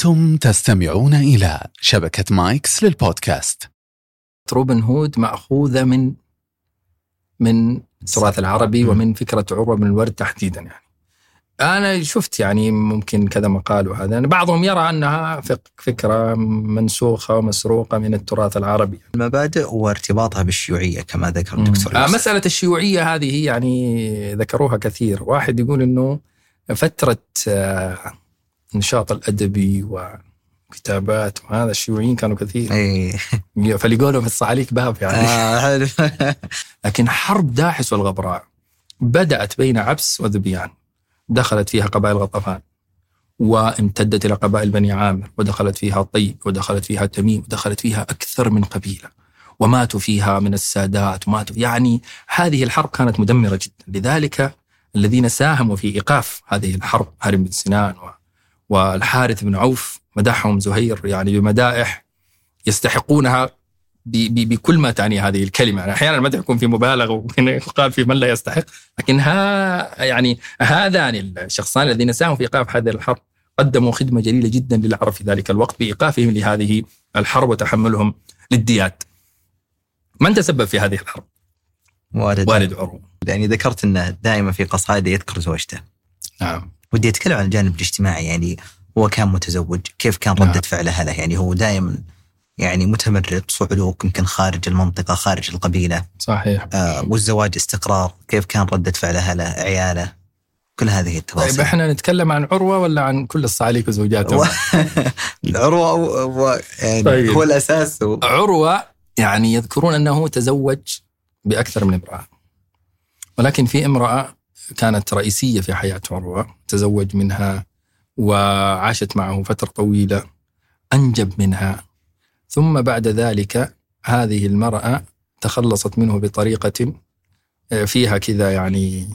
أنتم تستمعون إلى شبكة مايكس للبودكاست. روبن هود مأخوذة من من التراث العربي ومن فكرة عروة بن الورد تحديدا يعني. أنا شفت يعني ممكن كذا مقال وهذا. يعني بعضهم يرى أنها فكرة منسوخة ومسروقة من التراث العربي. المبادئ وارتباطها بالشيوعية كما ذكر الدكتور آه مسألة الشيوعية هذه يعني ذكروها كثير. واحد يقول أنه فترة آه النشاط الأدبي وكتابات وهذا الشيوعيين كانوا كثير. اي فلقوا لهم في الصعاليك باب يعني. آه حلو. لكن حرب داحس والغبراء بدأت بين عبس وذبيان. دخلت فيها قبائل غطفان وامتدت إلى قبائل بني عامر ودخلت فيها طي ودخلت فيها تميم ودخلت فيها أكثر من قبيلة. وماتوا فيها من السادات وماتوا. يعني هذه الحرب كانت مدمرة جدا. لذلك الذين ساهموا في إيقاف هذه الحرب هارم بن سنان و- والحارث بن عوف مدحهم زهير يعني بمدائح يستحقونها بكل ما تعني هذه الكلمة. يعني أحيانا المدح يكون في مبالغة وممكن يقال في من لا يستحق لكن ها يعني هذان الشخصان الذين ساهموا في إيقاف هذه الحرب قدموا خدمة جليلة جدا للعرب في ذلك الوقت بإيقافهم لهذه الحرب وتحملهم للديات من تسبب في هذه الحرب؟ والد. والد عروة يعني ذكرت إنه دائما في قصائده يذكر زوجته. نعم. ودي أتكلم عن الجانب الاجتماعي يعني هو كان متزوج كيف كان ردة نعم. فعله له يعني هو دائما يعني متمرد صعلوك يمكن خارج المنطقة خارج القبيلة صحيح آه والزواج استقرار كيف كان ردة فعله له عيالة كل هذه طيب التفاصيل إحنا نتكلم عن عروة ولا عن كل الصعاليك وزوجاتهم؟ و... العروة. و... يعني طيب. هو الأساس و... عروة يعني يذكرون أنه تزوج بأكثر من امرأة ولكن في امرأة كانت رئيسية في حياة عروة تزوج منها وعاشت معه فترة طويلة أنجب منها. ثم بعد ذلك هذه المرأة تخلصت منه بطريقة فيها كذا يعني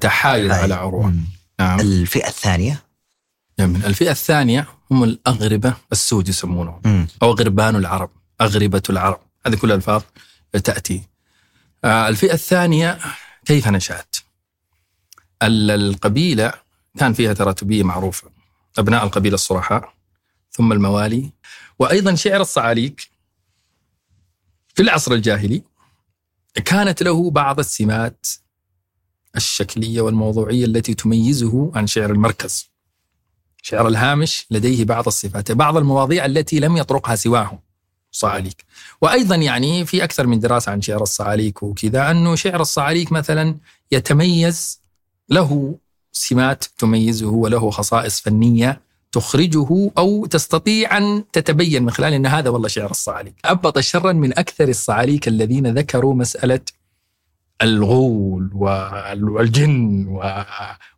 تحايل على عروة. نعم. الفئة الثانية؟ من الفئة الثانية هم الأغربة السود يسمونهم مم. أو غربان العرب أغربة العرب. هذه كل الألفاظ تأتي. آه، الفئة الثانية كيف نشأت؟ ال- القبيلة كان فيها تراتبية معروفة أبناء القبيلة الصرحاء ثم الموالي وأيضا شعر الصعاليك في العصر الجاهلي كانت له بعض السمات الشكلية والموضوعية التي تميزه عن شعر المركز. شعر الهامش لديه بعض الصفات بعض المواضيع التي لم يطرقها سواه صعاليك. وأيضا يعني في أكثر من دراسة عن شعر الصعاليك وكذا أنه شعر الصعاليك مثلا يتميز له سمات تميزه وله خصائص فنية تخرجه أو تستطيع أن تتبين من خلال أن هذا والله شعر الصعاليك. أبط شرا من أكثر الصعاليك الذين ذكروا مسألة الغول وال- والجن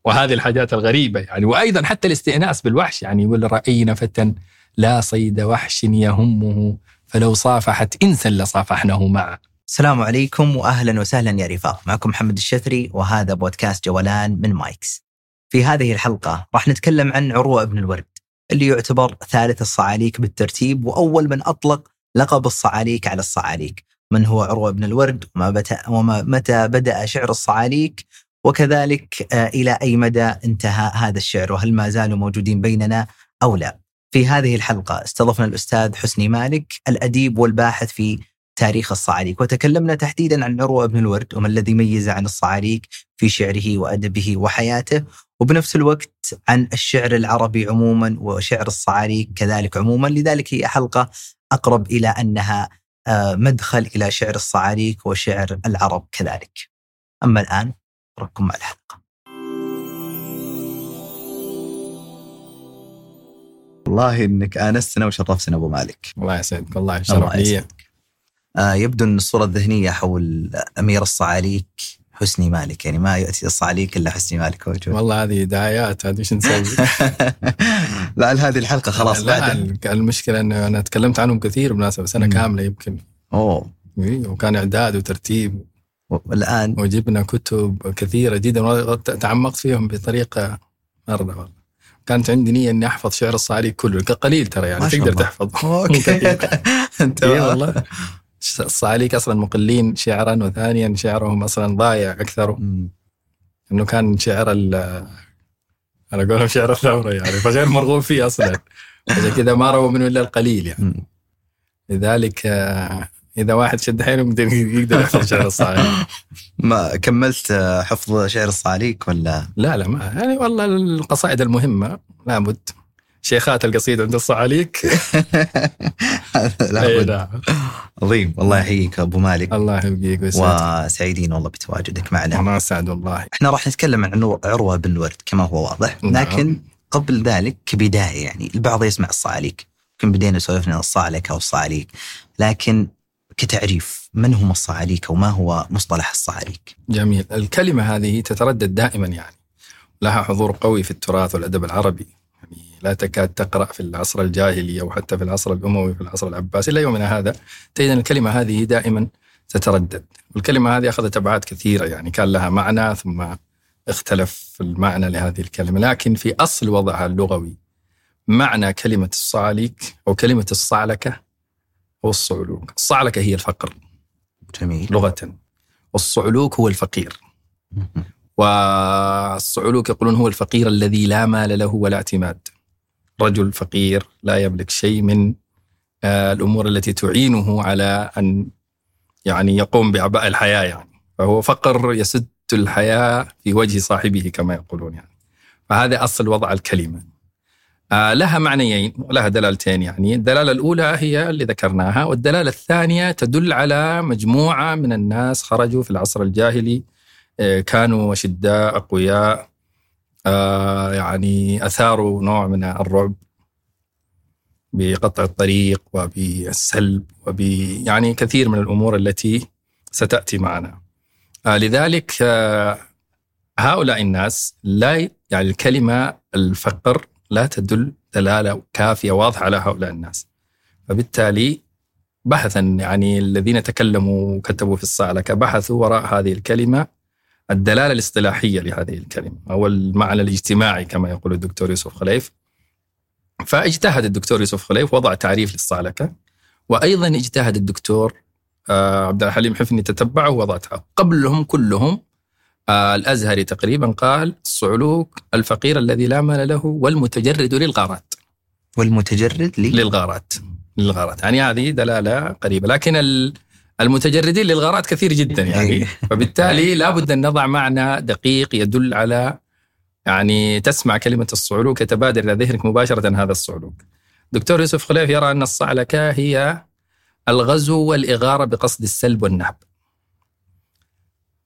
وهذه الحاجات الغريبة يعني. وأيضا حتى الاستئناس بالوحش يعني يقول رأينا فتى لا صيد وحش يهمه فلو صافحت إنسا لصافحناه معه السلام عليكم واهلا وسهلا يا رفاق معكم محمد الشثري وهذا بودكاست جولان من مايكس. في هذه الحلقة راح نتكلم عن عروة بن الورد اللي يعتبر ثالث الصعاليك بالترتيب وأول من أطلق لقب الصعاليك على الصعاليك. من هو عروة بن الورد وما بتا وما متى بدأ شعر الصعاليك وكذلك آه، إلى أي مدى انتهى هذا الشعر وهل ما زالوا موجودين بيننا أو لا. في هذه الحلقة استضفنا الأستاذ حسني مالك الأديب والباحث في تاريخ الصعاليك. وتكلمنا تحديدا عن عروة بن الورد وما الذي ميز عن الصعاليك في شعره وأدبه وحياته وبنفس الوقت عن الشعر العربي عموما وشعر الصعاليك كذلك عموما. لذلك هي حلقة أقرب إلى أنها آه، مدخل إلى شعر الصعاليك وشعر العرب كذلك. أما الآن أترككم مع الحلقة. والله إنك آنستنا وشرفتنا أبو مالك. الله يسعدك. والله الله شرف لي يبدو أن الصورة الذهنية حول أمير الصعاليك حسني مالك. يعني ما يأتي الصعاليك إلا حسني مالك. موجود. والله هذه دعايات هذه إيش نسوي؟ لا هذه الحلقة خلاص لا بعد المشكلة أنه أنا تكلمت عنهم كثير بالمناسبة سنة مم. كاملة يمكن. أوه. وكان إعداد وترتيب. والآن؟ وجبنا كتب كثيرة جدا وتعمقت فيهم بطريقة مرة والله. كانت عندي نية إني أحفظ شعر الصعاليك كله قليل ترى يعني تقدر الله. تحفظ أوكي. أنت والله. الصعاليك أصلا مقلين شعرا وثانيا شعرهم أصلا ضايع أكثر. إنه كان شعر ال- أنا اقولها شعر الثورة يعني فغير مرغوب فيه أصلا. عشان كذا ما روى منه إلا القليل يعني. لذلك آه، إذا واحد شد حيله يقدر يقدر يحفظ شعر الصعاليك ما كملت آه، حفظ شعر الصعاليك ولا؟ لا لا ما يعني والله القصائد المهمة لابد. شيخات القصيد عند الصعاليك لا بد. نعم. عظيم. والله يحييك أبو مالك. الله يبقيك ويسعدك. وسعيدين والله بتواجدك معنا. أنا اسعد والله. إحنا راح نتكلم عن عرو- عروة بن الورد كما هو واضح. نعم. لكن قبل ذلك كبداية يعني البعض يسمع الصعاليك يمكن بدينا سولفنا عن الصعلكه والصعاليك لكن كتعريف من هم الصعاليك وما هو مصطلح الصعاليك؟ جميل. الكلمة هذه تتردد دائما يعني. لها حضور قوي في التراث والأدب العربي. لا تكاد تقرأ في العصر الجاهلي أو حتى في العصر الأموي في العصر العباسي إلى يومنا هذا. تجد أن الكلمة هذه دائما تتردد. والكلمة هذه أخذت أبعاد كثيرة يعني كان لها معنى ثم اختلف المعنى لهذه الكلمة. لكن في أصل وضعها اللغوي معنى كلمة الصعاليك أو كلمة الصعلكة هو الصعلوك. الصعلكة هي الفقر. جميل. لغة. والصعلوك هو الفقير. والصعلوك يقولون هو الفقير الذي لا مال له ولا اعتماد. رجل فقير لا يملك شيء من آه، الأمور التي تعينه على أن يعني يقوم بأعباء الحياة يعني. فهو فقر يسد الحياة في وجه صاحبه كما يقولون يعني. فهذا أصل وضع الكلمة. آه، لها معنيين ولها دلالتين يعني. الدلالة الأولى هي اللي ذكرناها والدلالة الثانية تدل على مجموعة من الناس خرجوا في العصر الجاهلي آه، كانوا أشداء أقوياء آه، يعني أثاروا نوع من الرعب بقطع الطريق وبالسلب وب يعني كثير من الأمور التي ستأتي معنا. آه، لذلك آه، هؤلاء الناس لا يعني الكلمة الفقر لا تدل دلالة كافية واضحة على هؤلاء الناس. فبالتالي بحثا يعني الذين تكلموا وكتبوا في الصعلكة بحثوا وراء هذه الكلمة الدلالة الاصطلاحية لهذه الكلمة أو المعنى الاجتماعي كما يقول الدكتور يوسف خليف. فاجتهد الدكتور يوسف خليف وضع تعريف للصعلكة وأيضا اجتهد الدكتور آه، عبد الحليم حفني تتبعه ووضعته قبلهم كلهم آه، الأزهري تقريبا قال الصعلوك الفقير الذي لا مال له والمتجرد للغارات. والمتجرد لي؟ للغارات للغارات. يعني هذه دلالة قريبة. لكن ال- المتجردين للغارات كثير جدا يعني. أي. فبالتالي لابد أن نضع معنى دقيق يدل على يعني تسمع كلمة الصعلوك يتبادر إلى ذهنك مباشرة هذا الصعلوك. دكتور يوسف خليف يرى أن الصعلكة هي الغزو والإغارة بقصد السلب والنهب.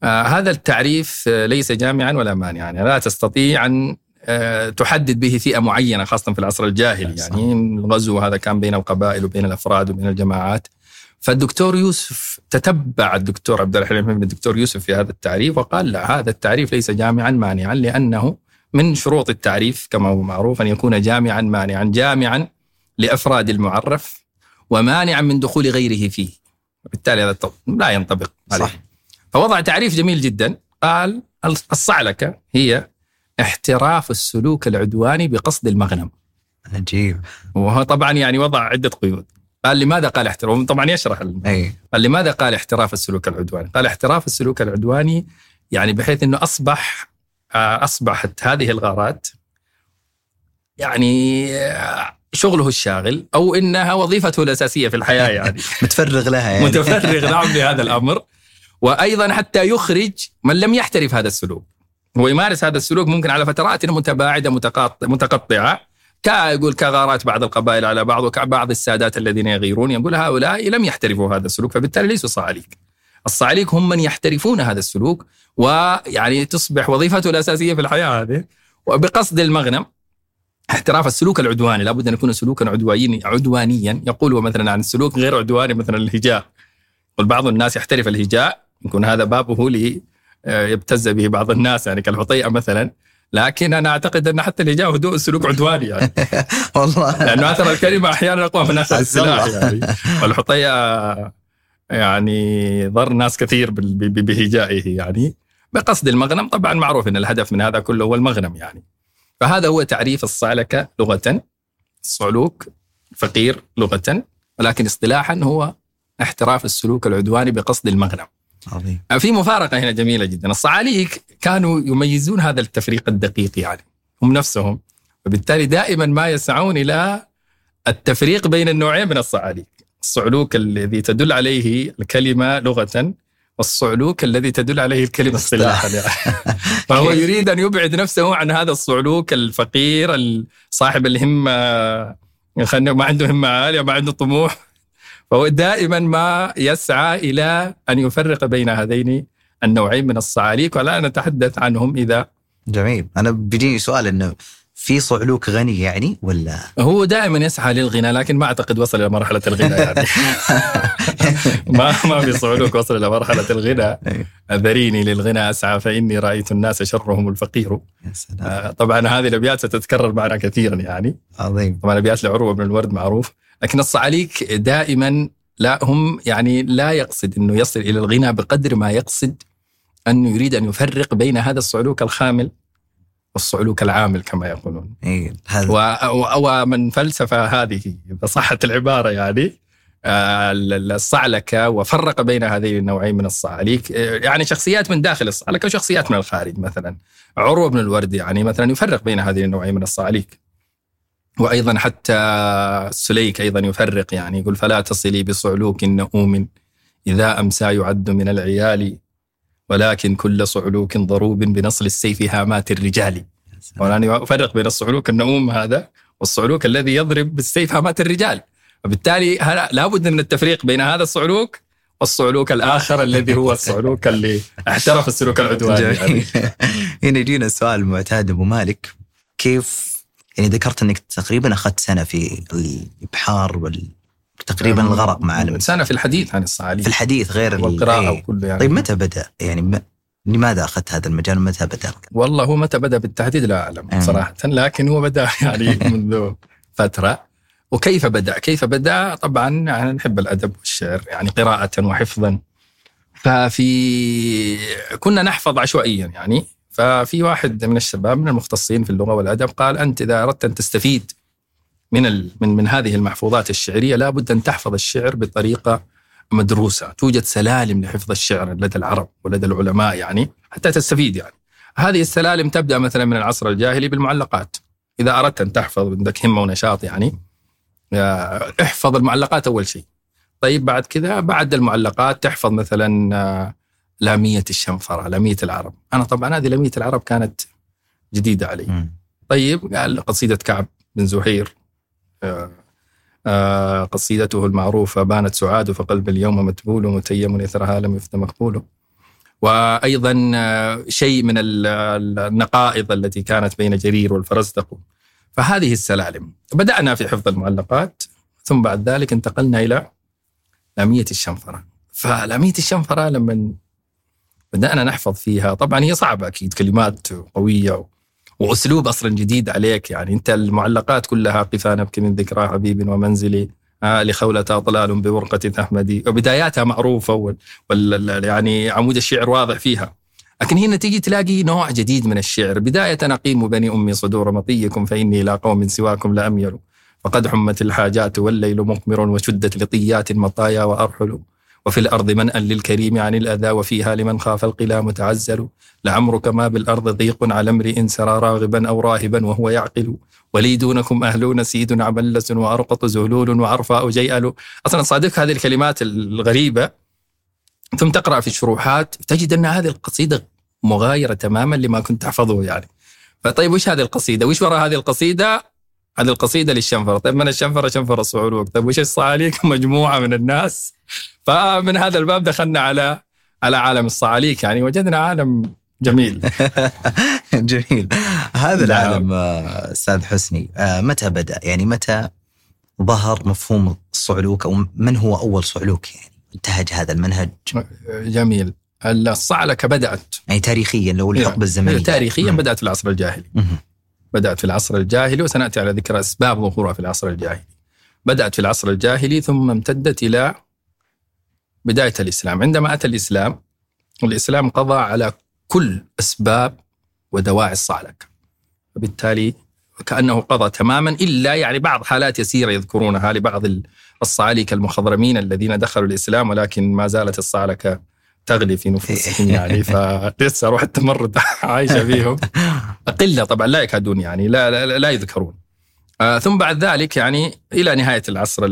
آه هذا التعريف آه، ليس جامعا ولا مانعا. يعني لا تستطيع أن آه، تحدد به فئة معينة خاصة في العصر الجاهلي. يعني الغزو هذا كان بين القبائل وبين الأفراد وبين الجماعات. فالدكتور يوسف تتبع الدكتور عبد الحليم بن الدكتور يوسف في هذا التعريف وقال لا هذا التعريف ليس جامعا مانعا لأنه من شروط التعريف كما هو معروف أن يكون جامعا مانعا جامعا لأفراد المعرف ومانعا من دخول غيره فيه. بالتالي هذا لا ينطبق عليه. صح. فوضع تعريف جميل جدا. قال الصعلكة هي احتراف السلوك العدواني بقصد المغنم. عجيب. وهو طبعا يعني وضع عدة قيود. قال لماذا قال احتراف طبعا يشرح اي قال لماذا قال احتراف السلوك العدواني؟ قال احتراف السلوك العدواني يعني بحيث إنه أصبح آه، أصبحت هذه الغارات يعني آه، شغله الشاغل أو إنها وظيفته الأساسية في الحياة يعني. متفرغ لها يعني. متفرغ نعم لهذا الأمر. وأيضا حتى يخرج من لم يحترف هذا السلوك. هو يمارس هذا السلوك ممكن على فترات متباعدة متقاط- متقطعة. كا يقول كغارات بعض القبائل على بعض وكبعض السادات الذين يغيرون يقول هؤلاء لم يحترفوا هذا السلوك فبالتالي ليسوا صعاليك الصعاليك هم من يحترفون هذا السلوك ويعني تصبح وظيفته الأساسية في الحياة هذه. وبقصد المغنم احتراف السلوك العدواني لابد أن يكون سلوكا عدوانيا عدوانيا. يقول مثلا عن السلوك غير عدواني مثلا الهجاء. قل بعض الناس يحترف الهجاء يكون هذا بابه لي آه، يبتز به بعض الناس يعني كالحطيئة مثلا. لكن أنا أعتقد أن حتى الهجاء هدوء سلوك عدواني يعني. والله. لأنه اثر الكلمة أحيانا أقوى من اثر. السلاح يعني. والحطيئه يعني ضر ناس كثير بهجائه يعني. بقصد المغنم طبعا معروف إن الهدف من هذا كله هو المغنم يعني. فهذا هو تعريف الصعلكه لغة الصعلوك فقير لغة ولكن اصطلاحا هو احتراف السلوك العدواني بقصد المغنم. عظيم. في مفارقة هنا جميلة جدا. الصعاليك كانوا يميزون هذا التفريق الدقيق يعني. هم نفسهم. وبالتالي دائما ما يسعون إلى التفريق بين النوعين من الصعاليك. الصعلوك الذي تدل عليه الكلمة لغة والصعلوك الذي تدل عليه الكلمة اصطلاحا يعني. فهو يريد أن يبعد نفسه عن هذا الصعلوك الفقير صاحب الهمة خلينا ما عنده همة عالية ما عنده طموح. فهو دائما ما يسعى إلى أن يفرق بين هذين النوعين من الصعاليك ولا نتحدث عنهم إذا جميل. أنا بيجيني سؤال إنه في صعلوك غني يعني ولا؟ هو دائما يسعى للغنى لكن ما أعتقد وصل إلى مرحلة الغنى يعني. ما ما في صعلوك وصل إلى مرحلة الغنى. ذريني للغنى أسعى فإني رأيت الناس شرهم الفقير. يا سلام. آه، طبعا هذه الأبيات ستتكرر معنا كثيرا يعني. عظيم. طبعا ابيات لعروة بن الورد معروف. لكن الصعاليك دائما لا هم يعني لا يقصد إنه يصل إلى الغنى بقدر ما يقصد انه يريد أن يفرق بين هذا الصعلوك الخامل والصعلوك العامل كما يقولون. إيه ومن فلسفة هذه إذا صحت العبارة يعني آه، الصعلكة وفرق بين هذين النوعين من الصعاليك آه، يعني شخصيات من داخل الصعلكة وشخصيات من الخارج مثلا. عروة بن الورد يعني مثلا يفرق بين هذين النوعين من الصعاليك وأيضا حتى السليك أيضا يفرق يعني يقول فلا تصلي بصعلوك نؤوم إذا أمسى يعد من العيال ولكن كل صعلوك ضروب بنصل السيف هامات الرجال. وأنا أفرق بين الصعلوك النؤوم هذا والصعلوك الذي يضرب بالسيف هامات الرجال. وبالتالي لابد من التفريق بين هذا الصعلوك والصعلوك الآخر الذي هو الصعلوك اللي احترف السلوك العدواني. يعني. هنا يجينا السؤال المعتاد أبو مالك. كيف يعني ذكرت إنك تقريبا أخذت سنة في الإبحار وال تقريبا الغرق مع سنة في الحديث عن الصعاليك في الحديث غير والقراءة إيه. وكله يعني طيب متى بدأ يعني م... لماذا أخذت هذا المجال ومتى بدأ؟ والله هو متى بدأ بالتحديد لا أعلم أمم. صراحة لكن هو بدأ يعني منذ فترة وكيف بدأ؟ كيف بدأ؟ طبعا يعني نحب الأدب والشعر يعني قراءة وحفظا ففي كنا نحفظ عشوائيا يعني ففي واحد من الشباب من المختصين في اللغة والأدب قال أنت إذا أردت أن تستفيد من ال من من هذه المحفوظات الشعرية لابد أن تحفظ الشعر بطريقة مدروسة، توجد سلالم لحفظ الشعر لدى العرب ولدى العلماء يعني حتى تستفيد يعني. هذه السلالم تبدأ مثلا من العصر الجاهلي بالمعلقات. إذا أردت أن تحفظ عندك همة ونشاط يعني آه، احفظ المعلقات أول شيء. طيب بعد كذا بعد المعلقات تحفظ مثلا لامية الشنفرة، لامية العرب. أنا طبعا هذه لامية العرب كانت جديدة علي. طيب قال قصيدة كعب بن زهير آه، آه، قصيدته المعروفة بانت سعاد فقلب اليوم متبول متيم إثرها لم يفت مقبول. وأيضا آه، شيء من النقائض التي كانت بين جرير والفرزدق. فهذه السلالم. بدأنا في حفظ المعلقات ثم بعد ذلك انتقلنا إلى لامية الشنفرة. فلامية الشنفرة لما بدأنا نحفظ فيها. طبعا هي صعبة أكيد كلمات قوية وأسلوب أصلا جديد عليك. يعني أنت المعلقات كلها قفا نبكي من ذكرى حبيب ومنزلي. آه لخولة أطلال بورقة تحمدي وبداياتها معروفة وال, يعني عمود الشعر واضح فيها. لكن هنا تيجي تلاقي نوع جديد من الشعر. بداية أقيم بني أمي صدور مطيكم فإني إلى قوم سواكم لأميل فقد حمت الحاجات والليل مقمر وشدت لطيات مطايا وأرحل. وفي الأرض منأ للكريم عن الأذى وفيها لمن خاف القلا متعزل لعمرك ما بالأرض ضيق على امرئ سرى راغبا أو راهبا وهو يعقل. ولي دونكم أهلون سيد عبلس وأرقط زهلول وعرفاء جيأل. أصلا صادق هذه الكلمات الغريبة. ثم تقرأ في الشروحات تجد أن هذه القصيدة مغايرة تماما لما كنت تحفظه يعني. فطيب وش هذه القصيدة؟ وش وراء هذه القصيدة؟ هذه القصيدة للشنفرة. طيب من الشنفرة؟ شنفر الصعلوك طيب وش الصعاليك مجموعة من الناس. فمن هذا الباب دخلنا على على عالم الصعاليك يعني وجدنا عالم جميل. جميل. هذا نعم. العالم آه، أستاذ حسني آه، متى بدأ؟ يعني متى ظهر مفهوم الصعلوك أو من هو أول صعلوك؟ يعني انتهج هذا المنهج. جميل. الصعلكة بدأت. يعني تاريخيا لو الحقبة الزمنية. تاريخيا بدأت في العصر الجاهلي. بدأت في العصر الجاهلي وسنأتي على ذكر أسباب ظهورها في العصر الجاهلي. بدأت في العصر الجاهلي ثم امتدت إلى بداية الإسلام. عندما أتى الإسلام الإسلام قضى على كل أسباب ودواعي الصعلك وبالتالي كأنه قضى تماما إلا يعني بعض حالات يسيرة يذكرونها لبعض الصعاليك المخضرمين الذين دخلوا الإسلام ولكن ما زالت الصعلكة تغلي في نفوسهم يعني فلسه روح التمرد عايشة فيهم. قله طبعا لا يكادون يعني لا لا, لا يذكرون. آه ثم بعد ذلك يعني إلى نهاية العصر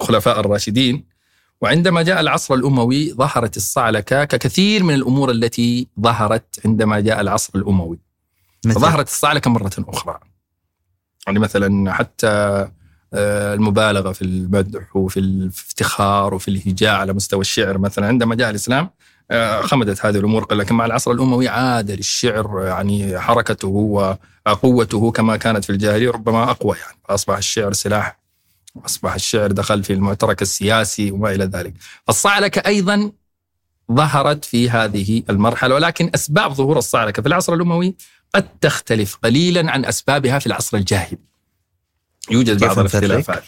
الخلفاء الراشدين. وعندما جاء العصر الأموي ظهرت الصعلكة ككثير من الأمور التي ظهرت عندما جاء العصر الأموي. ظهرت الصعلكة مرة أخرى. يعني مثلا حتى آه، المبالغة في المدح وفي الافتخار وفي الهجاء على مستوى الشعر مثلا. عندما جاء الإسلام آه، خمدت هذه الأمور لكن مع العصر الأموي عاد للشعر يعني حركته وقوته كما كانت في الجاهلية ربما أقوى يعني. فأصبح الشعر سلاح أصبح الشعر دخل في المعترك السياسي وما إلى ذلك. فالصعلكة أيضا ظهرت في هذه المرحلة ولكن أسباب ظهور الصعلكة في العصر الأموي قد تختلف قليلا عن أسبابها في العصر الجاهلي. يوجد بعض الاختلافات.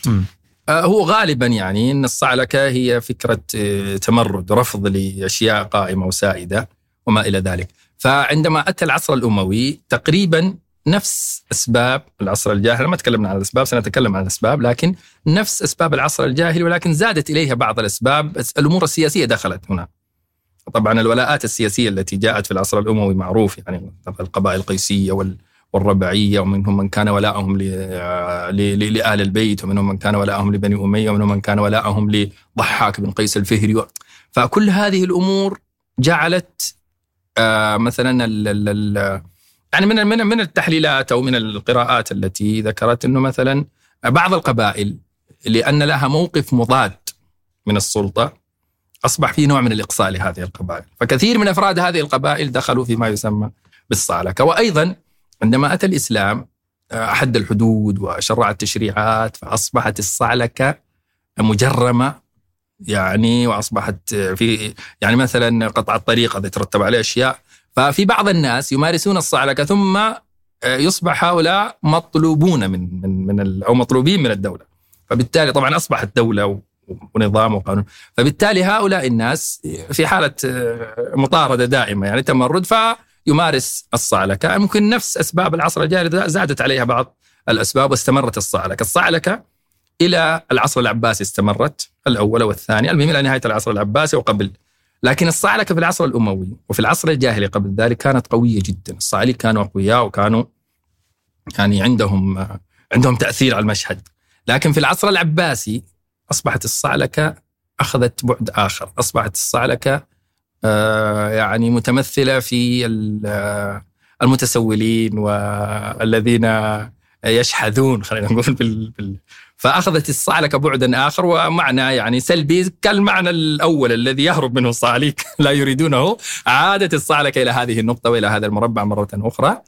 آه، هو غالبا يعني إن الصعلكة هي فكرة آه، تمرد رفض لأشياء قائمة وسائدة وما إلى ذلك. فعندما أتى العصر الأموي تقريبا نفس أسباب العصر الجاهلي ما تكلمنا عن الأسباب سنتكلم عن الأسباب لكن نفس أسباب العصر الجاهلي ولكن زادت إليها بعض الأسباب الأمور السياسية دخلت هنا. طبعا الولاءات السياسية التي جاءت في العصر الأموي معروف يعني القبائل القيسية وال والربعية ومنهم من كان ولاءهم لآل البيت ومنهم من كان ولاءهم لبني أمية ومنهم من كان ولاءهم لضحاك بن قيس الفهري. فكل هذه الأمور جعلت آه، مثلا يعني من من من التحليلات أو من القراءات التي ذكرت إنه مثلا بعض القبائل لأن لها موقف مضاد من السلطة أصبح في نوع من الإقصاء لهذه القبائل، فكثير من أفراد هذه القبائل دخلوا فيما يسمى بالصالكه، وأيضا عندما أتى الإسلام آه، أحد الحدود وشرع التشريعات فأصبحت الصعلكة مجرمة يعني وأصبحت في يعني مثلا قطع الطريق هذا يترتب عليه أشياء. ففي بعض الناس يمارسون الصعلكة ثم آه، يصبح هؤلاء مطلوبون من من من أو مطلوبين من الدولة. فبالتالي طبعا أصبحت دولة ونظام وقانون. فبالتالي هؤلاء الناس في حالة آه، مطاردة دائمة يعني تمرد. ف يمارس الصعلكة ممكن نفس أسباب العصر الجاهلي زادت عليها بعض الأسباب واستمرت الصعلكة الصعلكة إلى العصر العباسي استمرت الأول والثاني. المهم إلى نهاية العصر العباسي وقبل. لكن الصعلكة في العصر الأموي وفي العصر الجاهلي قبل ذلك كانت قوية جدا. الصعاليك كانوا أقوياء وكانوا يعني عندهم عندهم تأثير على المشهد. لكن في العصر العباسي أصبحت الصعلكة أخذت بعد آخر. أصبحت الصعلكة آه، يعني متمثلة في آه، المتسولين والذين يشحذون خلينا نقول بال... فأخذت الصعلكه بعدا آخر ومعنى يعني سلبي كالمعنى الأول الذي يهرب منه الصعاليك لا يريدونه. عادت الصعلكه إلى هذه النقطة وإلى هذا المربع مرة أخرى.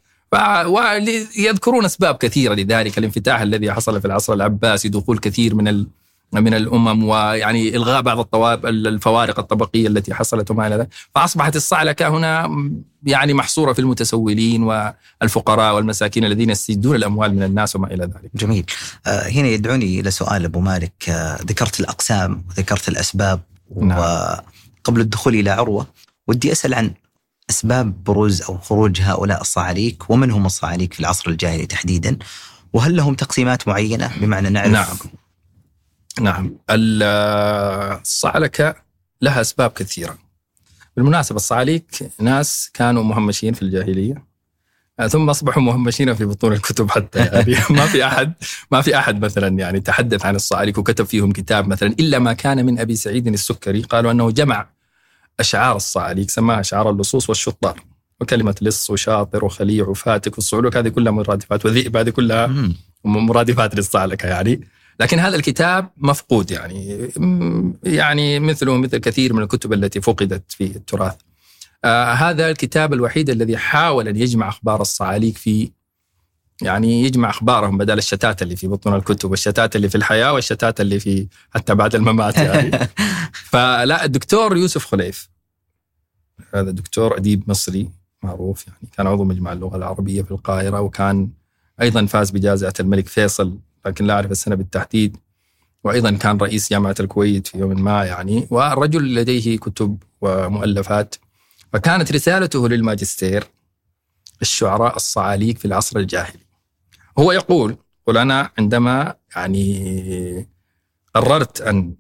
ويذكرون أسباب كثيرة لذلك الانفتاح الذي حصل في العصر العباسي دخول كثير من من الأمم ويعني إلغاء بعض الطواب الفوارق الطبقية التي حصلت وما إلى ذلك، فأصبحت الصعلكة هنا يعني محصورة في المتسولين والفقراء والمساكين الذين يستجدون الأموال من الناس وما إلى ذلك. جميل. آه هنا يدعوني إلى سؤال أبو مالك آه ذكرت الأقسام وذكرت الأسباب نعم. وقبل الدخول إلى عروة ودي أسأل عن أسباب بروز أو خروج هؤلاء الصعاليك ومن هم الصعاليك في العصر الجاهلي تحديدا وهل لهم تقسيمات معينة بمعنى نعرف نعم. نعم. الصعلكة لها أسباب كثيرة. بالمناسبة الصعاليك ناس كانوا مهمشين في الجاهلية. ثم أصبحوا مهمشين في بطون الكتب حتى يعني ما في أحد ما في أحد مثلا يعني تحدث عن الصعاليك وكتب فيهم كتاب مثلا إلا ما كان من أبي سعيد السكري. قالوا أنه جمع أشعار الصعاليك سماها أشعار اللصوص والشطار. وكلمة لص وشاطر وخليع وفاتك والصعلوك هذه كلها مرادفات وذئب هذه كلها مرادفات للصعلكة يعني. لكن هذا الكتاب مفقود يعني يعني مثله مثل كثير من الكتب التي فقدت في التراث. آه هذا الكتاب الوحيد الذي حاول أن يجمع أخبار الصعاليك في يعني يجمع أخبارهم بدل الشتات اللي في بطون الكتب والشتات اللي في الحياة والشتات اللي في حتى بعد الممات يعني. فلا الدكتور يوسف خليف. هذا دكتور أديب مصري معروف يعني كان عضو مجمع اللغة العربية في القاهرة وكان أيضا فاز بجائزة الملك فيصل لكن لا أعرف السنة بالتحديد. وأيضا كان رئيس جامعة الكويت في يوم ما يعني والرجل لديه كتب ومؤلفات. فكانت رسالته للماجستير الشعراء الصعاليك في العصر الجاهلي. هو يقول قل أنا عندما يعني قررت أن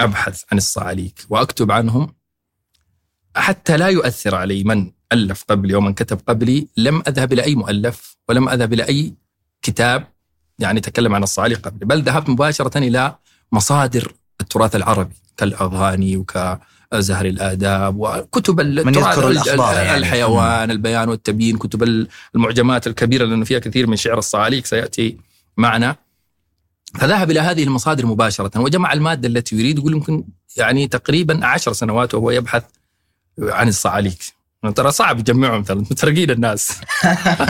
أبحث عن الصعاليك وأكتب عنهم حتى لا يؤثر علي من ألف قبلي ومن كتب قبلي لم أذهب إلى أي مؤلف ولم أذهب إلى أي كتاب يعني تكلم عن الصعاليق قبلي بل ذهبت مباشرة إلى مصادر التراث العربي كالأغاني وكزهر الآداب وكتب من يذكر الأخبار يعني. الحيوان البيان والتبيين كتب المعجمات الكبيرة لأنه فيها كثير من شعر الصعاليق سيأتي معنا. فذهب إلى هذه المصادر مباشرة وجمع المادة التي يريد يقول يمكن يعني تقريبا عشر سنوات وهو يبحث عن الصعاليق. ترى صعب يجمعهم ترى مترقين الناس.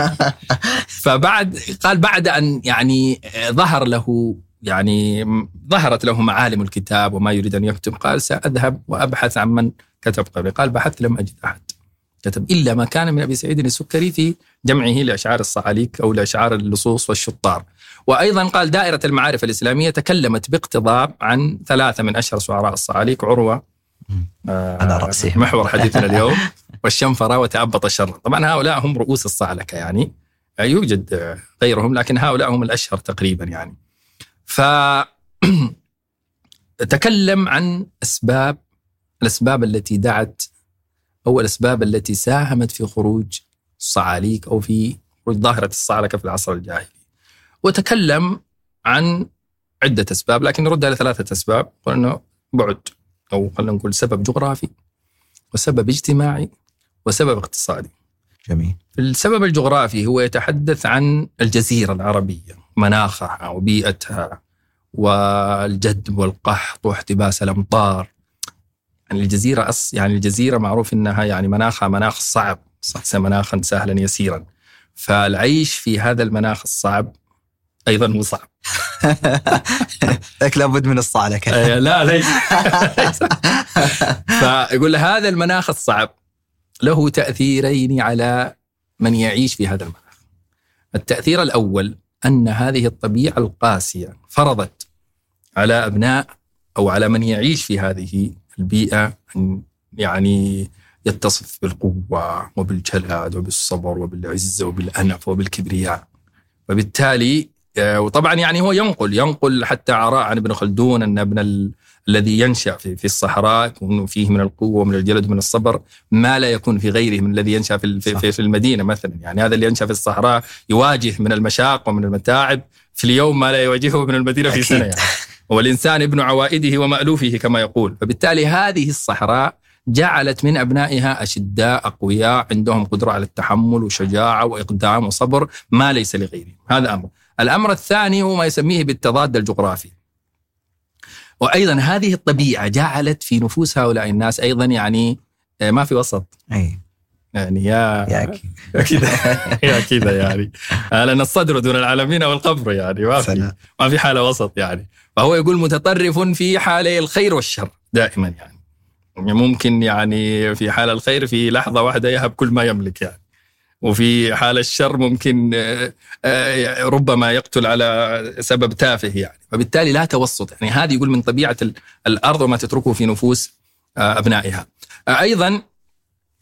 فبعد قال بعد أن يعني ظهر له يعني ظهرت له معالم الكتاب وما يريد أن يكتب قال سأذهب وأبحث عن من كتب قبلي. قال بحثت لم أجد أحد كتب إلا ما كان من أبي سعيد السكري في جمعه لأشعار الصعاليق أو لأشعار اللصوص والشطار. وأيضا قال دائرة المعارف الإسلامية تكلمت باقتضاب عن ثلاثة من أشهر شعراء الصعاليق عروة آه، على رأسهم. محور حديثنا اليوم. والشنفره وتأبط الشر. طبعا هؤلاء هم رؤوس الصعلكه يعني. يوجد غيرهم لكن هؤلاء هم الأشهر تقريبا يعني. ف تكلم عن أسباب الأسباب التي دعت أو الأسباب التي ساهمت في خروج الصعاليك أو في خروج ظاهرة الصعلكه في العصر الجاهلي. وتكلم عن عدة أسباب لكن نرد على ثلاثة أسباب. قلنا بعد أو خلينا نقول سبب جغرافي وسبب اجتماعي وسبب اقتصادي. جميل. السبب الجغرافي هو يتحدث عن الجزيرة العربية مناخها وبيئتها والجدب والقحط واحتباس الأمطار. يعني الجزيرة أص يعني الجزيرة معروف أنها يعني مناخها مناخ صعب ليس مناخا سهلا يسيرا. فالعيش في هذا المناخ الصعب أيضا هو صعب. لك لابد من الصعلكة آه، لا ليس. فيقول هذا المناخ الصعب له تأثيرين على من يعيش في هذا المناخ. التأثير الأول أن هذه الطبيعة القاسية فرضت على أبناء أو على من يعيش في هذه البيئة أن يعني يتصف بالقوة وبالجلاد وبالصبر وبالعزة وبالأنف وبالكبرياء. وبالتالي آه، وطبعا يعني هو ينقل ينقل حتى عراء عن ابن خلدون أن ابن الذي ينشأ في, في الصحراء يكون فيه من القوة ومن الجلد ومن الصبر ما لا يكون في غيره من الذي ينشأ في, في. في, في المدينة مثلا يعني هذا اللي ينشأ في الصحراء يواجه من المشاق ومن المتاعب في اليوم ما لا يواجهه من المدينة في. سنة يعني. والإنسان ابن عوائده ومألوفه كما يقول فبالتالي هذه الصحراء جعلت من أبنائها أشداء أقوياء عندهم قدرة على التحمل وشجاعة وإقدام وصبر ما ليس لغيرهم هذا أمر الأمر الثاني هو ما يسميه بالتضاد الجغرافي وأيضا هذه الطبيعة جعلت في نفوس هؤلاء الناس أيضا يعني آه، ما في وسط. أي. يعني يا يا. كذا يا كذا يعني. آه، لأن الصدر دون العالمين والقبر يعني ما في. ما في حالة وسط يعني. فهو يقول متطرف في حالي الخير والشر دائما يعني. ممكن يعني في حال الخير في لحظة واحدة يهب كل ما يملك يعني. وفي حال الشر ممكن آه، آه، ربما يقتل على سبب تافه يعني. فبالتالي لا توسط. يعني هذه يقول من طبيعة ال- الأرض وما تتركه في نفوس آه، أبنائها. أيضا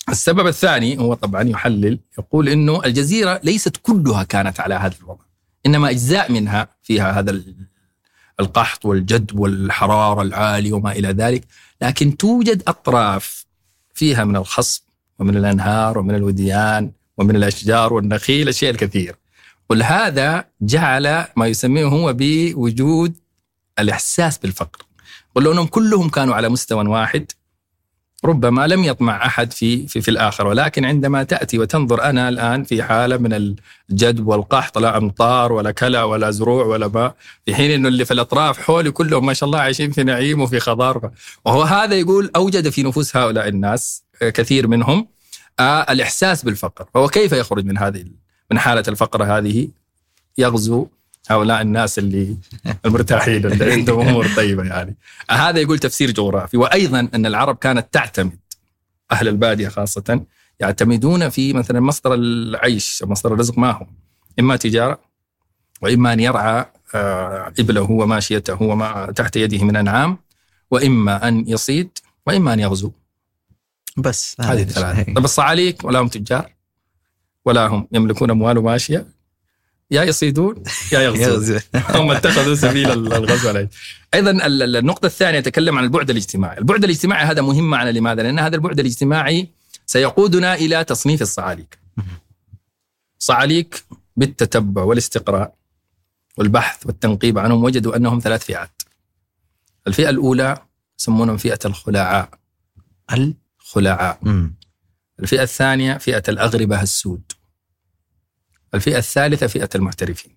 السبب الثاني هو طبعا يحلل يقول إنه الجزيرة ليست كلها كانت على هذا الوضع. إنما أجزاء منها فيها هذا ال- القحط والجدب والحرارة العالية وما إلى ذلك. لكن توجد أطراف فيها من الخصب ومن الأنهار ومن الوديان ومن الأشجار والنخيل الشيء الكثير. ولهذا جعل ما يسميه هو بوجود الإحساس بالفقر. ولو أنهم كلهم كانوا على مستوى واحد ربما لم يطمع أحد في في, في الآخر. ولكن عندما تأتي وتنظر أنا الآن في حالة من الجدب والقحط لا أمطار ولا كلى ولا زروع ولا ماء في حين إنه اللي في الأطراف حولي كلهم ما شاء الله عايشين في نعيم وفي خضار. وهو هذا يقول أوجد في نفوس هؤلاء الناس آه، كثير منهم الإحساس بالفقر. فهو كيف يخرج من هذه من حالة الفقر هذه؟ يغزو هؤلاء الناس اللي المرتاحين اللي عندهم أمور طيبة يعني. هذا يقول تفسير جغرافي. وأيضا أن العرب كانت تعتمد أهل البادية خاصة يعتمدون في مثلا مصدر العيش مصدر الرزق ما هو إما تجارة وإما أن يرعى آه، إبله وماشيته وما تحت يده من أنعام وإما أن يصيد وإما أن يغزو. بس. هذه الثلاثة. طب الصعاليك ولا هم تجار. ولا هم يملكون أموال وماشيه يا يصيدون يا يغزون. يغزو. هم اتخذوا سبيل الغزو عليه. أيضا ال- ال- النقطة الثانية تكلم عن البعد الاجتماعي، البعد الاجتماعي هذا مهم معنا لماذا؟ لأن هذا البعد الاجتماعي سيقودنا إلى تصنيف الصعاليك. صعاليك بالتتبع والاستقراء والبحث والتنقيب عنهم. وجدوا أنهم ثلاث فئات. الفئة الأولى يسمونهم فئة الخلاعاء، ال خلاعاء. مم. الفئة الثانية فئة الأغربة السود. الفئة الثالثة فئة المحترفين.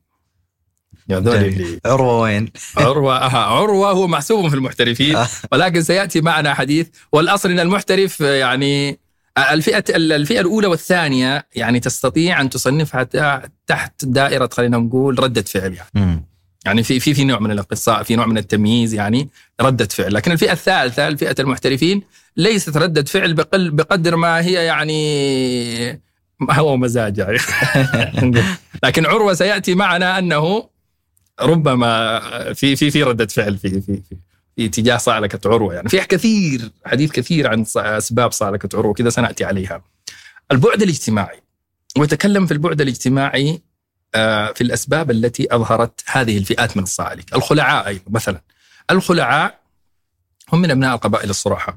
اللي عروة وين؟ عروة أها عروة هو محسوب في المحترفين آه. ولكن سيأتي معنا حديث والأصل أن المحترف يعني الفئة الفئة الأولى والثانية يعني تستطيع أن تصنفها تحت دائرة خلينا نقول ردة فعل يعني. يعني في في في نوع من الاقصاء في نوع من التمييز يعني ردة فعل. لكن الفئة الثالثة الفئة المحترفين ليست ردة فعل بقل بقدر ما هي يعني هو مزاج يعني لكن عروة سيأتي معنا أنه ربما في في في ردة فعل في في في, في اتجاه صعلكة عروة. يعني في كثير حديث كثير عن أسباب صعلكة عروة كذا سنأتي عليها. البعد الاجتماعي. ويتكلم في البعد الاجتماعي في الأسباب التي أظهرت هذه الفئات من الصعاليك. الخلعاء أيضا مثلا الخلعاء هم من أبناء القبائل الصرحاء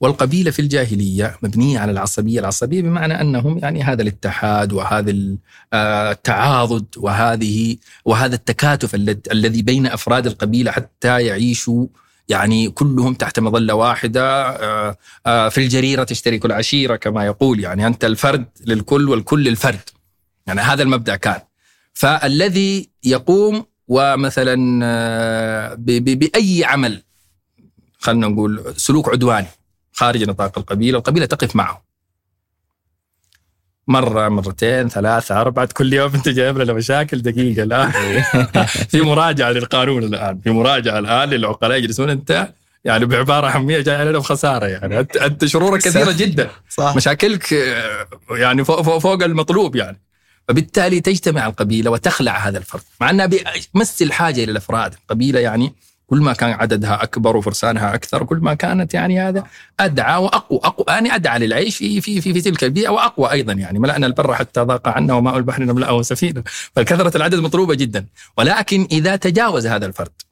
والقبيلة في الجاهلية مبنية على العصبية. العصبية بمعنى أنهم يعني هذا الاتحاد وهذا آه، التعاضد وهذه وهذا التكاتف الذ- الذي بين أفراد القبيلة حتى يعيشوا يعني كلهم تحت مظلة واحدة. آه، آه، في الجريرة تشترك العشيرة كما يقول. يعني أنت الفرد للكل والكل للفرد يعني هذا المبدأ كان. فالذي يقوم ومثلا آه، ب- ب- بأي عمل خلينا نقول سلوك عدواني خارج نطاق القبيلة القبيلة تقف معه. مرة مرتين ثلاثة أربعة كل يوم أنت جايب لنا مشاكل دقيقة. الآن في مراجعة للقانون الآن. في مراجعة الآن للعقلاء يجلسون أنت يعني بعبارة حمية جاي علينا بخسارة يعني. أنت, شرورك كثيرة جدا. صح. مشاكلك آه، يعني فوق, فوق, فوق المطلوب يعني. فبالتالي تجتمع القبيلة وتخلع هذا الفرد مع أنها بمس الحاجة إلى الأفراد. القبيلة يعني كل ما كان عددها أكبر وفرسانها أكثر كل ما كانت يعني هذا أدعى وأقوى أقوى يعني أدعى للعيش في في في, في تلك البيئة وأقوى أيضا يعني. ملأنا البر حتى ضاق عنا وماء البحر نملأه سفينة فكثرة العدد مطلوبة جدا. ولكن إذا تجاوز هذا الفرد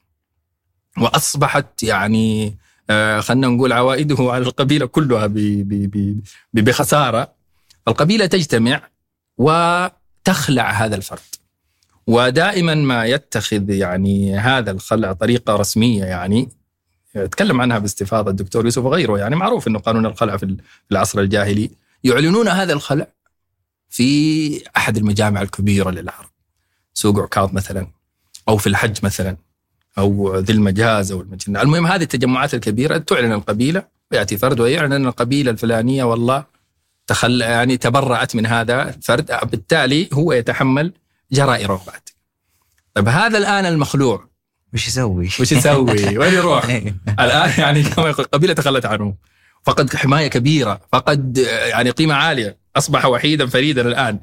وأصبحت يعني آه، خلينا نقول عوائده على القبيلة كلها بخسارة القبيلة تجتمع وتخلع هذا الفرد. ودائما ما يتخذ يعني هذا الخلع طريقة رسمية يعني يتكلم عنها باستفاضة الدكتور يوسف وغيره يعني معروف أنه قانون الخلع في العصر الجاهلي يعلنون هذا الخلع في أحد المجامع الكبيرة للعرب. سوق عكاظ مثلا أو في الحج مثلا أو ذي المجاز أو المجنة. المهم هذه التجمعات الكبيرة تعلن القبيلة وياتي فرد ويعلن القبيلة الفلانية والله تخل يعني تبرأت من هذا الفرد بالتالي هو يتحمل جرائره بعد طيب هذا الآن المخلوع وش يسوي؟ وش يسوي؟ وين يروح؟ الآن يعني كما يقول القبيله تخلت عنه فقد حماية كبيرة فقد يعني قيمة عالية أصبح وحيدا فريدا الآن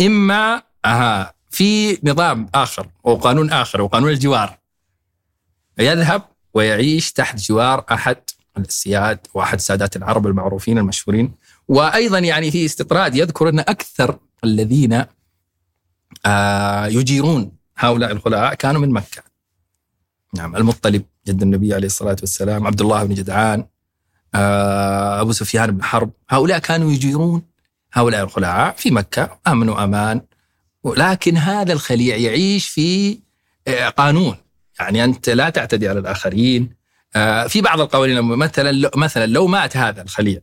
إما أها في نظام آخر أو قانون آخر وقانون الجوار يذهب ويعيش تحت جوار أحد السياد وأحد سادات العرب المعروفين المشهورين وأيضا يعني في استطراد يذكر أن أكثر الذين آه يجيرون هؤلاء الخلعاء كانوا من مكة. نعم. المطلب جد النبي عليه الصلاة والسلام، عبد الله بن جدعان، آه أبو سفيان بن حرب، هؤلاء كانوا يجيرون هؤلاء الخلعاء في مكة آمن وأمان. ولكن هذا الخليع يعيش في آه، قانون. يعني أنت لا تعتدي على الآخرين. آه، في بعض القوانين مثلا مثلا لو مات هذا الخليع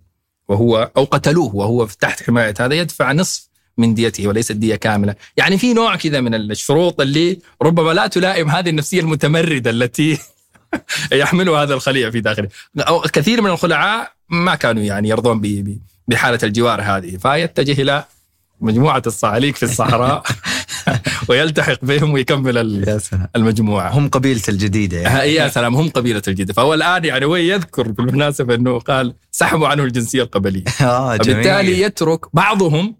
وهو أو قتلوه وهو تحت حماية هذا يدفع نصف من ديته وليست دية كاملة. يعني في نوع كذا من الشروط اللي ربما لا تلائم هذه النفسية المتمردة التي يحملها هذا الخليع في داخله. أو كثير من الخلعاء ما كانوا يعني يرضون ب- ب- بحالة الجوار هذه فيتجه إلى مجموعة الصعاليك في الصحراء. ويلتحق بهم ويكمل ال- يا سلام. المجموعة. هم قبيلته الجديدة يعني. يا سلام هم قبيلة الجدة فهو الآن يعني هو يذكر بالمناسبة أنه قال سحبوا عنه الجنسية القبلية. آه فبالتالي جميل يترك بعضهم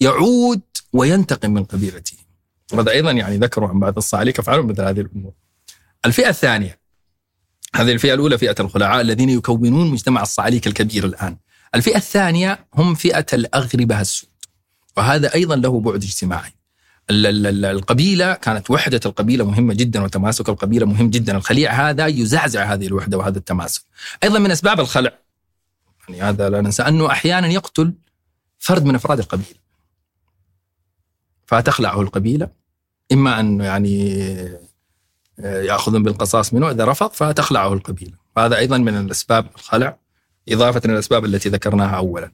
يعود وينتقم من قبيلته. وهذا أيضا يعني ذكروا عن بعض الصعاليك يفعلون مثل هذه الأمور. الفئة الثانية هذه الفئة الأولى فئة الخلعاء الذين يكونون مجتمع الصعاليك الكبير الآن. الفئة الثانية هم فئة الأغربة السود. وهذا أيضا له بعد اجتماعي. القبيلة كانت وحدة القبيلة مهمة جدا وتماسك القبيلة مهم جدا، الخليع هذا يزعزع هذه الوحدة وهذا التماسك. أيضا من أسباب الخلع يعني هذا لا ننسى أنه أحيانا يقتل فرد من أفراد القبيلة. فتخلعه القبيلة إما أن يعني آه، يأخذون بالقصاص منه إذا رفض فتخلعه القبيلة، وهذا أيضا من الأسباب الخلع إضافة إلى الأسباب التي ذكرناها اولا.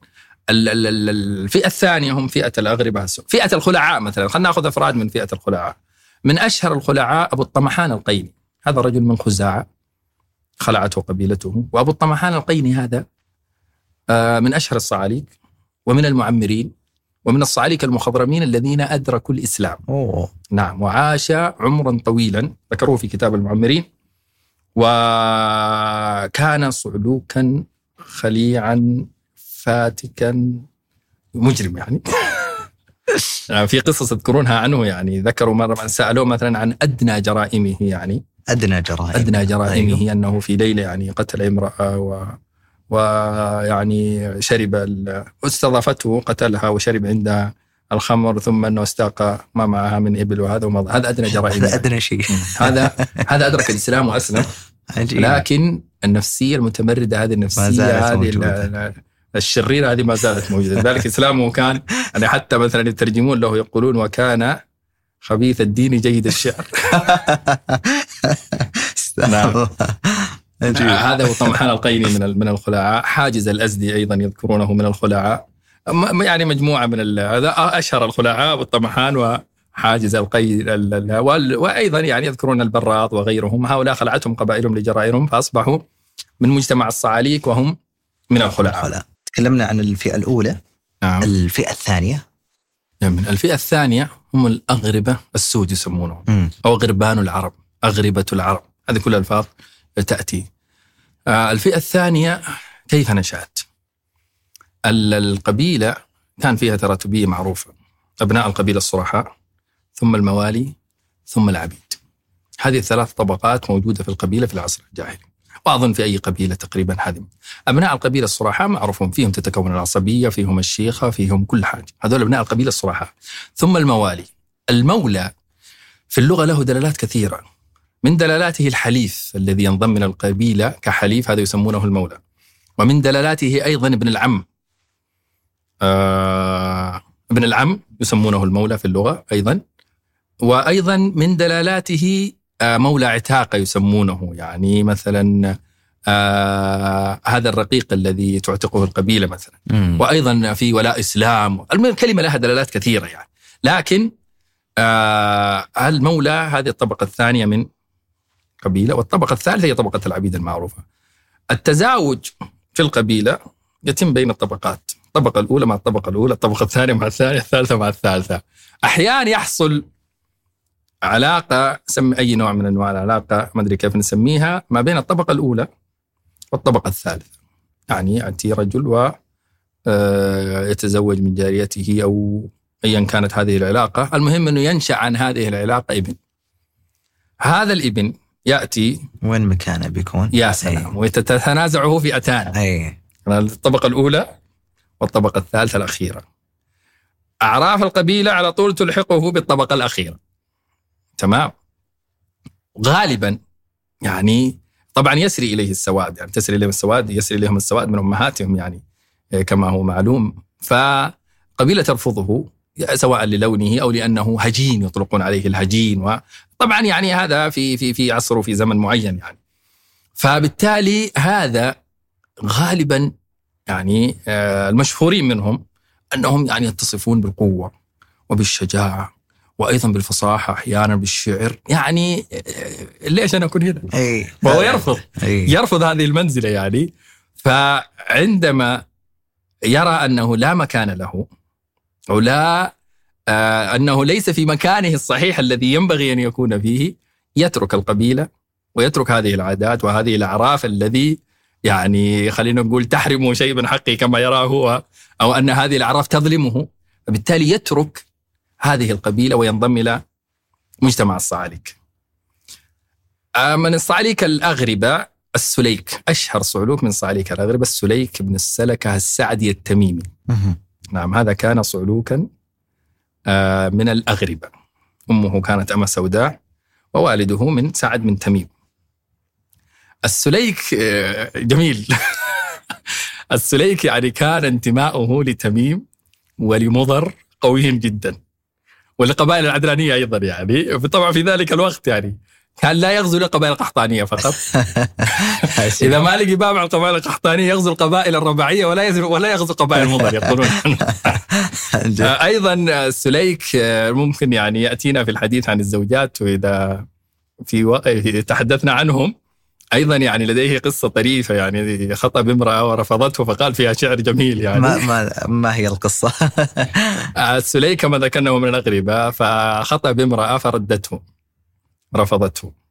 ال- ال- ال- الفئة الثانية هم فئة الأغرباء. فئة الخلعاء مثلا. خلينا نأخذ أفراد من فئة الخلعاء. من أشهر الخلعاء أبو الطمحان القيني، هذا رجل من خزاعة. خلعته قبيلته، وأبو الطمحان القيني هذا آه، من أشهر الصعاليك ومن المعمرين ومن الصعاليك المخضرمين الذين أدركوا الإسلام. أوه. نعم. وعاش عمرا طويلا. ذكروه في كتاب المعمرين. وكان صعلوكا خليعا فاتكا. مجرم يعني. يعني في قصص يذكرونها عنه يعني ذكروا مرة من سألوه مثلا عن أدنى جرائمه يعني. أدنى جرائم أدنى جرائمه أيوه. أنه في ليلة يعني قتل امرأة و ويعني شرب ال- استضافته قتلها وشرب عندها الخمر ثم أنه استاق ما معها من إبل وهذا ومضى هذا أدنى جرائم هذا. أدنى شيء. هذا هذا أدرك الإسلام واسلم عجيب. لكن النفسية المتمردة هذه النفسية هذه الشريره هذه ما زالت موجودة. لذلك إسلامه كان يعني حتى مثلا يترجمون له يقولون وكان خبيث الدين جيد الشعر. نعم. عجيب. هذا هو طمحان القيني من من الخلعاء. حاجز الأزدي أيضا يذكرونه من الخلعاء. يعني مجموعة من هذا أشهر الخلعاء والطمحان وحاجز القي وأيضا يعني يذكرون البراط وغيرهم. هؤلاء خلعتهم قبائلهم لجرائرهم فأصبحوا من مجتمع الصعاليك وهم من الخلعاء. تكلمنا عن الفئة الأولى نعم. الفئة الثانية. جميل. الفئة الثانية هم الأغربة السود يسمونهم. أو غربان العرب أغربة العرب. هذه كل الألفاظ تأتي. آه، الفئة الثانية كيف نشأت؟ ال- القبيلة كان فيها تراتبية معروفة أبناء القبيلة الصرحاء ثم الموالي ثم العبيد. هذه الثلاث طبقات موجودة في القبيلة في العصر الجاهلي. وأظن في أي قبيلة تقريبا هذه. أبناء القبيلة الصرحاء معروفون فيهم تتكون العصبية فيهم الشيخة فيهم كل حاجة. هذول أبناء القبيلة الصرحاء ثم الموالي. المولى في اللغة له دلالات كثيرة. من دلالاته الحليف الذي ينضم من القبيلة كحليف هذا يسمونه المولى. ومن دلالاته أيضا ابن العم. آه ابن العم يسمونه المولى في اللغة أيضا. وأيضا من دلالاته مولى عتاقة يسمونه. يعني مثلا آه هذا الرقيق الذي تعتقه القبيلة مثلا. مم. وأيضا في ولاء إسلام. المهم الكلمة لها دلالات كثيرة يعني. لكن آه المولى هذه الطبقة الثانية من قبيلة والطبقة الثالثة هي طبقة العبيد المعروفة. التزاوج في القبيلة يتم بين الطبقات. الطبقة الأولى مع الطبقة الأولى الطبقة الثانية مع الثانية الثالثة مع الثالثة. أحيانا يحصل علاقة سمي أي نوع من أنواع العلاقة ما أدري كيف نسميها ما بين الطبقة الأولى والطبقة الثالثة يعني ياتي رجل و آه، يتزوج من جاريته أو ايا كانت هذه العلاقة، المهم إنه ينشأ عن هذه العلاقة ابن. هذا الابن يأتي وين مكانه بيكون؟ يا سلام وتتنازعه فئتان أي الطبقة الأولى والطبقة الثالثة الأخيرة. أعراف القبيلة على طول تلحقه بالطبقة الأخيرة. تمام؟ غالبا يعني طبعا يسري إليه السواد يعني تسري إليهم السواد يسري إليهم السواد من أمهاتهم يعني آه، كما هو معلوم فقبيلة ترفضه سواء للونه أو لأنه هجين يطلقون عليه الهجين وطبعا يعني هذا في في في عصر وفي زمن معين يعني فبالتالي هذا غالبا يعني آه، المشهورين منهم أنهم يعني يتصفون بالقوة وبالشجاعة وأيضا بالفصاحة أحيانا بالشعر. يعني ليش أنا أكون هنا؟ إي. وهو يرفض. إي. يرفض هذه المنزلة يعني. فعندما يرى أنه لا مكان له أو لا آه أنه ليس في مكانه الصحيح الذي ينبغي أن يكون فيه يترك القبيلة ويترك هذه العادات وهذه الأعراف الذي يعني خلينا نقول تحرم شيء من حقه كما يراه هو أو أن هذه الأعراف تظلمه. فبالتالي يترك هذه القبيلة وينضم إلى مجتمع الصعاليك. آه، من الصعاليك الأغربة السليك. أشهر صعلوك من صعاليك الأغربة السليك بن السلكة السعدي التميمي. نعم هذا كان صعلوكا آه، من الأغربة. أمه كانت أمة سوداء ووالده من سعد من تميم. السليك آه، جميل. السليك يعني كان انتماؤه لتميم ولمضر قوي جدا. وللقبائل العدنانية أيضا يعني. طبعا في ذلك الوقت يعني. كان لا يغزو القبائل القحطانية فقط. إذا ما لقي باب على القبائل القحطانية يغزو القبائل الرباعية ولا ولا يغزو قبائل مضر يقولون. أيضا السليك ممكن يعني يأتينا في الحديث عن الزوجات وإذا في و... تحدثنا عنهم. أيضا يعني لديه قصة طريفة يعني خطب امرأة ورفضته فقال فيها شعر جميل يعني. ما ما, ما هي القصة؟ السليك كما ذكرنا من الاغرباء فخطب امرأة فردته رفضته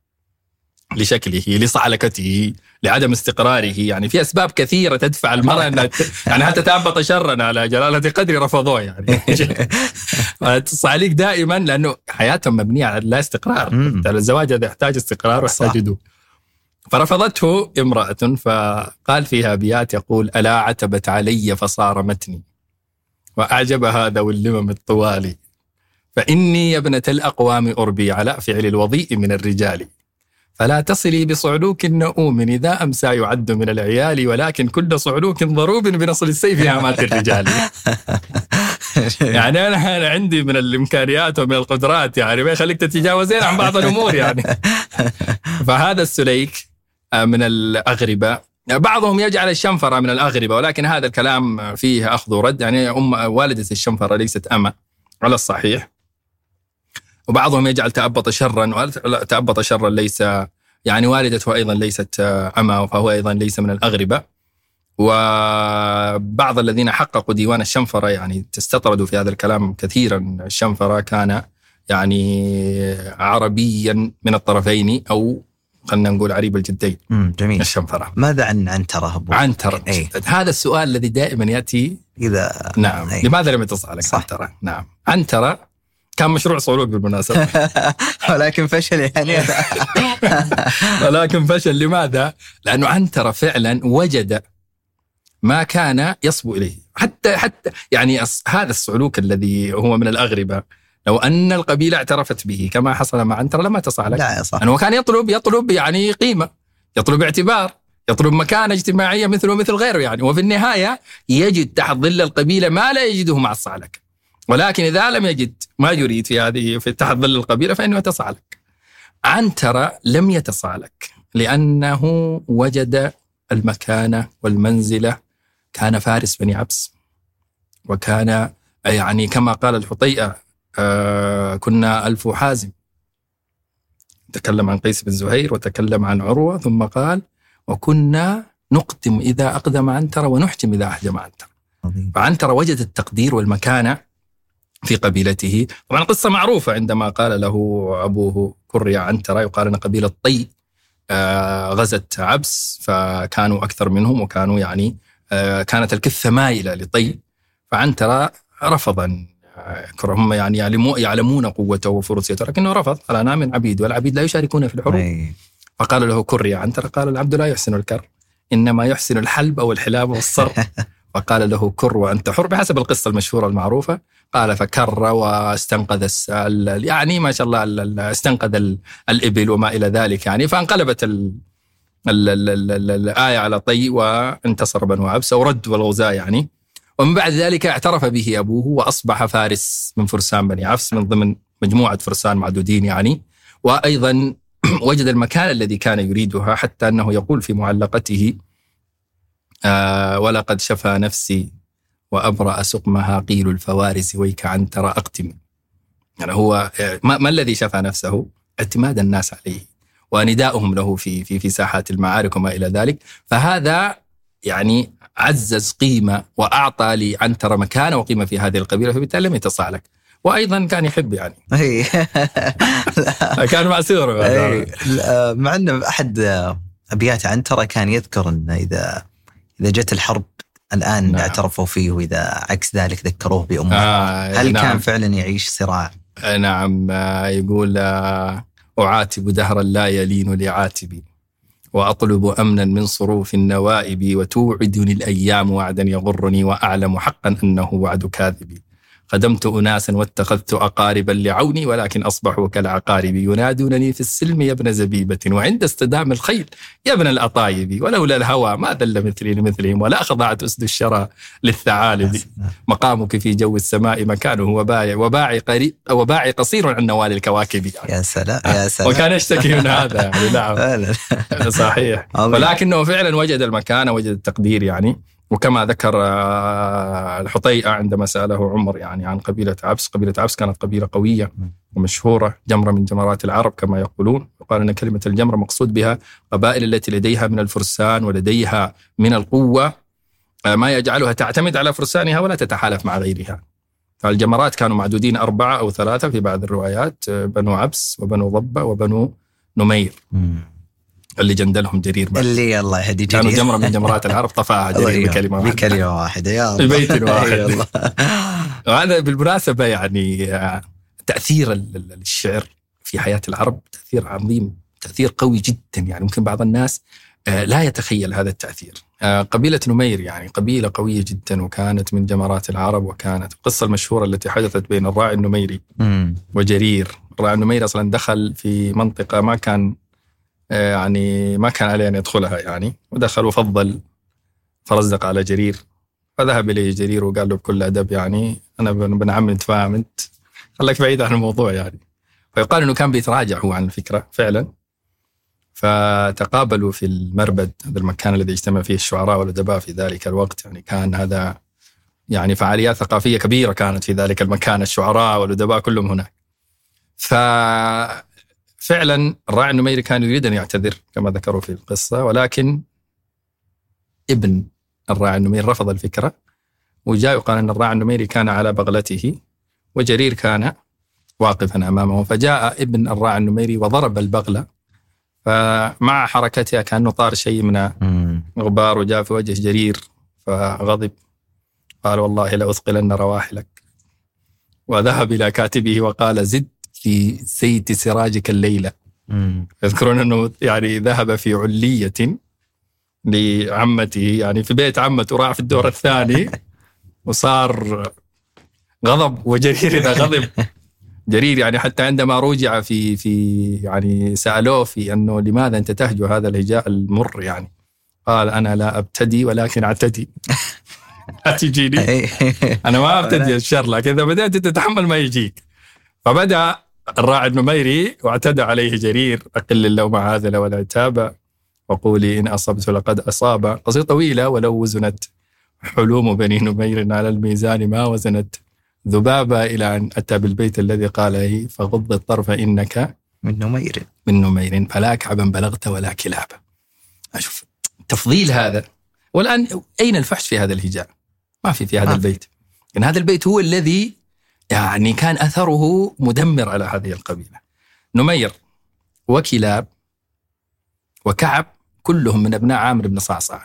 لشكله لصعلكته لعدم استقراره يعني. في أسباب كثيرة تدفع المرأة إنها يعني حتى تهبط شرا على جلالة قدر رفضوه يعني. الصعاليك دائما لأنه حياتهم مبنية على لا استقرار. الزواج هذا يحتاج استقرار ويحتاج هدوء فرفضته امرأة فقال فيها أبيات يقول ألا عتبت علي فصارمتني وأعجبها ذوي اللمم الطوال فإني يا ابنة الأقوام أربي على فعل الوضيء من الرجال فلا تصلي بصعلوك نؤوم إذا أمسى يعد من العيال ولكن كل صعلوك ضروب بنصل السيف هامات الرجال. يعني أنا عندي من الإمكانيات ومن القدرات يعني ما يخليك تتجاوزين عن بعض الأمور يعني. فهذا السليك من الأغربة. بعضهم يجعل الشنفرة من الأغربة ولكن هذا الكلام فيه أخذ ورد. يعني أم والدة الشنفرة ليست أمة على الصحيح. وبعضهم يجعل تأبط شرا تأبط شرا ليس يعني والدته أيضا ليست أمة فهو أيضا ليس من الأغربة. وبعض الذين حققوا ديوان الشنفرة يعني تستطردوا في هذا الكلام كثيرا. الشنفرة كان يعني عربيا من الطرفين أو خلينا نقول عريب الجدين. جميل. الشنفرة. ماذا عن عنترة أبو؟ عنترة أي. هذا السؤال الذي دائما يأتي إذا نعم. أي. لماذا لم يتصل لك عنترة نعم. عنترة كان مشروع صعلوك بالمناسبة. ولكن فشل يعني. ولكن فشل. لماذا؟ لأنه عنترة فعلا وجد ما كان يصبو إليه. حتى حتى يعني هذا الصعلوك الذي هو من الأغربة لو أن القبيلة اعترفت به كما حصل مع عنتر لما تصالح لا صح انه كان يطلب يطلب يعني قيمة يطلب اعتبار يطلب مكانة اجتماعية مثله مثل غيره يعني. وفي النهاية يجد تحت ظل القبيلة ما لا يجده مع الصعلك ولكن إذا لم يجد ما يريد في هذه في تحت ظل القبيلة فإنه يتصالك عنترة لم يتصالك لأنه وجد المكانة والمنزلة. كان فارس بني عبس وكان يعني كما قال الحطيئة آه كنا ألف حازم. تكلم عن قيس بن زهير وتكلم عن عروة ثم قال وكنا نقدم إذا أقدم عنتر ونحجم إذا أحجم عنتر فعنتر وجد التقدير والمكانة في قبيلته. طبعا قصة معروفة عندما قال له أبوه كري عنتر يقال أن قبيلة طي آه غزت عبس فكانوا أكثر منهم وكانوا يعني آه كانت الكثة مائلة لطي. فعنتر رفض أن هم يعني يعلمون قوته وفرسيته لكنه رفض. قال أنا من عبيد والعبيد لا يشاركون في الحروب. أي. فقال له كر يا عنتر قال العبد لا يحسن الكر. إنما يحسن الحلب أو الحلاب والصر فقال له كر وأنت حر بحسب القصة المشهورة المعروفة. قال فكر واستنقذ يعني ما شاء الله استنقذ الإبل وما إلى ذلك يعني. فانقلبت ال ال ال ال الآية على طي وانتصر بنو عبس. ورد الغزاة يعني. ومن بعد ذلك اعترف به أبوه وأصبح فارس من فرسان بني عفس من ضمن مجموعة فرسان معدودين يعني. وأيضا وجد المكان الذي كان يريدها حتى أنه يقول في معلقته آه ولقد شفى نفسي وأبرأ سقمها قيل الفوارس ويك عن ترى أقتم يعني هو ما, ما الذي شفى نفسه؟ اعتماد الناس عليه ونداؤهم له في في في ساحات المعارك وما إلى ذلك. فهذا يعني عزز قيمة وأعطى لعنترة مكانة وقيمة في هذه القبيلة فبالتالي لم يتصالك وأيضا كان يحب يعني. كان معسور مع أنه أحد أبيات عنترة كان يذكر أن إذا إذا جت الحرب الآن نعم. اعترفوا فيه وإذا عكس ذلك ذكروه بأمه آه هل نعم. كان فعلا يعيش صراع؟ نعم. يقول أعاتب دهرا لا يلين لعاتبي. وأطلب أمنا من صروف النوائب وتوعدني الأيام وعدا يغرني وأعلم حقا أنه وعد كاذب خدمت أناسا واتخذت أقاربا لعوني ولكن أصبحوا كالعقارب ينادونني في السلم يا ابن زبيبة وعند اصطدام الخيل يا ابن الأطايب ولولا الهوى ما ذل مثلي لمثلهم ولا خضعت أسد الشرى للثعالب. مقامك في جو السماء مكانه وباعي وباعي قريب وباعي قصير عن نوال الكواكب. يا سلام يا سلام. وكان يشتكي من هذا يعني نعم. صحيح. ولكنه فعلا وجد المكانة وجد التقدير يعني. وكما ذكر آه، الحطيئة عندما سأله عمر يعني عن قبيلة عبس. قبيلة عبس كانت قبيلة قوية ومشهورة جمرة من جمرات العرب كما يقولون. وقال أن كلمة الجمرة مقصود بها قبائل التي لديها من الفرسان ولديها من القوة آه، ما يجعلها تعتمد على فرسانها ولا تتحالف مع غيرها. فالجمرات كانوا معدودين أربعة أو ثلاثة في بعض الروايات آه، بنو عبس وبنو ضبة وبنو نمير. اللي جندلهم جرير بعد. اللي الله يهدي كانوا جرير. جمرة من جمرات العرب طفاها جرير يرحمه. بكلمة واحدة بكلمة واحدة يا الله ببيت واحد. وهذا بالمناسبة يعني ال- الشعر في حياة العرب تأثير عظيم تأثير قوي جدا يعني ممكن بعض الناس آه، لا يتخيل هذا التأثير آه، قبيلة نمير يعني قبيلة قوية جدا وكانت من جمرات العرب وكانت القصة المشهورة التي حدثت بين الراعي النميري. وجرير الراعي النميري أصلا دخل في منطقة ما كان يعني ما كان عليه أن يدخلها يعني. ودخل وفضل فرزق على جرير. فذهب إليه جرير وقال له بكل أدب يعني أنا ابن عمي أنت فاهم أنت. خليك بعيد عن الموضوع يعني. فيقال أنه كان بيتراجع هو عن الفكرة فعلا. فتقابلوا في المربد هذا المكان الذي اجتمع فيه الشعراء والأدباء في ذلك الوقت. يعني كان هذا يعني فعاليات ثقافية كبيرة كانت في ذلك المكان الشعراء والأدباء كلهم هناك. ففعلا الراعي النميري كان يريد أن يعتذر كما ذكروا في القصة ولكن ابن الراعي النميري رفض الفكرة وجاء يقال أن الراعي النميري كان على بغلته وجرير كان واقفا أمامه. فجاء ابن الراعي النميري وضرب البغلة فمع حركتها كأنه طار شيء من. غبار وجاء في وجه جرير فغضب. قال والله لأثقلن رواحلك. وذهب إلى كاتبه وقال زد. في زيت سراجك الليلة. مم. يذكرون أنه يعني ذهب في علية لعمته يعني في بيت عمته راح في الدور الثاني وصار غضب وجرير إذا غضب. جرير يعني حتى عندما رجع في في يعني سألوه في أنه لماذا أنت تهجو؟ هذا الهجاء المر يعني. قال أنا لا أبتدي ولكن أعتدي. لا تجيني. أنا ما أبتدي الشر لكن إذا بدأت تتحمل ما يجيك. فبدأ الراعي النميري واعتدى عليه جرير أقل اللوم هذا والعتاب وقولي إن أصبت لقد أصاب. قصيدة طويلة ولو وزنت حلوم بني نمير على الميزان ما وزنت. ذبابة إلى أن أتى بالبيت الذي قال لي فغض الطرف إنك من نمير. من نمير. فلا كعبا بلغت ولا كلابا أشوف تفضيل هذا. والآن أين الفحش في هذا الهجاء؟ ما في في هذا في. البيت. لأن هذا البيت هو الذي يعني كان أثره مدمر على هذه القبيلة. نمير وكلاب وكعب كلهم من أبناء عامر بن صعصع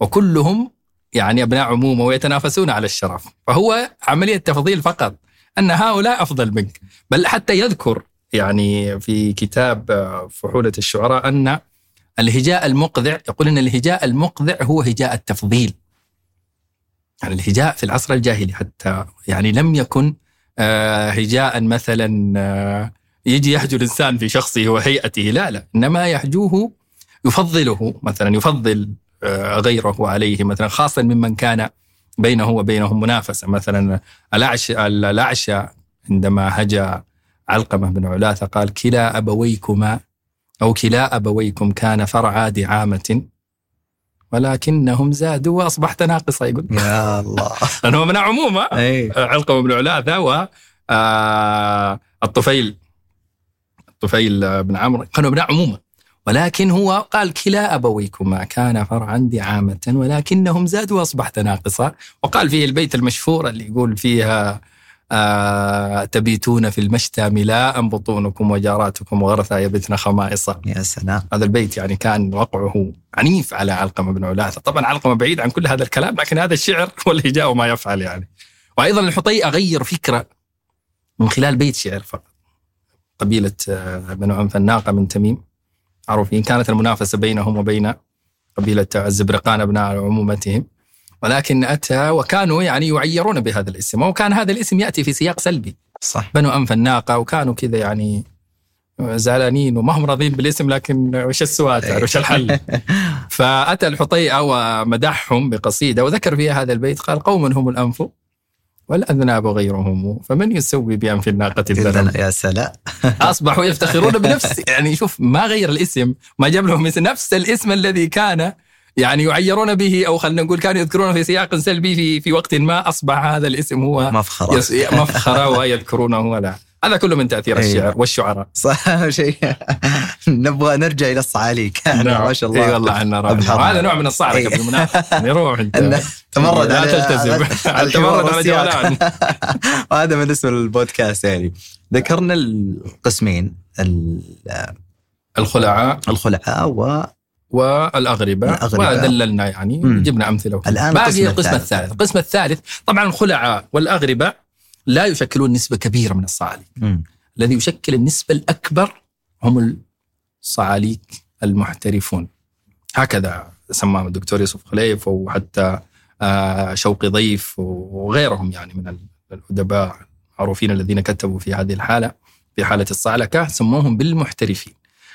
وكلهم يعني أبناء عمومة ويتنافسون على الشرف. فهو عملية تفضيل فقط أن هؤلاء أفضل منك. بل حتى يذكر يعني في كتاب فحولة الشعراء أن الهجاء المقذع يقول أن الهجاء المقذع هو هجاء التفضيل. يعني الهجاء في العصر الجاهلي حتى يعني لم يكن آه، هجاء مثلا آه، يجي يهجو الإنسان في شخصه وهيئته لا لا إنما يهجوه يفضله مثلا يفضل آه، غيره عليه مثلا خاصة ممن كان بينه وبينهم منافسة. مثلا الأعشى الأعشى عندما هجا علقمة بن علاثة قال كلا أبويكما أو كلا أبويكم كان فرعا دعامة ولكنهم زادوا وأصبحت ناقصة يقول. يا الله. لأنه من عمومة إي. علقمة بن علاثة و آه، الطفيل. الطفيل بن عمرو. كانوا ابناء عمومة ولكن هو قال كلا أبويكما كان فرعا دعامة ولكنهم زادوا وأصبحت ناقصة. وقال فيه البيت المشهور اللي يقول فيها آه تبيتون في المشتى ملاء بطونكم وجاراتكم وغرثا يبتن خمائصا يا سلام. هذا البيت يعني كان وقعه عنيف على علقمة بن علاثة. طبعا علقمة بعيد عن كل هذا الكلام لكن هذا الشعر والهجاء وما يفعل يعني. وأيضا الحطي أغير فكرة من خلال بيت شعر فقط. قبيلة آه، بنو عنف الناقة من تميم. معروفين كانت المنافسة بينهم وبين قبيلة الزبرقان أبناء عمومتهم. ولكن أتى وكانوا يعني يعيرون بهذا الاسم وكان هذا الاسم يأتي في سياق سلبي. صح. بنو أنف الناقة وكانوا كذا يعني زعلانين وما هم راضين بالاسم لكن وش السواتر وش الحل؟ فأتى الحطيئة ومدحهم بقصيدة وذكر فيها هذا البيت قال قوم هم الأنف والأذناب غيرهم فمن يسوي بأنف الناقة البلد يا سلام. أصبحوا يفتخرون بنفس يعني شوف ما غير الاسم ما جاب لهم نفس الاسم الذي كان يعني يعيرون به أو خلينا نقول كانوا يذكرونه في سياق سلبي في في وقت ما أصبح هذا الاسم هو مفخرة. يس- مفخرة ويذكرونه ولا. هذا كله من تأثير أيوة. الشعر والشعراء. صح شيء. نبغى نرجع إلى الصعاليك ما شاء الله. إي والله عنا. هذا نوع من الصعركه إيه. بالمناسبه يعني روح أنت. تمرد لا تلتزم. تمرد على. جولان. وهذا بالنسبة للبودكاست يعني. ذكرنا القسمين ال- الخلعاء. الخلعاء و والاغرباء الأغرباء. ودللنا يعني مم. جبنا أمثلة الآن باقي القسم الثالث. القسم الثالث طبعا الخلعاء والاغرباء لا يشكلون نسبة كبيرة من الصعاليك. الذي يشكل النسبة الأكبر هم الصعاليك المحترفون هكذا سماهم الدكتور يوسف خليف وحتى آه، شوقي ضيف وغيرهم يعني من الأدباء المعروفين الذين كتبوا في هذه الحالة في حالة الصعلكة سموهم بالمحترفين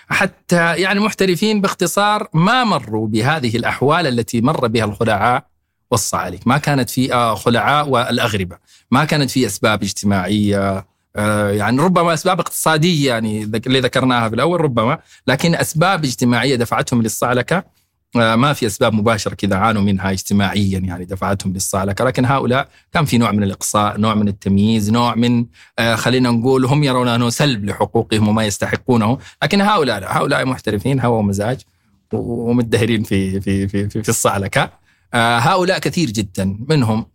حتى يعني محترفين باختصار ما مروا بهذه الأحوال التي مر بها الخلعاء والصعاليك ما كانت في خلعاء والأغربة. ما كانت في أسباب اجتماعية آه، يعني ربما أسباب اقتصادية يعني اللي ذكرناها في الأول ربما لكن أسباب اجتماعية دفعتهم للصعلكة ما في أسباب مباشرة كذا عانوا منها اجتماعيا يعني دفعتهم للصعلكه لكن هؤلاء كان في نوع من الإقصاء نوع من التمييز نوع من آه، خلينا نقول هم يرون أنه سلب لحقوقهم وما يستحقونه. لكن هؤلاء لا هؤلاء محترفين هوى ومزاج ومدهرين في في في في, في الصعلكه آه، هؤلاء كثير جدا منهم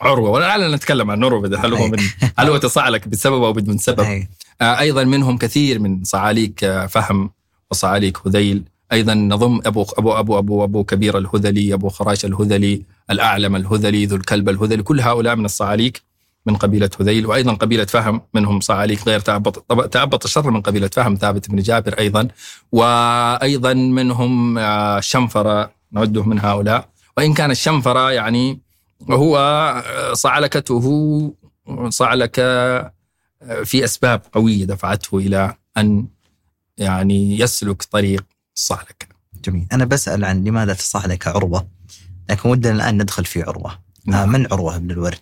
عروة. ولعلنا نتكلم عن عروة هل هو من هل هو تصعلك بسبب أو بدون سبب. آه، أيضا منهم كثير من صعاليك آه، فهم وصعاليك هذيل. أيضا نضم أبو أبو أبو أبو أبو كبير الهذلي أبو خراش الهذلي الأعلم الهذلي ذو الكلب الهذلي كل هؤلاء من الصعاليك من قبيلة هذيل وأيضا قبيلة فهم منهم صعاليك غير تأبط طب- تأبط الشر من قبيلة فهم ثابت بن جابر أيضا وأيضا منهم آه، شنفرة نعده من هؤلاء وإن كان الشنفرة يعني هو آه، صعلكته صعلكه في أسباب قوية دفعته إلى أن يعني يسلك طريق الصعلكه. جميل أنا بسأل عن لماذا تصعلك عروة لكن ودنا الآن ندخل في عروة آه نعم. من عروة بن الورد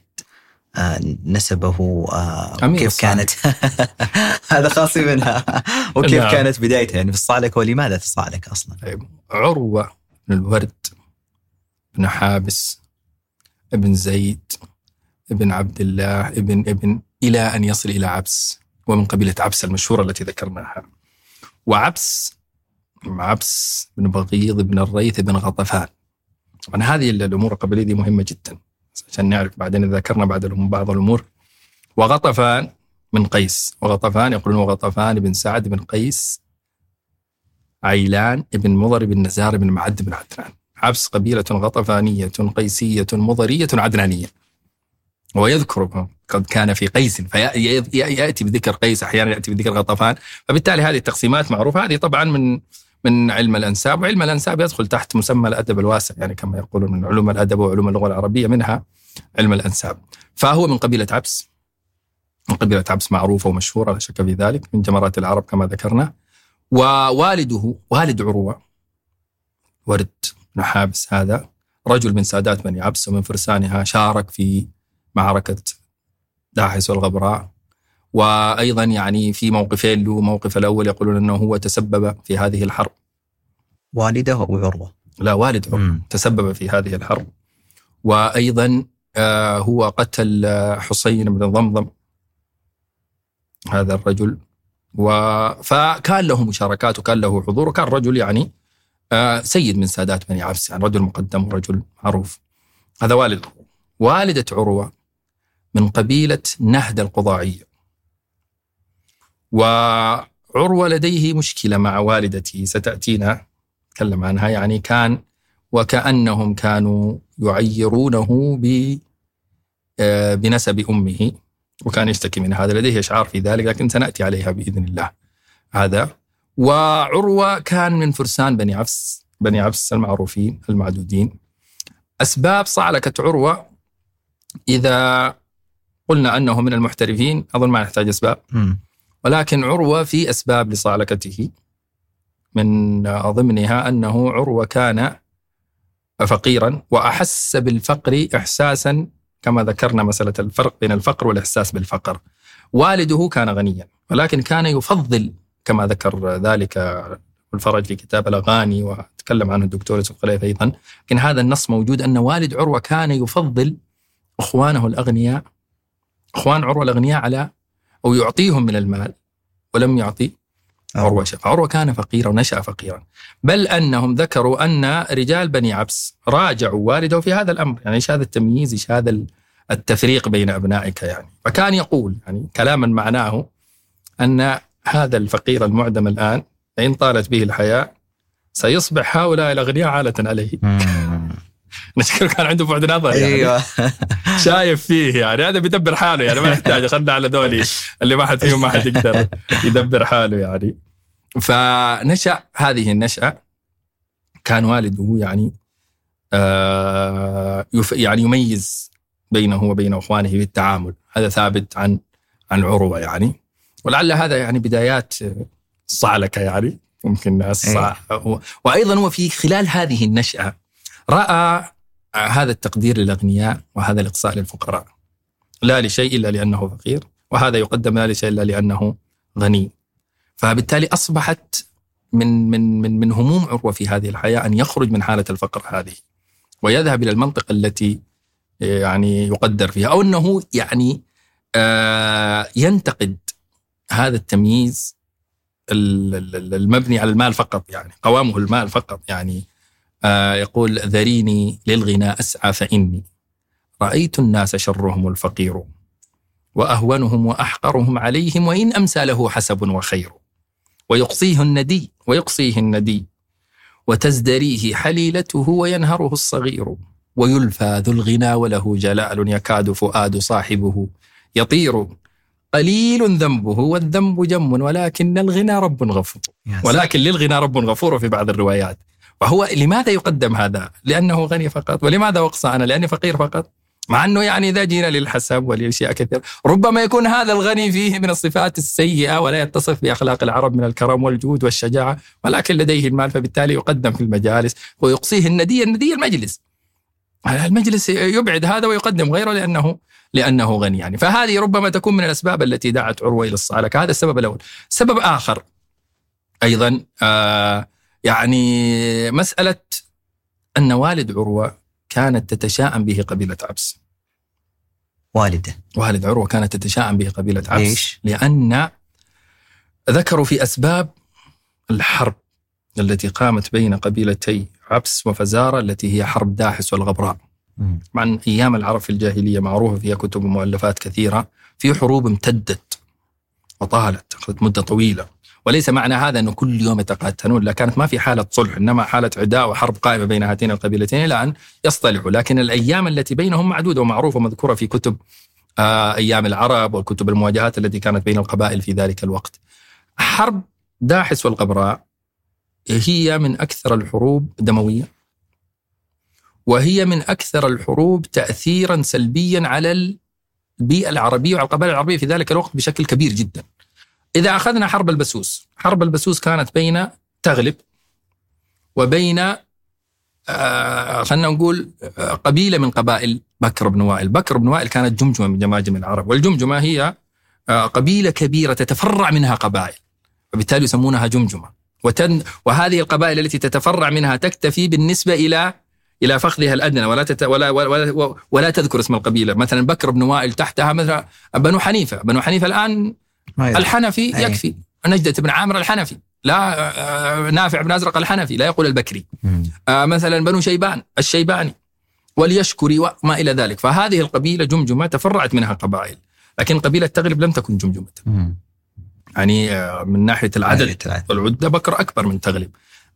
آه نسبه آه وكيف. كانت هذا خاص منها وكيف نعم. كانت بدايتها يعني في الصعلكه ولماذا تصعلك أصلا طيب عروة بن الورد بن حابس ابن زيد ابن عبد الله ابن ابن إلى أن يصل إلى عبس ومن قبيلة عبس المشهورة التي ذكرناها. وعبس عبس بن بغيض بن الريث بن غطفان. طبعا هذه الأمور القبليه دي مهمة جدا. عشان نعرف بعدين ذكرنا بعد بعض الأمور. وغطفان من قيس. وغطفان يقولون وغطفان بن سعد بن قيس. عيلان بن مضر بن نزار بن معد بن عدنان. عبس قبيلة غطفانية قيسية مضرية عدنانية. ويذكر قد كان في قيس. فيأتي بذكر قيس أحيانا يأتي بذكر غطفان. فبالتالي هذه التقسيمات معروفة. هذه طبعا من من علم الأنساب وعلم الأنساب يدخل تحت مسمى الأدب الواسع يعني كما يقولون من علوم الأدب وعلوم اللغة العربية منها علم الأنساب. فهو من قبيلة عبس من قبيلة عبس معروفة ومشهورة لا شك في ذلك من جمرات العرب كما ذكرنا. ووالده والد عروة ورد بن حابس هذا رجل من سادات بني عبس ومن فرسانها شارك في معركة داحس والغبراء. وأيضا يعني في موقفين له موقف الأول يقولون أنه هو تسبب في هذه الحرب. والده ابو عروة؟ لا والد عروة مم. تسبب في هذه الحرب. وأيضا آه، هو قتل حسين بن ضمضم هذا الرجل. و... فكان له مشاركات وكان له حضور وكان رجل يعني آه، سيد من سادات بني عبس يعني رجل مقدم ورجل معروف. هذا والد. والدة عروة من قبيلة نهد القضاعية وعروة لديه مشكلة مع والدته ستأتينا نتكلم عنها يعني كان وكأنهم كانوا يعيرونه ب آه، بنسب أمه وكان يشتكي من هذا لديه إشعار في ذلك لكن سنأتي عليها بإذن الله. هذا. وعروة كان من فرسان بني عفس بني عفس المعروفين المعدودين. أسباب صعلكة عروة إذا قلنا أنه من المحترفين أظن ما نحتاج أسباب. مم. ولكن عروة في أسباب لصعلكته من ضمنها أنه عروة كان فقيرا وأحس بالفقر إحساسا كما ذكرنا مسألة الفرق بين الفقر والإحساس بالفقر. والده كان غنيا ولكن كان يفضل كما ذكر ذلك الفرج في كتاب الأغاني وتكلم عنه الدكتور يوسف خليف أيضا. لكن هذا النص موجود أن والد عروة كان يفضل إخوانه الأغنياء إخوان عروة الأغنياء على أو يعطيهم من المال ولم يعطي عروة. شيء عروة كان فقيرا ونشأ فقيرا. بل أنهم ذكروا أن رجال بني عبس راجعوا والده في هذا الأمر. يعني إيش هذا التمييز؟ إيش هذا التفريق بين أبنائك يعني؟ فكان يقول يعني كلاما معناه أن هذا الفقير المعدم الآن إن طالت به الحياة سيصبح هؤلاء الأغنياء عالة عليه. نشكر كان عنده بعد نظر يعني. أيوه. شايف فيه يعني. هذا بيدبر حاله يعني ما يحتاج. خلنا على ذولي اللي ما حد فيهم ما حد يقدر يدبر حاله يعني. فنشأ هذه النشأة كان والده يعني آه يعني يميز بينه وبين إخوانه في التعامل. هذا ثابت عن عن عروة يعني. ولعل هذا يعني بدايات الصعلكه يعني. ممكن الصع... وأيضا هو في خلال هذه النشأة رأى هذا التقدير للأغنياء وهذا الإقصاء للفقراء. لا لشيء إلا لأنه فقير وهذا يقدم لا لشيء إلا لأنه غني. فبالتالي أصبحت من من من من هموم عروة في هذه الحياة أن يخرج من حالة الفقر هذه ويذهب إلى المنطقة التي يعني يقدر فيها أو أنه يعني آه ينتقد هذا التمييز المبني على المال فقط يعني قوامه المال فقط يعني. آه يقول ذريني للغنى أسعى فإني. رأيت الناس شرهم الفقير وأهونهم وأحقرهم عليهم وإن أمسى له حسب وخير. ويقصيه الندي ويقصيه الندي. وتزدريه حليلته وينهره الصغير. ويلفى ذو الغنى وله جلال يكاد فؤاد صاحبه يطير. قليل ذنبه والذنب جم ولكن الغنى رب غفور. ولكن للغنى رب غفور في بعض الروايات. وهو لماذا يقدم هذا؟ لأنه غني فقط؟ ولماذا وقصى أنا؟ لأني فقير فقط؟ مع أنه يعني إذا جينا للحسب ولأشياء كثيرة ربما يكون هذا الغني فيه من الصفات السيئة ولا يتصف بأخلاق العرب من الكرم والجود والشجاعة ولكن لديه المال فبالتالي يقدم في المجالس ويقصيه الندي الندي المجلس. المجلس يبعد هذا ويقدم غيره لأنه لأنه غني يعني. فهذه ربما تكون من الأسباب التي دعت عروة إلى الصعلكة هذا السبب الأول. سبب آخر أيضا آه يعني مسألة أن والد عروة كانت تتشاءم به قبيلة عبس. والده. والد عروة كانت تتشاءم به قبيلة عبس. ليش؟ لأن ذكروا في أسباب الحرب التي قامت بين قبيلتي عبس وفزارة التي هي حرب داحس والغبراء. طبعا أيام العرب في الجاهلية معروفة فيها كتب ومؤلفات كثيرة في حروب امتدت وطالت أخذت مدة طويلة. وليس معنى هذا أنه كل يوم يتقاتلون لا كانت ما في حالة صلح إنما حالة عداء وحرب قائمة بين هاتين القبيلتين إلى أن يصطلحوا. لكن الأيام التي بينهم معدودة ومعروفة ومذكورة في كتب آه، أيام العرب وكتب المواجهات التي كانت بين القبائل في ذلك الوقت. حرب داحس والغبراء هي من أكثر الحروب دموية وهي من أكثر الحروب تأثيرا سلبيا على البيئة العربية وعلى القبائل العربية في ذلك الوقت بشكل كبير جدا. إذا أخذنا حرب البسوس حرب البسوس كانت بين تغلب وبين آه خلينا نقول آه قبيلة من قبائل بكر بن وائل. بكر بن وائل كانت جمجمة من جماجم العرب والجمجمة هي آه قبيلة كبيرة تتفرع منها قبائل وبالتالي يسمونها جمجمة. وتن وهذه القبائل التي تتفرع منها تكتفي بالنسبة إلى إلى فخذها الأدنى ولا تت ولا ولا, ولا تذكر اسم القبيلة، مثلا بكر بن وائل تحتها مثلا بنو حنيفة، بنو حنيفة الآن الحنفي أي. يكفي، نجدة بن عامر الحنفي، لا آه، نافع بن أزرق الحنفي، لا يقول البكري. آه، مثلا بنو شيبان الشيباني واليشكري وما إلى ذلك، فهذه القبيلة جمجمة تفرعت منها قبائل، لكن قبيلة تغلب لم تكن جمجمة. مم. يعني آه، من عدد العدد. والعدة بكر أكبر من تغلب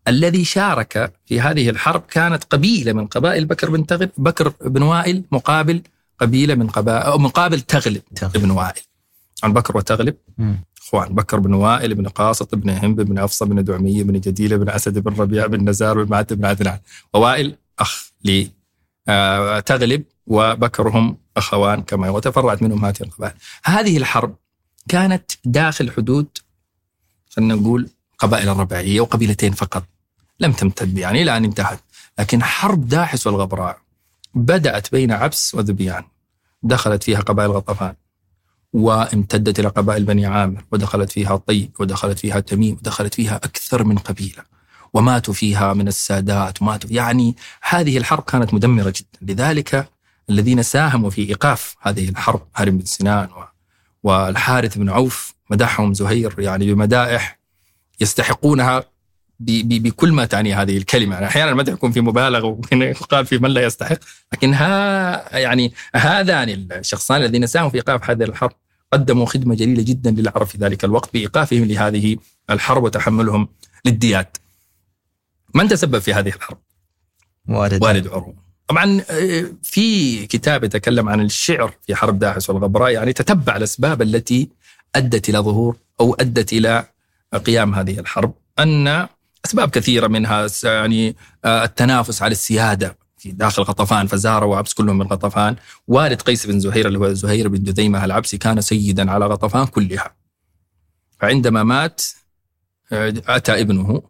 الذي شارك في هذه الحرب كانت قبيلة من قبائل بكر بن تغلب بكر بن وائل مقابل قبيلة من قبائل أو مقابل تغلب تغلب. بن وائل عن بكر وتغلب. اخوان بكر بن وائل بن قاسط بن هند بن أفصى بن دعميه بن جديله بن أسد بن ربيع بن نزار بن معد بن عدنان. ووائل أخ آه، تغلب وبكرهم أخوان كما وتفرعت منهم هذه القبائل. هذه الحرب كانت داخل حدود خلينا نقول قبائل الرباعية وقبيلتين فقط. لم تمتد يعني إلى أن انتهت. لكن حرب داحس والغبراء بدأت بين عبس وذبيان. دخلت فيها قبائل غطفان. وامتدت إلى قبائل بني عامر ودخلت فيها طي ودخلت فيها تميم ودخلت فيها أكثر من قبيلة وماتوا فيها من السادات وماتوا يعني هذه الحرب كانت مدمرة جدا. لذلك الذين ساهموا في إيقاف هذه الحرب هارم بن سنان والحارث بن عوف مدحهم زهير يعني بمدائح يستحقونها بكل ما تعني هذه الكلمة يعني أحيانا المدح يكون في مبالغة ويقال في من لا يستحق لكن ها يعني هذان الشخصان الذين ساهموا في إيقاف هذه الحرب قدموا خدمة جليلة جدا للعرب في ذلك الوقت بإيقافهم لهذه الحرب وتحملهم للديات. من تسبب في هذه الحرب؟ والد والد عروة. طبعا آه، في كتاب يتكلم عن الشعر في حرب داعش والغبراء يعني تتبع الأسباب التي أدت إلى ظهور أو أدت إلى قيام هذه الحرب أن أسباب كثيرة منها يعني آه، التنافس على السيادة في داخل غطفان فزارة وعبس كلهم من غطفان. والد قيس بن زهير اللي هو زهير بن جذيمة العبسي كان سيدا على غطفان كلها. فعندما مات آه، أتى ابنه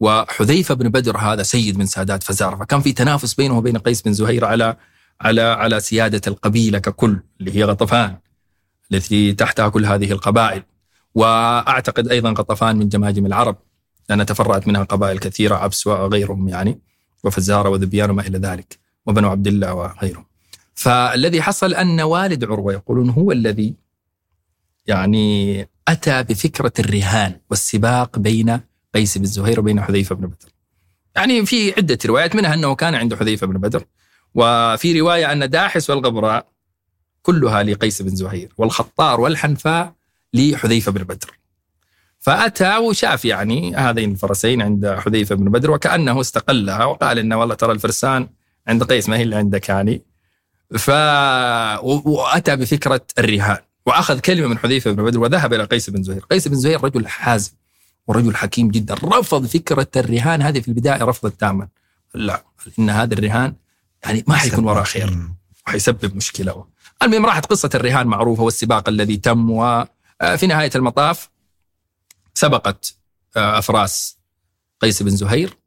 وحذيفة بن بدر هذا سيد من سادات فزارة. فكان في تنافس بينه وبين قيس بن زهير على على على سيادة القبيلة ككل اللي هي غطفان التي تحتها كل هذه القبائل. وأعتقد أيضا غطفان من جماجم العرب. لأنها تفرعت منها قبائل كثيرة عبس وغيرهم يعني وفزارة وذبيان وما إلى ذلك وبنو عبد الله وغيرهم. فالذي حصل أن والد عروة يقولون هو الذي يعني أتى بفكرة الرهان والسباق بين قيس بن زهير وبين حذيفة بن بدر. يعني في عدة روايات منها أنه كان عند حذيفة بن بدر وفي رواية أن داحس والغبراء كلها لقيس بن زهير والخطار والحنفاء لحذيفة بن بدر. فأتى وشاف يعني هذين الفرسين عند حذيفة بن بدر وكأنه استقلها وقال إن والله ترى الفرسان عند قيس ما هي اللي عندك يعني. ف وأتى بفكرة الرهان وأخذ كلمة من حذيفة بن بدر وذهب إلى قيس بن زهير. قيس بن زهير رجل حازم ورجل حكيم جدا. رفض فكرة الرهان هذه في البداية رفضا تاما. لا إن هذا الرهان يعني ما حيكون وراء خير. وحيسبب مشكلة. المهم راحت قصة الرهان معروفة والسباق الذي تم وفي نهاية المطاف سبقت آه، أفراس قيس بن زهير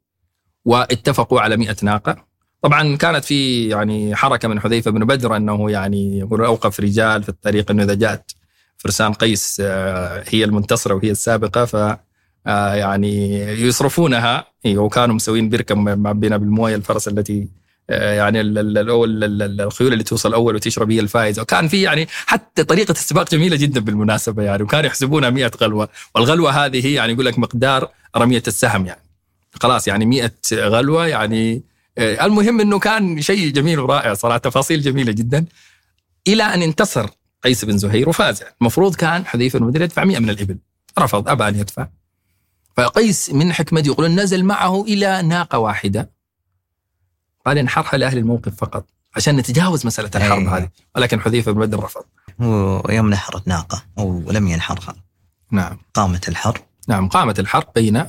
واتفقوا على مئة ناقة. طبعا كانت في يعني حركة من حذيفة بن بدر أنه يعني يقول أوقف رجال في الطريق أنه إذا جاءت فرسان قيس آه، هي المنتصرة وهي السابقة ف آه، يعني يصرفونها. وكانوا مسوين بركة معبينها بالموية الفرس التي يعني الخيول اللي توصل أول وتشرب هي الفائزة. وكان في يعني حتى طريقة السباق جميلة جدا بالمناسبة يعني وكانوا يحسبونها 100 غلوة. والغلوة هذه يعني يقول لك مقدار رمية السهم يعني. خلاص يعني 100 غلوة يعني آه، المهم إنه كان شيء جميل ورائع صراحة تفاصيل جميلة جدا. إلى أن انتصر قيس بن زهير وفاز يعني. المفروض كان حذيفة بن يدفع 100 من الإبل. رفض ابى أن يدفع. فقيس من حكمته يقول نزل معه إلى ناقة واحدة. قال انحرها لأهل الموقف فقط عشان نتجاوز مسألة الحرب أيه. هذه. ولكن حذيفة بن بدر رفض. ويوم نحرت ناقة ولم ينحرها. نعم. قامت الحرب. نعم قامت الحرب بين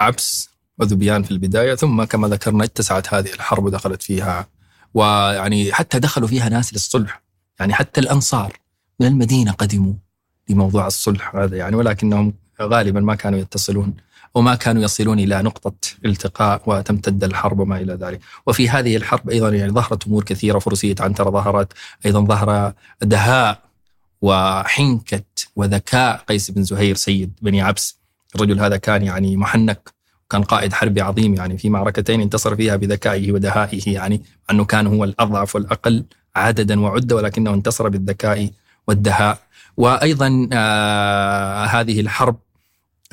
عبس وذبيان في البداية ثم كما ذكرنا اتسعت هذه الحرب ودخلت فيها. ويعني حتى دخلوا فيها ناس للصلح. يعني حتى الأنصار من المدينة قدموا لموضوع الصلح هذا يعني ولكنهم غالبا ما كانوا يتصلون. وما كانوا يصلون إلى نقطة التقاء وتمتد الحرب وما إلى ذلك، وفي هذه الحرب أيضا يعني ظهرت أمور كثيرة فرسيه عنتره ظهرت، أيضا ظهر دهاء وحنكة وذكاء قيس بن زهير سيد بني عبس، الرجل هذا كان يعني محنك كان قائد حربي عظيم يعني في معركتين انتصر فيها بذكائه ودهائه يعني أنه كان هو الأضعف والأقل عددا وعدة ولكنه انتصر بالذكاء والدهاء. وأيضا آه هذه الحرب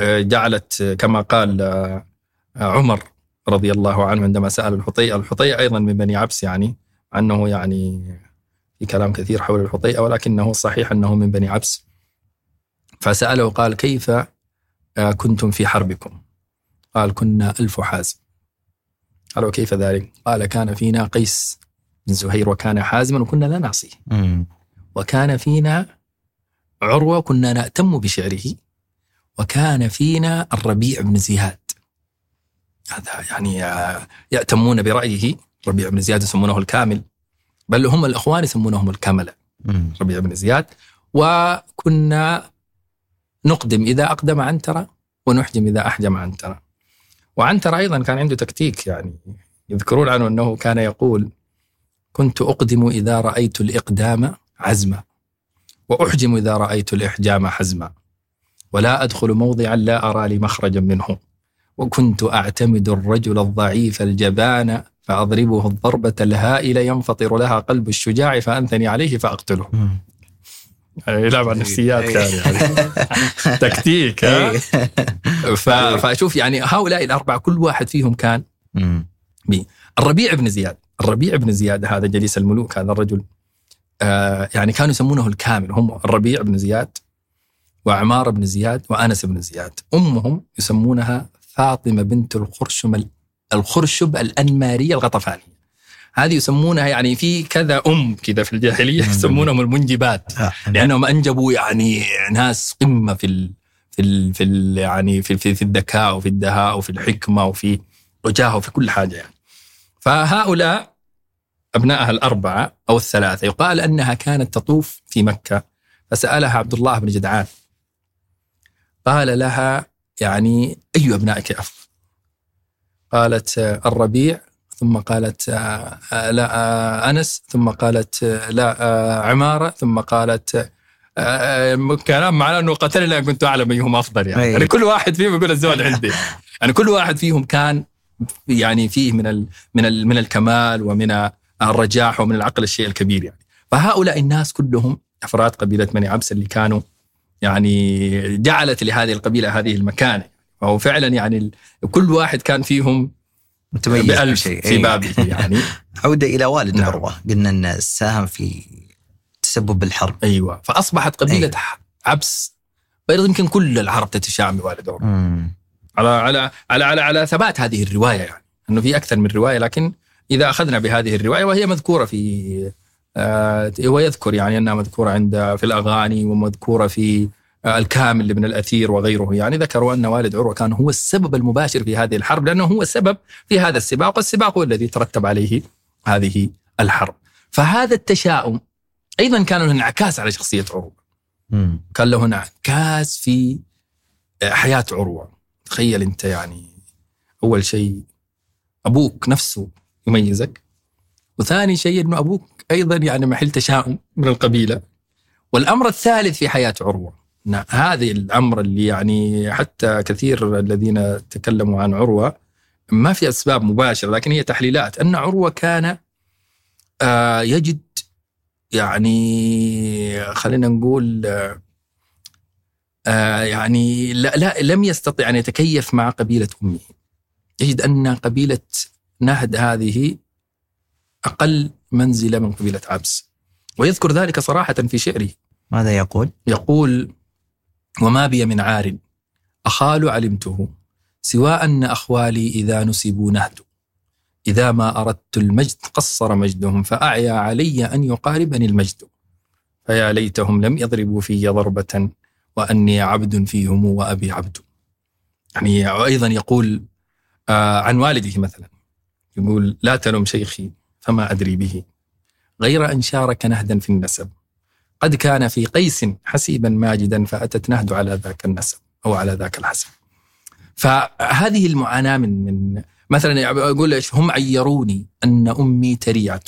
جعلت كما قال آه، عمر رضي الله عنه عندما سأل الحطيئة الحطيئة أيضا من بني عبس يعني أنه يعني في كلام كثير حول الحطيئة ولكنه صحيح أنه من بني عبس. فسأله قال كيف آه، كنتم في حربكم؟ قال كنا ألف حازم. قال وكيف ذلك؟ قال كان فينا قيس بن زهير وكان حازما وكنا لا نعصيه. وكان فينا عروة كنا نأتم بشعره. وكان فينا الربيع بن زياد. هذا يعني آه، يأتمون برأيه. ربيع بن زياد يسمونه الكامل. بل هم الإخوان يسمونهم الكملة. ربيع بن زياد. وكنا نقدم إذا أقدم عنترة ونحجم إذا أحجم عنترة وعنترة أيضا كان عنده تكتيك يعني. يذكرون عنه أنه كان يقول كنت أقدم إذا رأيت الإقدام عزما وأحجم إذا رأيت الإحجام حزما. ولا أدخل موضعا لا أرى لي مخرجا منه. وكنت أعتمد الرجل الضعيف الجبان فأضربه الضربة الهائلة ينفطر لها قلب الشجاع فأنثني عليه فأقتله. مم. يعني يلعب على النفسيات كان يعني. تكتيك ها؟ إيه. فأشوف يعني هؤلاء الأربعة كل واحد فيهم كان. الربيع بن زياد الربيع بن زياد هذا جليس الملوك هذا الرجل آه يعني كانوا يسمونه الكامل هم الربيع بن زياد وعمار بن زياد وأنس بن زياد. أمهم يسمونها فاطمة بنت الخرشم ال- الخرشب الأنمارية الغطفانية. هذه يسمونها يعني في كذا أم كذا في الجاهلية يسمونهم المنجبات. آه. لأنهم أنجبوا يعني ناس قمة في ال في ال في ال يعني في في, في الذكاء وفي الدهاء وفي الحكمة وفي وجاهه وفي كل حاجة يعني. فهؤلاء أبنائها الأربعة أو الثلاثة يقال أنها كانت تطوف في مكة. فسألها عبد الله بن جدعان. قال لها يعني أي أبنائك افضل؟ قالت الربيع ثم قالت لا أنس ثم قالت لا عمارة ثم قالت كلام معناه إنه قتلني لأن كنت أعلم ايهم أفضل يعني. أي. يعني كل واحد فيهم يقول الزواج عندي يعني كل واحد فيهم كان يعني فيه من ال من ال من الكمال ومن الرجاح ومن العقل الشيء الكبير يعني فهؤلاء الناس كلهم أفراد قبيلة بني عبس اللي كانوا يعني جعلت لهذه القبيلة هذه المكانه فهو فعلا يعني كل واحد كان فيهم متميز بألف بشيء. في إيه. بابه يعني عودة إلى والد نعم. عروة قلنا أنه ساهم في تسبب بالحرب أيوه فأصبحت قبيلة أيوة. عبس بيض يمكن كل العرب تتشائم بوالد عروة. على على على على على ثبات هذه الرواية يعني إنه في أكثر من رواية لكن إذا أخذنا بهذه الرواية وهي مذكورة في آه هو يذكر يعني أنها مذكورة عند في الأغاني ومذكورة في آه الكامل لابن الأثير وغيره. يعني ذكروا أن والد عروة كان هو السبب المباشر في هذه الحرب لأنه هو السبب في هذا السباق والسباق هو الذي ترتب عليه هذه الحرب. فهذا التشاؤم أيضا كان له انعكاس على شخصية عروة. كان له انعكاس في حياة عروة. تخيل أنت يعني أول شيء أبوك نفسه يميزك وثاني شيء أنه أبوك أيضا يعني محل تشاؤم من القبيلة. والأمر الثالث في حياة عروة. أن هذه الأمر اللي يعني حتى كثير الذين تكلموا عن عروة ما في أسباب مباشرة لكن هي تحليلات. أن عروة كان آه، يجد يعني خلينا نقول آه، آه، يعني لا, لا لم يستطع أن يتكيف مع قبيلة أمه. يجد أن قبيلة نهد هذه أقل منزلة من قبيلة عبس. ويذكر ذلك صراحة في شعره ماذا يقول؟ يقول وما بي من عار أخال علمته سوى أن أخوالي إذا نسبوا نهد. إذا ما أردت المجد قصر مجدهم فأعيا علي أن يقاربني المجد. فيا ليتهم لم يضربوا في ضربة وأني عبد فيهم وأبي عبد. يعني أيضا يقول آه عن والده مثلا. يقول لا تلم شيخي فما أدري به. غير أن شارك نهدا في النسب. قد كان في قيس حسيبا ماجدا فأتت نهد على ذاك النسب أو على ذاك الحسب. فهذه المعاناة من من مثلا أقول إيش؟ هم عيروني أن أمي تريعة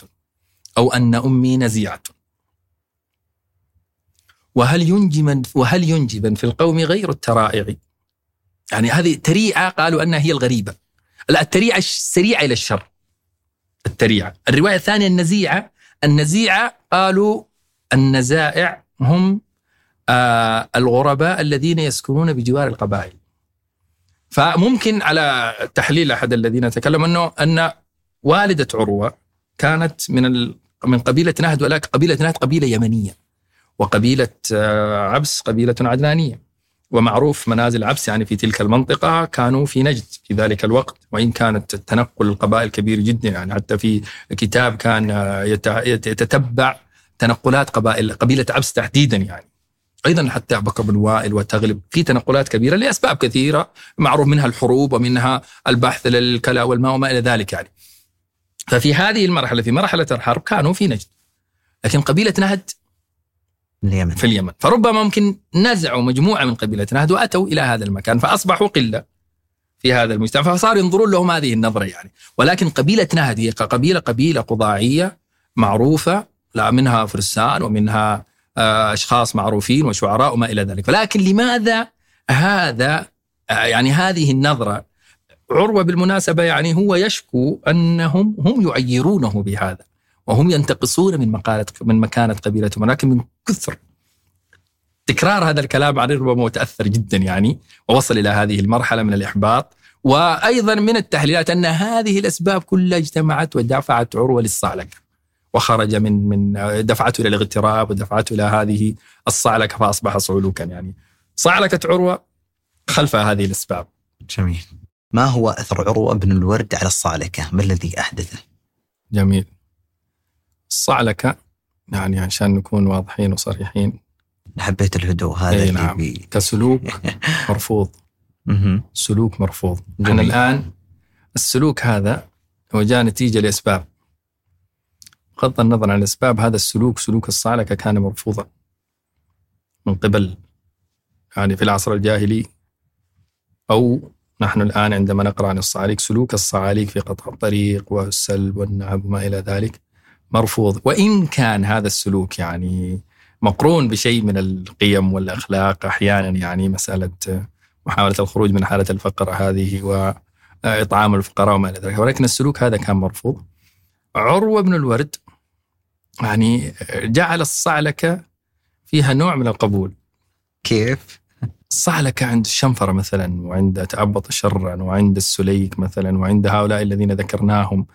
أو أن أمي نزيعة. وهل ينجبا وهل ينجبا في القوم غير الترائع؟ يعني هذه تريعة قالوا أنها هي الغريبة. لا التريعة السريعة إلى الشر. التريعة الرواية الثانية النزيعة. النزيعة قالوا النزائع هم آه الغرباء الذين يسكنون بجوار القبائل. فممكن على تحليل أحد الذين تكلموا أنه أن والدة عروة كانت من ال... من قبيلة نهد ولكن قبيلة نهد قبيلة يمنية وقبيلة آه عبس قبيلة عدنانية. ومعروف منازل عبس يعني في تلك المنطقة كانوا في نجد في ذلك الوقت وإن كانت التنقل القبائل كبير جدا يعني حتى في كتاب كان يتتبع تنقلات قبائل قبيلة عبس تحديدا يعني أيضا حتى بكر بن وائل وتغلب في تنقلات كبيرة لأسباب كثيرة معروف منها الحروب ومنها البحث للكلى والماء وما إلى ذلك يعني. ففي هذه المرحلة في مرحلة الحرب كانوا في نجد لكن قبيلة نهد اليمن. في اليمن. فربما ممكن نزعوا مجموعة من قبيلة نهد واتوا إلى هذا المكان فأصبحوا قلة في هذا المجتمع فصاروا ينظرون لهم هذه النظرة يعني. ولكن قبيلة نهد هي قبيلة قبيلة قضاعيه معروفة لا منها فرسان ومنها آه، أشخاص معروفين وشعراء وما إلى ذلك. ولكن لماذا هذا آه، يعني هذه النظرة عروة بالمناسبة يعني هو يشكو أنهم هم يعيرونه بهذا. وهم ينتقصون من مقالة من مكانة قبيلتهم ولكن من كثر تكرار هذا الكلام عليه ربما متأثر جدا يعني ووصل إلى هذه المرحلة من الإحباط. وأيضا من التحليلات أن هذه الأسباب كلها اجتمعت ودفعت عروة للصعلكة وخرج من من دفعته إلى الاغتراب ودفعته إلى هذه الصعلكة فأصبح صعلوكا يعني. صعلكة عروة خلف هذه الأسباب. جميل. ما هو أثر عروة بن الورد على الصعلكة ما الذي أحدثه؟ جميل. الصعلكة يعني عشان نكون واضحين وصريحين. حبيت الهدوء هذا اللي نعم. بي... كسلوك مرفوض. سلوك مرفوض. إحنا الآن السلوك هذا هو جاء نتيجة لأسباب. بغض النظر عن الأسباب هذا السلوك سلوك الصعلكة كان مرفوضا. من قبل يعني في العصر الجاهلي أو نحن الآن عندما نقرأ عن الصعاليك سلوك الصعاليك في قطع الطريق والسلب والنعب وما إلى ذلك. مرفوض. وإن كان هذا السلوك يعني مقرون بشيء من القيم والأخلاق أحيانا يعني مسألة محاولة الخروج من حالة الفقر هذه وإطعام الفقراء وما إلى ذلك. ولكن السلوك هذا كان مرفوض. عروة بن الورد يعني جعل الصعلكة فيها نوع من القبول. كيف؟ الصعلكة عند الشنفرة مثلا وعند تعبط شرا وعند السليك مثلا وعند هؤلاء الذين ذكرناهم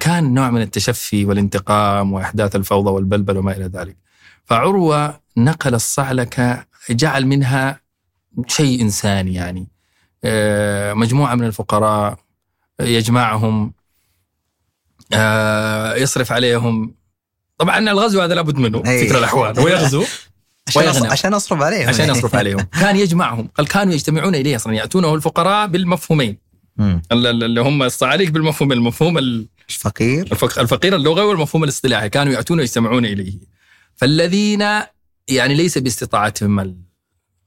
كان نوع من التشفي والانتقام وإحداث الفوضى والبلبل وما إلى ذلك. فعروة نقل الصعلكة جعل منها شيء إنساني يعني. آه، مجموعة من الفقراء يجمعهم آه، يصرف عليهم. طبعا الغزو هذا لابد منه أي. في فكرة الأحوال. هو يغزو عشان. عشان أصرف عليهم. عشان يصرف عليهم. كان يجمعهم. قال كانوا يجتمعون إليه أصلا يأتونه الفقراء بالمفهومين. اللي هم الصعاليك بالمفهوم المفهوم ال- فقير. الفق- الفقير اللغوي والمفهوم الاصطلاحي. كانوا يأتون ويجتمعون إليه. فالذين يعني ليس باستطاعتهم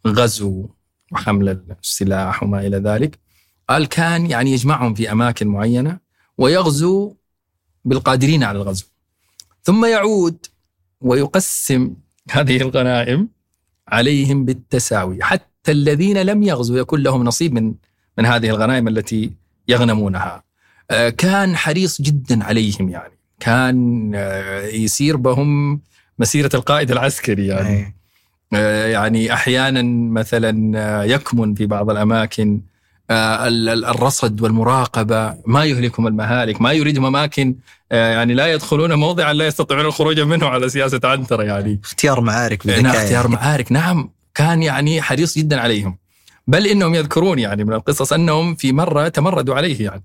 الغزو وحمل السلاح وما إلى ذلك قال كان يعني يجمعهم في أماكن معينة ويغزو بالقادرين على الغزو. ثم يعود ويقسم هذه الغنائم عليهم بالتساوي. حتى الذين لم يغزوا يكون لهم نصيب من من هذه الغنائم التي يغنمونها. كان حريص جدا عليهم يعني. كان آه، يسير بهم مسيرة القائد العسكري يعني. أي. آه، يعني أحيانا مثلا آه، يكمن في بعض الأماكن. آه، ال- ال- الرصد والمراقبة. ما يهلكهم المهالك ما يريدهم أماكن. آه، يعني لا يدخلون موضعا لا يستطيعون الخروج منه على سياسة عنترة يعني. اختيار معارك نعم بذكاء اختيار معارك. نعم كان يعني حريص جدا عليهم. بل إنهم يذكرون يعني من القصص أنهم في مرة تمردوا عليه يعني.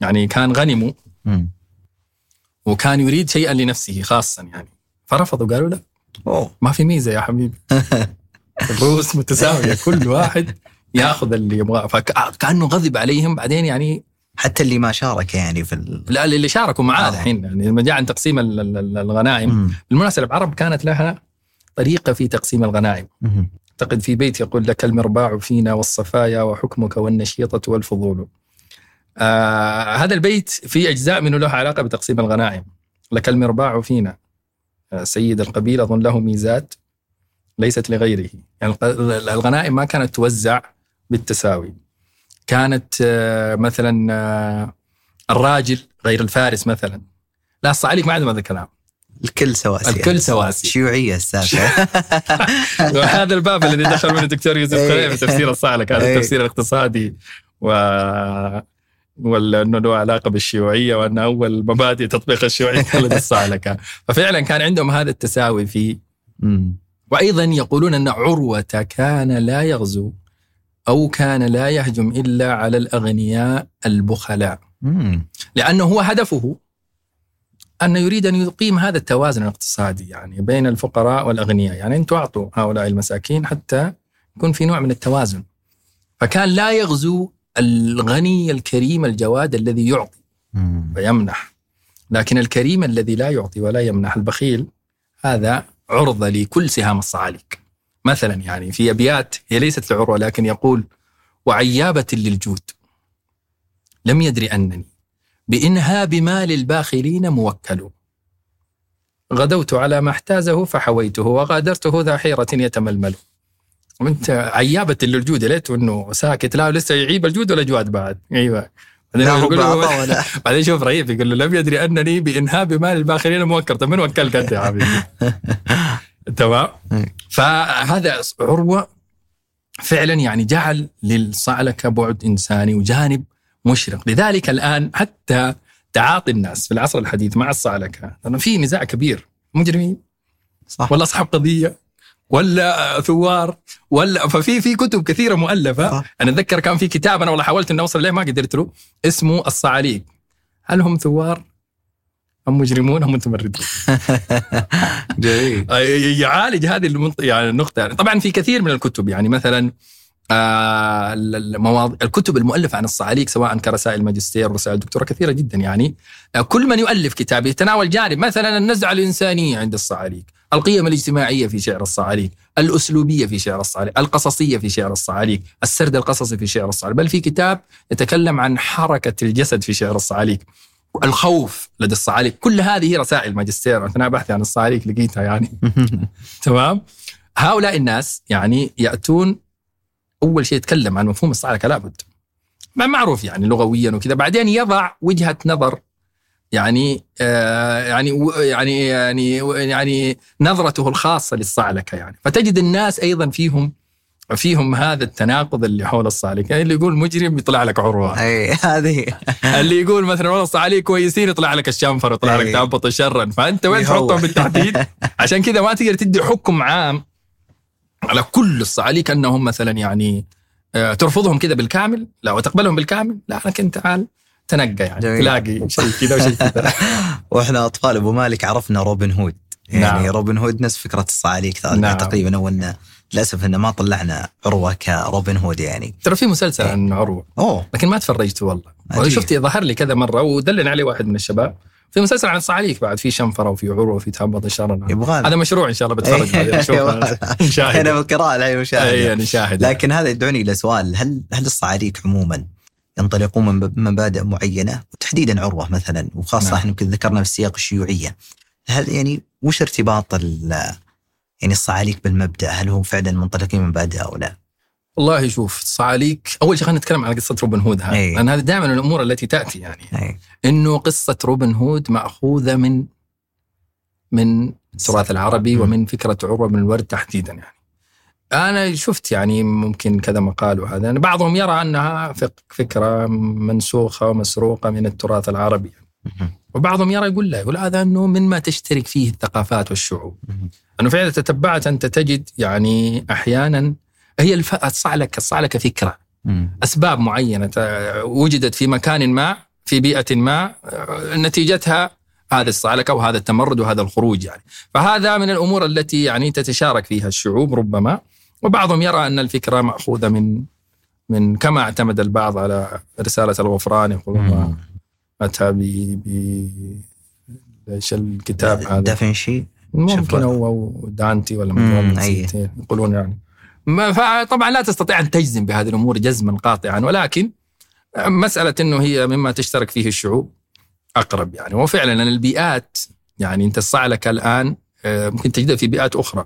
يعني كان غنموا مم. وكان يريد شيئا لنفسه خاصا يعني فرفضوا قالوا لا أوه. ما في ميزة يا حبيبي الرؤوس متساوية كل واحد ياخذ اللي يبغاه فكأنه غضب عليهم بعدين يعني حتى اللي ما شارك يعني في ال... لا اللي شاركوا معاه آه. الحين يعني لما جاء عن تقسيم ال- ال- ال- الغنائم مم. بالمناسبة العرب كانت لها طريقة في تقسيم الغنائم مم. اعتقد في بيت يقول لك المرباع فينا والصفايا وحكمك والنشيطة والفضول آه هذا البيت في أجزاء منه له علاقة بتقسيم الغنائم. لك المرباع فينا. آه، سيد القبيله أظن له ميزات ليست لغيره. يعني الغنائم ما كانت توزع بالتساوي. كانت آه، مثلا آه، الراجل غير الفارس مثلا. لا الصعاليك ما عندهم هذا الكلام. الكل سواسية الكل سواسي. شيوعية السالفة وهذا الباب الذي دخل منه الدكتور يوسف إيه. في تفسير الصعلك هذا إيه. التفسير الاقتصادي و وانه له علاقة بالشيوعية وأن أول مبادئ تطبيق الشيوعية كانت الصعلكه ففعلا كان عندهم هذا التساوي في. وأيضا يقولون أن عروة كان لا يغزو أو كان لا يهجم إلا على الأغنياء البخلاء. لأنه هو هدفه أنه يريد أن يقيم هذا التوازن الاقتصادي يعني بين الفقراء والأغنياء يعني أنتم أعطوا هؤلاء المساكين حتى يكون في نوع من التوازن فكان لا يغزو الغني الكريم الجواد الذي يعطي. ويمنح. لكن الكريم الذي لا يعطي ولا يمنح البخيل هذا عرضة لكل سهام الصعاليك. مثلا يعني في أبيات هي ليست لعروة لكن يقول وعيابة للجود. لم يدري أنني بإنهاب مال الباخلين موكل. غدوت على ما احتازه فحويته وغادرته ذا حيرة يتململ. وانت عيابة للجود ليت إنه ساكت. لا لسه يعيب الجود ولا جواد بعد؟ أيوه. بعدين يقول له- بعدين شوف رهيب يقول له لم يدري أنني بإنهاب مال الباخرين موكل طيب من وكلك أنت يا حبيبي؟ تمام؟ إيه. فهذا عروة فعلا يعني جعل للصعلكة بعد إنساني وجانب مشرق. لذلك الآن حتى تعاطي الناس في العصر الحديث مع الصعلكة. لأنه في نزاع كبير. مجرمين. صح. ولا أصحاب قضية. ولا ثوار ولا ففي في كتب كثيرة مؤلفة. صح. أنا أتذكر كان في كتاب أنا والله حاولت إني أوصل إليه ما قدرت له. اسمه الصعاليك هل هم ثوار؟ ام مجرمون؟ ام متمردون؟ جميل. يعالج هذه المنط... يعني النقطة طبعا في كثير من الكتب يعني مثلا آه المواضيع الكتب المؤلفة عن الصعاليك سواء كرسائل ماجستير ورسائل دكتوراه كثيرة جدا يعني. آه كل من يؤلف كتاب يتناول جانب مثلا النزعة الإنسانية عند الصعاليك، القيم الاجتماعية في شعر الصعاليك، الأسلوبية في شعر الصعاليك، القصصية في شعر الصعاليك، السرد القصصي في شعر الصعاليك، بل في كتاب يتكلم عن حركة الجسد في شعر الصعاليك. الخوف لدى الصعاليك. كل هذه رسائل ماجستير أثناء بحثي عن الصعاليك لقيتها يعني. تمام؟ هؤلاء الناس يعني يأتون أول شيء يتكلم عن مفهوم الصعلكه لابد معروف يعني لغويا وكذا بعدين يضع وجهة نظر يعني آه يعني يعني يعني يعني نظرته الخاصة للصعلكه يعني. فتجد الناس أيضا فيهم فيهم هذا التناقض اللي حول الصعلكه يعني اللي يقول مجرم يطلع لك عروة. أي هذه. اللي يقول مثلا والله الصعاليك كويسين يطلع لك الشنفر يطلع لك أي. تهبط شرا فأنت وين. تحطهم بالتحديد؟ عشان كذا ما تقدر تدي حكم عام على كل الصعاليك أنهم مثلا يعني آه، ترفضهم كذا بالكامل. لا وتقبلهم بالكامل. لا لكن تعال تنقى يعني جميل. تلاقي شيء كذا وشيء كذا. وإحنا أطفال أبو مالك عرفنا روبن هود. يعني نعم. روبن هود نفس فكرة الصعاليك نعم. تقريبا أو إنه للأسف إنه ما طلعنا عروة كروبن هود يعني. ترى في مسلسل عن عروة. أوه. لكن ما تفرجته والله. شفت ظهر لي كذا مرة ودلني عليه واحد من الشباب. في مسلسل عن الصعاليك بعد في شنفرى وفي عروة وفي تأبط شرا يبغى هذا مشروع إن شاء الله بتفرج عليه إحنا اشوفه نشاهد بالقراءة الحين اي مشاهدة. يعني شاهد لكن هذا يدعوني إلى سؤال هل هل الصعاليك عموما ينطلقون من مبادئ معينة وتحديدا عروة مثلا وخاصة نعم. إحنا يمكن ذكرنا في السياق الشيوعية هل يعني وش ارتباط يعني الصعاليك بالمبدأ هل هم فعلا منطلقين من مبادئ أو لا؟ والله شوف صعاليك أول شيء خلينا نتكلم عن قصة روبن هود هذه أي. لأن هذه دائما الأمور التي تأتي يعني أي. إنه قصة روبن هود مأخوذة من من التراث العربي مم. ومن فكرة عروة بن الورد تحديدا يعني أنا شفت يعني ممكن كذا مقال وهذا يعني بعضهم يرى أنها فك- فكرة منسوخة ومسروقة من التراث العربي. وبعضهم يرى يقول لا يقول هذا إنه مما تشترك فيه الثقافات والشعوب. أنه فعلا تتبعت أنت تجد يعني أحيانا هي الف... الصعلكه الصعلكه فكرة. أسباب معينة وجدت في مكان ما في بيئة ما نتيجتها هذا الصعلكه وهذا التمرد وهذا الخروج يعني فهذا من الأمور التي يعني تتشارك فيها الشعوب ربما وبعضهم يرى أن الفكرة مأخوذة من من كما اعتمد البعض على رسالة الغفران يقولون. أتى ب ب إيش الكتاب هذا؟ دافنشي؟ ممكن هو أو دانتي ولا يقولون يعني. ما- فطبعا لا تستطيع أن تجزم بهذه الأمور جزما قاطعا ولكن مسألة إنه هي مما تشترك فيه الشعوب أقرب يعني. وفعلا البيئات يعني أنت الصعلكه الآن آه، ممكن تجدها في بيئات أخرى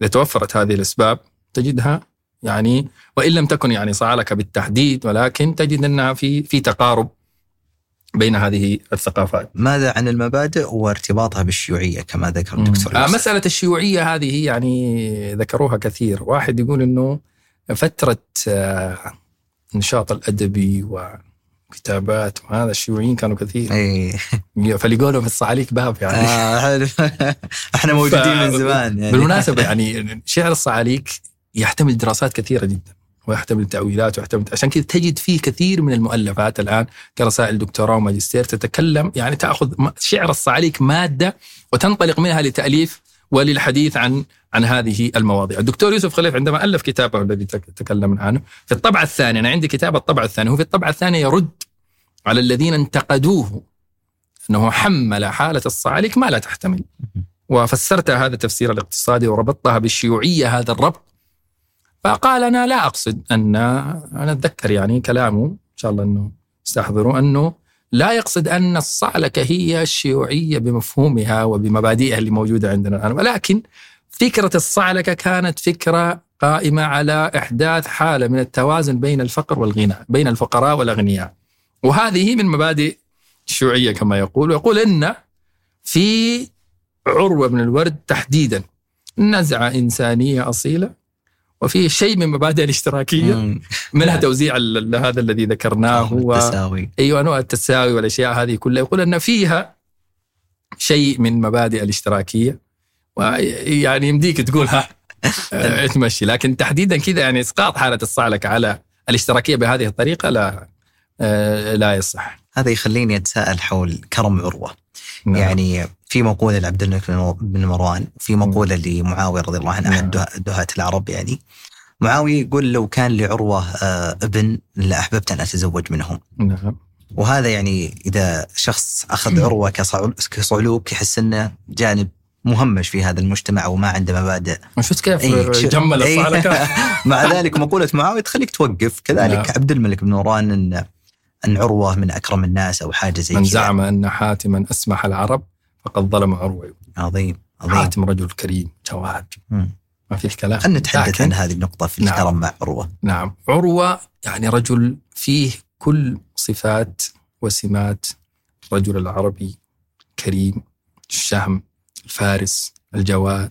إذا توفرت هذه الأسباب تجدها يعني وإن لم تكن يعني صعلكه بالتحديد ولكن تجد أنها في في تقارب بين هذه الثقافات. ماذا عن المبادئ وارتباطها بالشيوعية كما ذكر الدكتور آه يوسف؟ مسألة الشيوعية هذه يعني ذكروها كثير واحد يقول أنه فترة آه النشاط الأدبي وكتابات وهذا الشيوعيين كانوا كثير اي فلقوا لهم في الصعاليك باب يعني آه، حلو. إحنا موجودين من زمان يعني بالمناسبة يعني شعر الصعاليك يحتمل دراسات كثيرة جدا ويحتمل تأويلات ويحتمل عشان كذا تجد فيه كثير من المؤلفات الآن كرسائل دكتوراه وماجستير تتكلم يعني تأخذ م- شعر الصعاليك مادة وتنطلق منها لتأليف وللحديث عن عن هذه المواضيع. الدكتور يوسف خليف عندما ألف كتابه الذي تك- تكلمنا عنه في الطبعة الثانية أنا عندي كتاب الطبعة الثانية هو في الطبعة الثانية يرد على الذين انتقدوه أنه حمل حالة الصعاليك ما لا تحتمل وفسرت هذا التفسير الاقتصادي وربطتها بالشيوعية هذا الربط فقال أنا لا أقصد أن أنا أتذكر يعني كلامه إن شاء الله أنه استحضروا أنه لا يقصد أن الصعلكة هي الشيوعية بمفهومها وبمبادئها اللي موجودة عندنا الآن. ولكن فكرة الصعلكة كانت فكرة قائمة على إحداث حالة من التوازن بين الفقر والغنى بين الفقراء والأغنياء. وهذه من مبادئ الشيوعية كما يقول ويقول أن في عروة بن الورد تحديدا نزعة إنسانية أصيلة وفي شيء من مبادئ الاشتراكية. مم. منها توزيع هذا الذي ذكرناه و... التساوي. أيوه أنواع التساوي والأشياء هذه كلها. يقول أن فيها شيء من مبادئ الاشتراكية. ويعني يمديك تقولها آه، تمشي لكن تحديدا كذا يعني إسقاط حالة الصعلك على الاشتراكية بهذه الطريقة لا آه، لا يصح. هذا يخليني أتساءل حول كرم عروة. نعم. يعني في مقولة لعبد الملك بن مروان في مقولة لمعاوية رضي الله عنه أحد نعم. دهاة- العرب يعني. معاوية يقول لو كان لعروة آه، ابن لاحببت أن أتزوج منهم. نعم. وهذا يعني إذا شخص أخذ عروة كصعل- كصعلوك يحس إنه جانب مهمش في هذا المجتمع وما عنده مبادئ. شفت كيف جمل. الصعلكه مع ذلك مقولة معاوية تخليك توقف. كذلك نعم. عبد الملك بن مروان أن عروة من أكرم الناس أو حاجة زي من. زعم أن حاتما أسمح العرب فقد ظلم عروة. عظيم عظيم. حاتم رجل كريم جواد. ما فيه كلام خلينا نتحدث عن هذه النقطة في نعم. الكرم مع عروة. نعم. عروة يعني رجل فيه كل صفات وسمات الرجل العربي كريم الشهم الفارس الجواد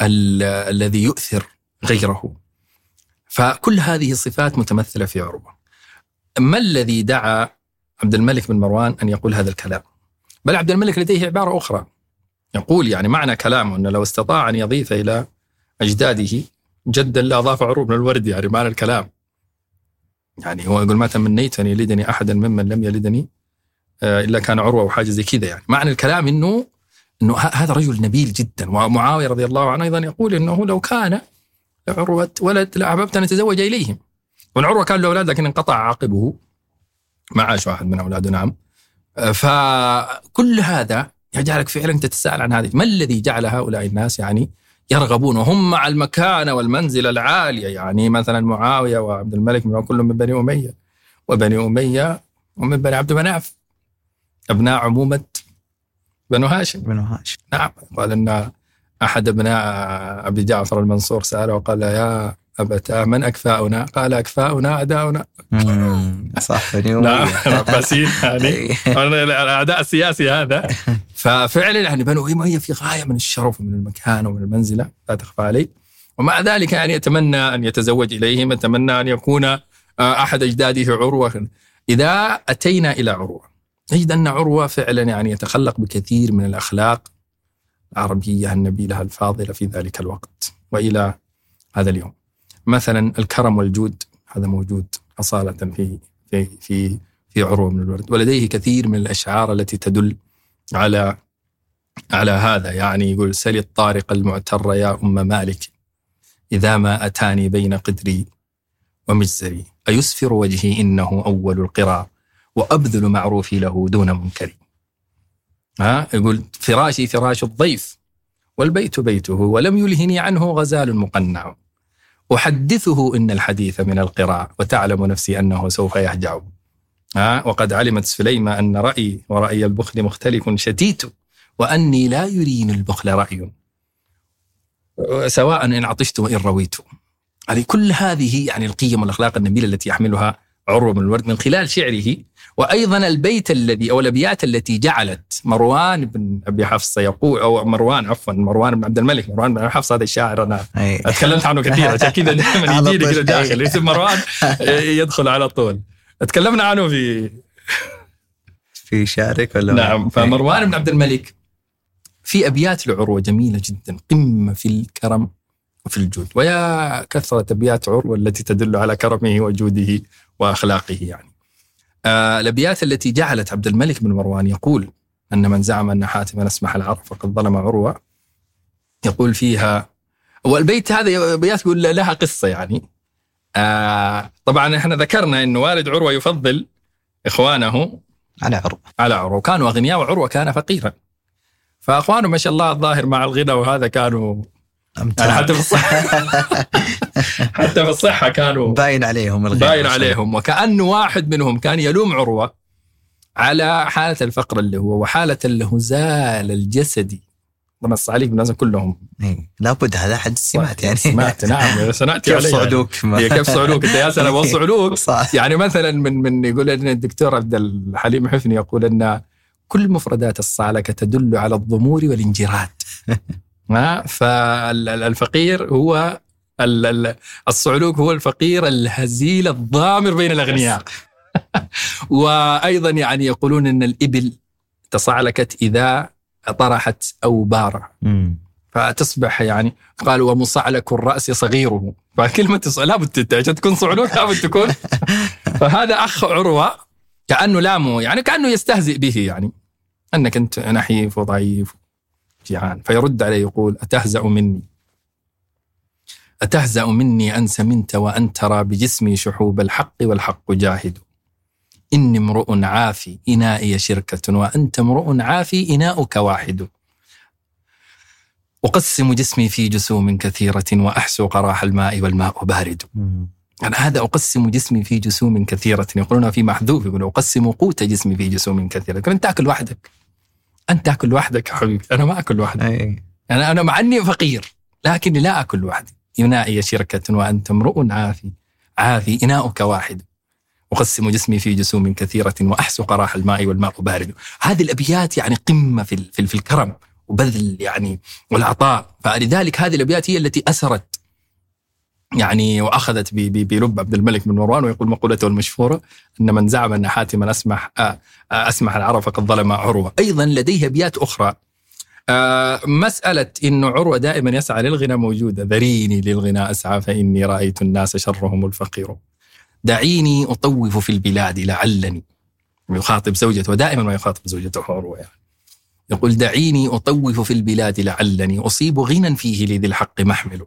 ال- الذي يؤثر غيره. فكل هذه الصفات متمثلة في عروة. ما الذي دعا عبد الملك بن مروان أن يقول هذا الكلام؟ بل عبد الملك لديه عبارة أخرى. يقول يعني معنى كلامه أنه لو استطاع أن يضيف إلى أجداده جدا لاضاف عروه بن الورد يعني معنى الكلام. يعني هو يقول ما تمنيت أن يلدني أحدا ممن لم يلدني آه، إلا كان عروة وحاجه زي كذا يعني. معنى الكلام إنه إنه ه- هذا رجل نبيل جدا. ومعاويه رضي الله عنه أيضا يقول إنه لو كان عروه ولد لأحببت أن أتزوج إليهم. والعروة كان له أولاد لكن انقطع عاقبه ما عاش واحد من أولاده نعم. فكل هذا يجعلك فعلا تتساءل عن هذه. ما الذي جعل هؤلاء الناس يعني يرغبون؟ وهم مع المكانة والمنزلة العالية يعني مثلا معاوية وعبد الملك كلهم من بني أمية. وبني أمية ومن بني عبد مناف. أبناء عمومة بنو هاشم. بن هاشم. نعم. قال أن أحد أبناء أبي جعفر المنصور سأله وقال يا أبتاه من أكفاؤنا قال أكفاؤنا أداؤنا مم. صح بني نعم أمية. العباسيين يعني. الاعداء السياسي هذا ففعلا يعني بنو أمية في غاية من الشرف ومن المكانة ومن المنزلة لا تخفى علي ومع ذلك يعني يتمنى أن يتزوج إليهم يتمنى أن يكون آه، أحد أجداده عروة إذا أتينا إلى عروة نجد أن عروة فعلا يعني يتخلق بكثير من الأخلاق العربية النبيلة الفاضلة في ذلك الوقت وإلى هذا اليوم مثلا الكرم والجود هذا موجود أصالة في في في في عروة من الورد. ولديه كثير من الأشعار التي تدل على على هذا. يعني يقول سل الطارق المعتر يا أم مالك إذا ما أتاني بين قدري ومجزري. أيسفر وجهي إنه أول القرى وأبذل معروفي له دون منكر. ها؟ يقول فراشي فراش الضيف والبيت بيته ولم يلهني عنه غزال مقنع. أحدثه إن الحديث من القراء وتعلم نفسي أنه سوف يهجع. ها وقد علمت سليمة أن رأيي ورأي البخل مختلف شتيت وأني لا يريني البخل رأي. سواء إن عطشت وإن رويت. يعني كل هذه يعني القيم والأخلاق النبيلة التي يحملها عروة بن الورد من خلال شعره وأيضا البيت الذي أو الأبيات التي جعلت مروان بن أبي حفصة يقول أو مروان عفوا مروان بن عبد الملك مروان بن أبي حفصة هذا الشاعر إيه. تكلمت عنه كثير عشان كذا دائما على يجي لي طول. كذا داخل اسم مروان يدخل على طول تكلمنا عنه في في شارك ولا نعم فمروان بن عبد الملك في أبيات لعروه جميلة جدا قمة في الكرم وفي الجود ويا كثرة أبيات عروه التي تدل على كرمه وجوده وأخلاقه يعني. آه الأبيات التي جعلت عبد الملك بن مروان يقول أن من زعم أن حاتما أسمح العرب فقد ظلم عروة. يقول فيها والبيت هذا أبيات يقول لها قصة يعني. آه طبعا إحنا ذكرنا انه والد عروة يفضل إخوانه على عروة. على عروة. كانوا أغنياء وعروة كان فقيرا. فأخوانه ما شاء الله الظاهر مع الغنى وهذا كانوا يعني حتى في الصحة. حتى في الصحة كانوا باين عليهم الغير باين عليهم. وكأنه واحد منهم كان يلوم عروة على حالة الفقر اللي هو وحالة الهزال الجسدي. طبعا الصعاليك بالناس كلهم. إيه. لابد هذا حد سمعت يعني. سمعت نعم سنأتي كيف صعدوك؟ هي كيف صعلوك أنت يا سلام والصعلوك صح. يعني مثلا من من يقول إن الدكتور عبد الحليم حفني يقول إن كل مفردات الصعلكه تدل على الضمور والانجراد. فالفقير هو ال- ال- الصعلوك هو الفقير الهزيل الضامر بين الأغنياء. وأيضا يعني يقولون إن الإبل تصعلكت إذا طرحت اوبارها مم. فتصبح يعني قالوا ومصعلك الرأس صغيره. فكلمة لابد عشان تكون صعلوك لابد تكون. فهذا أخ عروة كأنه لامه يعني كأنه يستهزئ به يعني. أنك أنت نحيف وضعيف. جيعان. فيرد عليه يقول أتهزأ مني. أتهزأ مني أن سمنت وأن ترى بجسمي شحوب الحق والحق جاهد. إني امرؤ عافي إنائي شركة وأنت امرؤ عافي إناؤك واحد. أقسم جسمي في جسوم كثيرة وأحسو قراح الماء والماء بارد. أنا هذا أقسم جسمي في جسوم كثيرة. يقولون في محذوف يقول أقسم قوت جسمي في جسوم كثيرة. أنت تأكل وحدك. أنت تأكل لوحدك يا حبيبي. أنا ما أكل وحدي أي. أنا أنا مع أني فقير لكني لا أكل لوحدي. إنائي شركة وأنت امرؤ عافي. عافي. إناؤك واحد. أقسم جسمي في جسوم كثيرة وأحسو قراح الماء والماء بارد. هذه الأبيات يعني قمة في, في الكرم وبذل يعني والعطاء. فلذلك هذه الأبيات هي التي أسرت يعني وأخذت بلب عبد الملك بن مروان ويقول مقولته المشهورة أن من زعم أن حاتما اسمح آه، آه، أسمح العرب فقد ظلم عروة، أيضا لديه أبيات أخرى آه، مسألة انه عروة دائما يسعى للغنى موجودة، ذريني للغنى أسعى فإني رأيت الناس شرهم الفقير. دعيني أطوف في البلاد لعلني يخاطب زوجته ودائما ما يخاطب زوجته عروة يعني. يقول دعيني أطوف في البلاد لعلني أصيب غنى فيه لذي الحق محمل.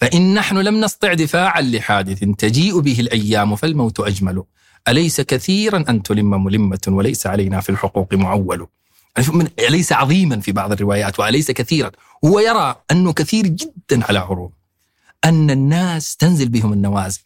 فإن نحن لم نستطع دفاعا لحادث تجيء به الأيام فالموت أجمل. أليس كثيرا أن تلم ملمة وليس علينا في الحقوق معول؟ أليس عظيما في بعض الروايات وأليس كثيرا؟ هو يرى أنه كثير جدا على عروض أن الناس تنزل بهم النوازل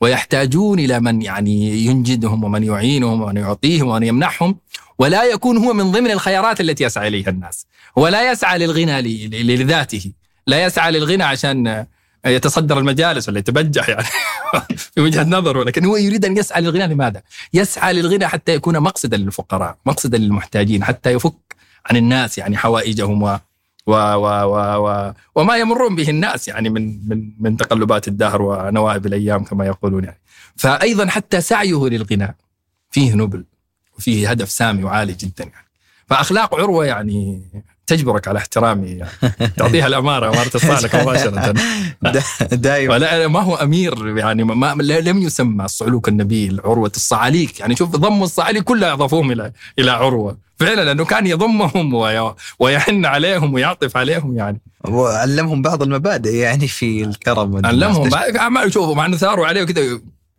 ويحتاجون إلى من يعني ينجدهم ومن يعينهم ومن يعطيهم ومن يمنحهم. ولا يكون هو من ضمن الخيارات التي يسعى إليها الناس. هو لا يسعى للغنى لذاته. لا يسعى للغنى عشان يتصدر المجالس ولا يتبجح يعني في وجهة نظره لكن هو يريد أن يسعى للغنى لماذا؟ يسعى للغنى حتى يكون مقصدا للفقراء، مقصدا للمحتاجين، حتى يفك عن الناس يعني حوائجهم و و و و و وما يمرون به الناس يعني من من من تقلبات الدهر ونوائب الأيام كما يقولون يعني. فايضا حتى سعيه للغنى فيه نبل وفيه هدف سامي وعالي جدا يعني. فأخلاق عروة يعني تجبرك على احترامي يعني. تعطيها الاماره أمارة الصالح مباشرة. دايما. ولا ما هو أمير يعني ما لم يسمى الصعلوك النبيل عروة الصعاليك. يعني شوف ضموا الصعاليك كلها اضافوهم إلى إلى عروة. فعلا لأنه كان يضمهم وي- ويحن عليهم ويعطف عليهم يعني. وعلمهم بعض المبادئ يعني في الكرم. علمهم ما- يشوفوا مع إنه ثاروا عليه وكذا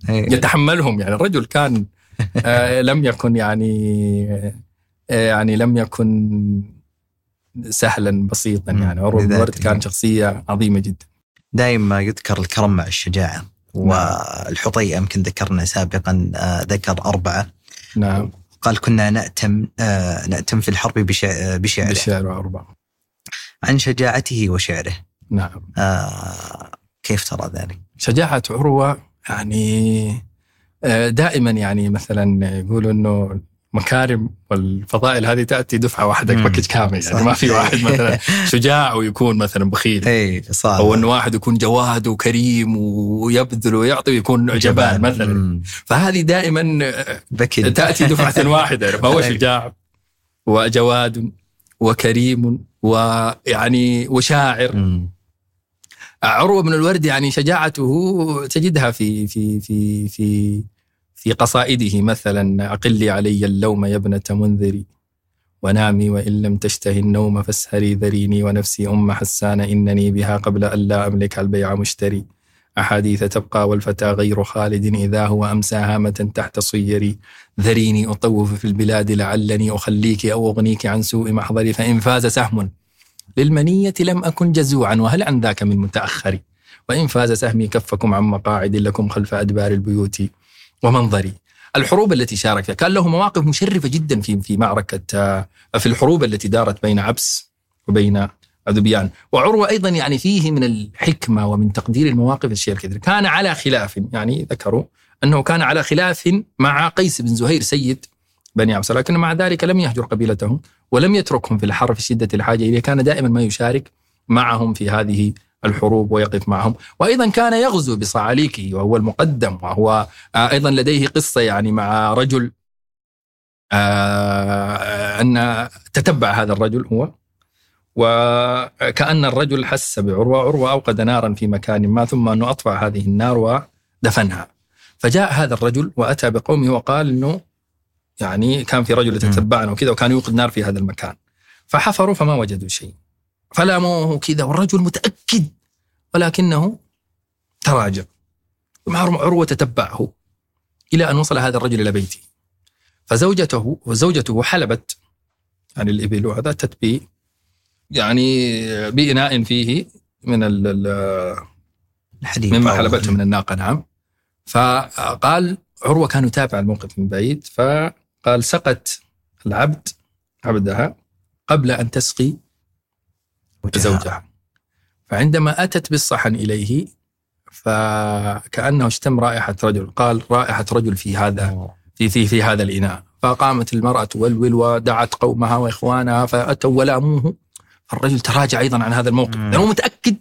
إيه. يتحملهم يعني. الرجل كان آه، لم يكن يعني آه، يعني لم يكن سهلا بسيطا. يعني. لذاته. الورد كان شخصية عظيمة جدا. دائما يذكر الكرم مع الشجاعة. والحطيئة يمكن ذكرنا سابقا آه، ذكر أربعة. نعم. قال كنا نأتم آه، نأتم في الحرب بشع- بشعره. بالشعر وأربعة عن شجاعته وشعره. نعم. آه، كيف ترى ذلك؟ شجاعة عروة يعني آه، دائما يعني مثلا يقولوا إنه مكارم والفضائل هذه تأتي دفعة واحدة. باكج كامل صح. يعني ما في واحد مثلا شجاع ويكون مثلا بخيل اي صعب أو إنه واحد يكون جواد وكريم ويبذل ويعطي ويكون جبان مثلا مم. فهذه دائما بكي تأتي دفعة واحدة فهو أي. شجاع وجواد وكريم ويعني وشاعر مم. عروة بن الورد يعني شجاعته تجدها في في في في في قصائده مثلا اقلي علي اللوم يا ابنة منذري ونامي وإن لم تشتهي النوم فاسهري ذريني ونفسي أم حسان إنني بها قبل أن لا أملك البيع مشتري. أحاديث تبقى والفتى غير خالد إذا هو أمسى هامة تحت صيري. ذريني أطوف في البلاد لعلني أخليك أو أغنيك عن سوء محضري فإن فاز سهم للمنية لم أكن جزوعا وهل عن ذاك من متأخر وإن فاز سهمي كفكم عن مقاعد لكم خلف أدبار البيوت. ومنظري. الحروب التي شارك كان له مواقف مشرفة جدا في في معركة في الحروب التي دارت بين عبس وبين ذبيان وعروة أيضا يعني فيه من الحكمة ومن تقدير المواقف الشيء الكثير كان على خلاف يعني ذكروا أنه كان على خلاف مع قيس بن زهير سيد بني عبس لكن مع ذلك لم يهجر قبيلتهم ولم يتركهم في الحرب في شدة الحاجة إليه. كان دائما ما يشارك معهم في هذه الحروب ويقف معهم. وأيضا كان يغزو بصعاليكه وهو المقدم وهو أيضا لديه قصة يعني مع رجل أن تتبع هذا الرجل هو. وكأن الرجل حس بعروة عروة أوقد نارا في مكان ما ثم أنه أطفأ هذه النار ودفنها. فجاء هذا الرجل وأتى بقومه وقال أنه يعني كان في رجل يتتبعنا وكذا وكان يوقد نار في هذا المكان. فحفروا فما وجدوا شيء. فلاموه كذا. والرجل متأكد ولكنه تراجع عروة تتبعه إلى أن وصل هذا الرجل إلى بيته. فزوجته وزوجته حلبت يعني الإبل وهذا تتبي يعني بإناء فيه من الحليب مما حلبته من الناقة نعم. فقال عروة كان يتابع الموقف من بعيد فقال سقت العبد عبدها قبل أن تسقي زوجها فعندما أتت بالصحن إليه فكأنه اشتم رائحة رجل قال رائحة رجل في هذا في, في, في هذا الإناء. فقامت المرأة تولول ودعت قومها وإخوانها فأتوا ولاموه. الرجل تراجع أيضا عن هذا الموقف. لأنه متأكد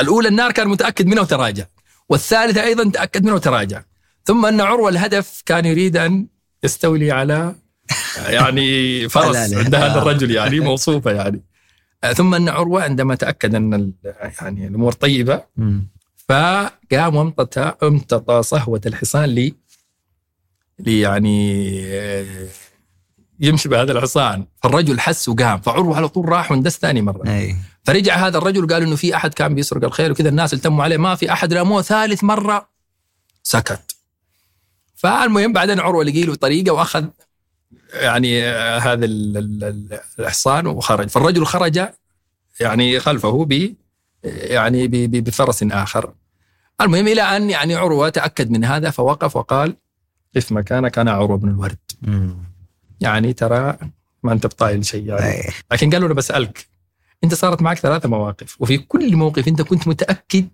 الأولى النار كان متأكد منه وتراجع. والثالثة أيضا تأكد منه وتراجع. ثم أن عروة الهدف كان يريد أن يستولي على يعني فرس عند هذا الرجل يعني موصوفة يعني. ثم أن عروة عندما تأكد أن يعني الأمور طيبة فقام وامتطى امتطى صهوة الحصان لي لي يعني يمشي بهذا الحصان. فالرجل حس وقام. فعروة على طول راح واندس ثاني مرة. أي. فرجع هذا الرجل قال إنه في أحد كان بيسرق الخير وكذا الناس التموا عليه ما في أحد رموه ثالث مرة سكت. فالمهم بعدين عروة لقي له طريقة وأخذ يعني هذا الحصان وخرج. فالرجل خرج يعني خلفه ب يعني بفرس آخر. المهم إلى أن يعني عروة تأكد من هذا فوقف وقال قف مكانك أنا عروة بن الورد. يعني ترى ما أنت بطايل شيء يعني. لكن قالوا له بسألك أنت صارت معك ثلاثة مواقف وفي كل موقف أنت كنت متأكد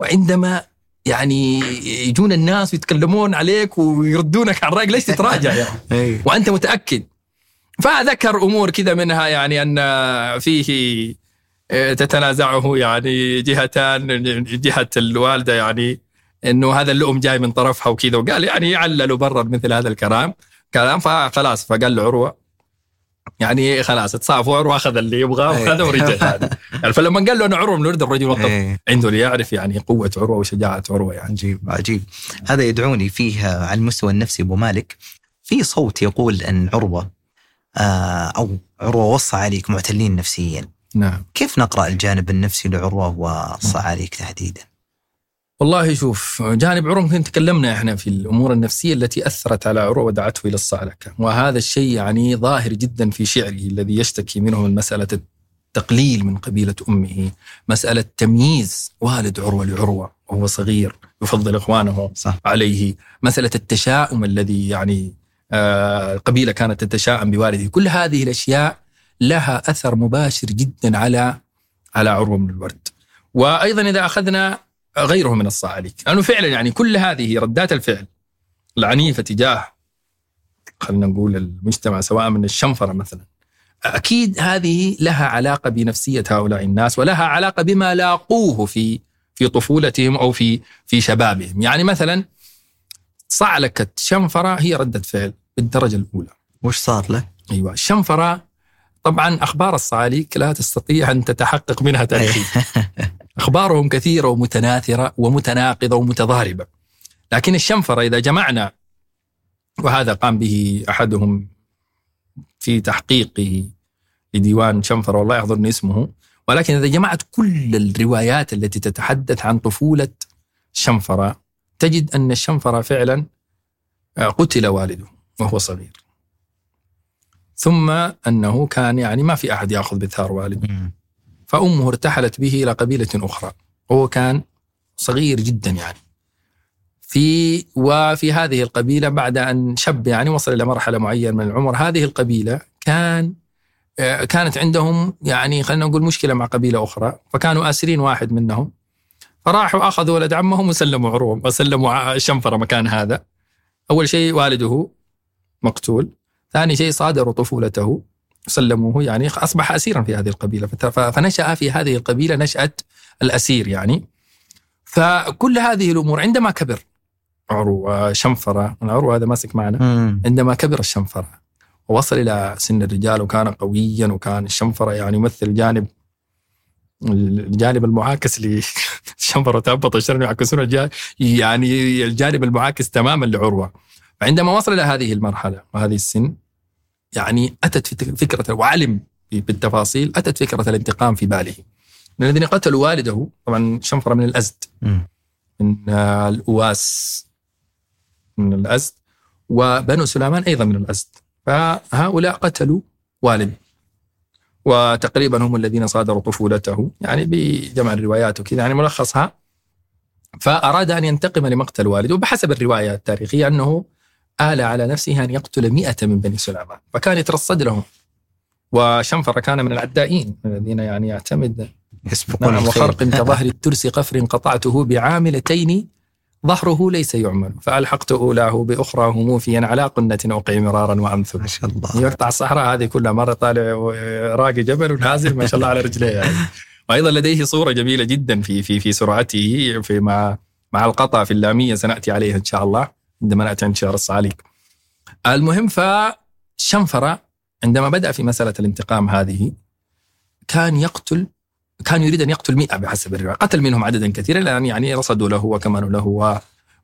وعندما يعني يجون الناس ويتكلمون عليك ويردونك على الراي ليش تتراجع يعني وأنت متأكد. فذكر أمور كذا منها يعني أن فيه آه، تتنازعه يعني جهتان جهة الوالدة يعني إنه هذا اللؤم جاي من طرفها وكذا وقال يعني يعلل وبرر مثل هذا الكلام. كلام فخلاص فقال له عروة يعني خلاص اتصافوا عروه أخذ اللي يبغاه. وهذا ورجع يعني فلما قال له أنا عروة من الورد الرجل وقف. إيه. عنده ليعرف يعني قوة عروة وشجاعة عروة يعني. عجيب عجيب. هذا يدعوني فيه على المستوى النفسي أبو مالك. في صوت يقول أن عروة آه، أو عروة والصعاليك معتلين نفسيا. نعم. كيف نقرأ الجانب النفسي لعروة والصعاليك تحديدا؟ والله شوف جانب عروة يمكن تكلمنا إحنا في الأمور النفسية التي أثرت على عروة ودعته إلى الصعلكه، وهذا الشيء يعني ظاهر جدا في شعره الذي يشتكي منه من مسألة التقليل من قبيلة أمه، مسألة تمييز والد عروة لعروة وهو صغير يفضل إخوانه صح. عليه، مسألة التشاؤم الذي يعني آه القبيلة كانت تتشاءم بوالده، كل هذه الأشياء لها أثر مباشر جدا على على عروة من الورد. وأيضا إذا أخذنا غيره من الصعاليك لأنه فعلا يعني كل هذه ردات الفعل العنيفة تجاه خلينا نقول المجتمع سواء من الشنفرة مثلا أكيد هذه لها علاقة بنفسية هؤلاء الناس ولها علاقة بما لاقوه في في طفولتهم أو في في شبابهم. يعني مثلا صعلكة شنفرة هي ردة فعل بالدرجة الأولى. وش صار له؟ أيوة الشنفرة طبعا أخبار الصعاليك لا تستطيع أن تتحقق منها تاريخيا أخبارهم كثيرة ومتناثرة ومتناقضة ومتضاربة. لكن الشنفرة إذا جمعنا وهذا قام به أحدهم في تحقيقه لديوان شنفرة والله يحضرني اسمه. ولكن إذا جمعت كل الروايات التي تتحدث عن طفولة شنفرة تجد أن الشنفرة فعلا آه، قتل والده وهو صغير. ثم أنه كان يعني ما في أحد يأخذ بثار والده. فأمه ارتحلت به إلى قبيلة أخرى. وهو كان صغير جدا يعني. في وفي هذه القبيلة بعد أن شب يعني وصل إلى مرحلة معينة من العمر هذه القبيلة كان آه، كانت عندهم يعني خلينا نقول مشكلة مع قبيلة أخرى فكانوا آسرين واحد منهم. فراحوا أخذوا ولد عمهم وسلموا عروم وسلموا شنفرة مكان هذا. أول شيء والده مقتول ثاني شيء صادروا طفولته. سلموه يعني أصبح أسيرا في هذه القبيلة. فت- ف- فنشأ في هذه القبيلة نشأة الأسير يعني. فكل هذه الأمور عندما كبر عروة شنفرة العروة هذا ماسك معنا. عندما كبر الشنفرة ووصل إلى سن الرجال وكان قويا وكان الشنفرة يعني يمثل جانب الجانب المعاكس للشنفرة تهبط الشرم يعكسون يعني الجانب المعاكس تماما لعروة. فعندما وصل إلى هذه المرحلة وهذه السن يعني أتت فكرة وعلم بالتفاصيل أتت فكرة الانتقام في باله. من الذين قتلوا والده طبعا شنفرة من الأزد. مم. من آه، الأواس من الأزد وبنو سليمان أيضا من الأزد. فهؤلاء قتلوا والد وتقريبا هم الذين صادروا طفولته يعني بجمع الروايات وكذا يعني ملخصها. فأراد أن ينتقم لمقتل والده وبحسب الرواية التاريخية أنه آل على نفسه أن يقتل مئة من بني سليمان فكان يترصد لهم. وشنفر كان من العدائين الذين يعني يعتمد يسبقون نعم. وخرق كظهر الترس قفر قطعته بعاملتين ظهره ليس يعمل. فألحقت أولاه بأخراه موفيا على قنة أوقع مرارا وأمثل. ما شاء الله. يقطع الصحراء هذه كلها مرة طالع راقي جبل ونازل ما شاء الله على رجليه يعني. وأيضا لديه صورة جميلة جدا في في في سرعته في مع مع القطع في اللامية سنأتي عليها إن شاء الله. عندما نأتي عند شهر الصعاليك المهم فشنفرة عندما بدأ في مسألة الانتقام هذه كان يقتل كان يريد أن يقتل 100 بحسب الرواية، قتل منهم عددا كثيرا لأن يعني رصدوا له وكمنوا له و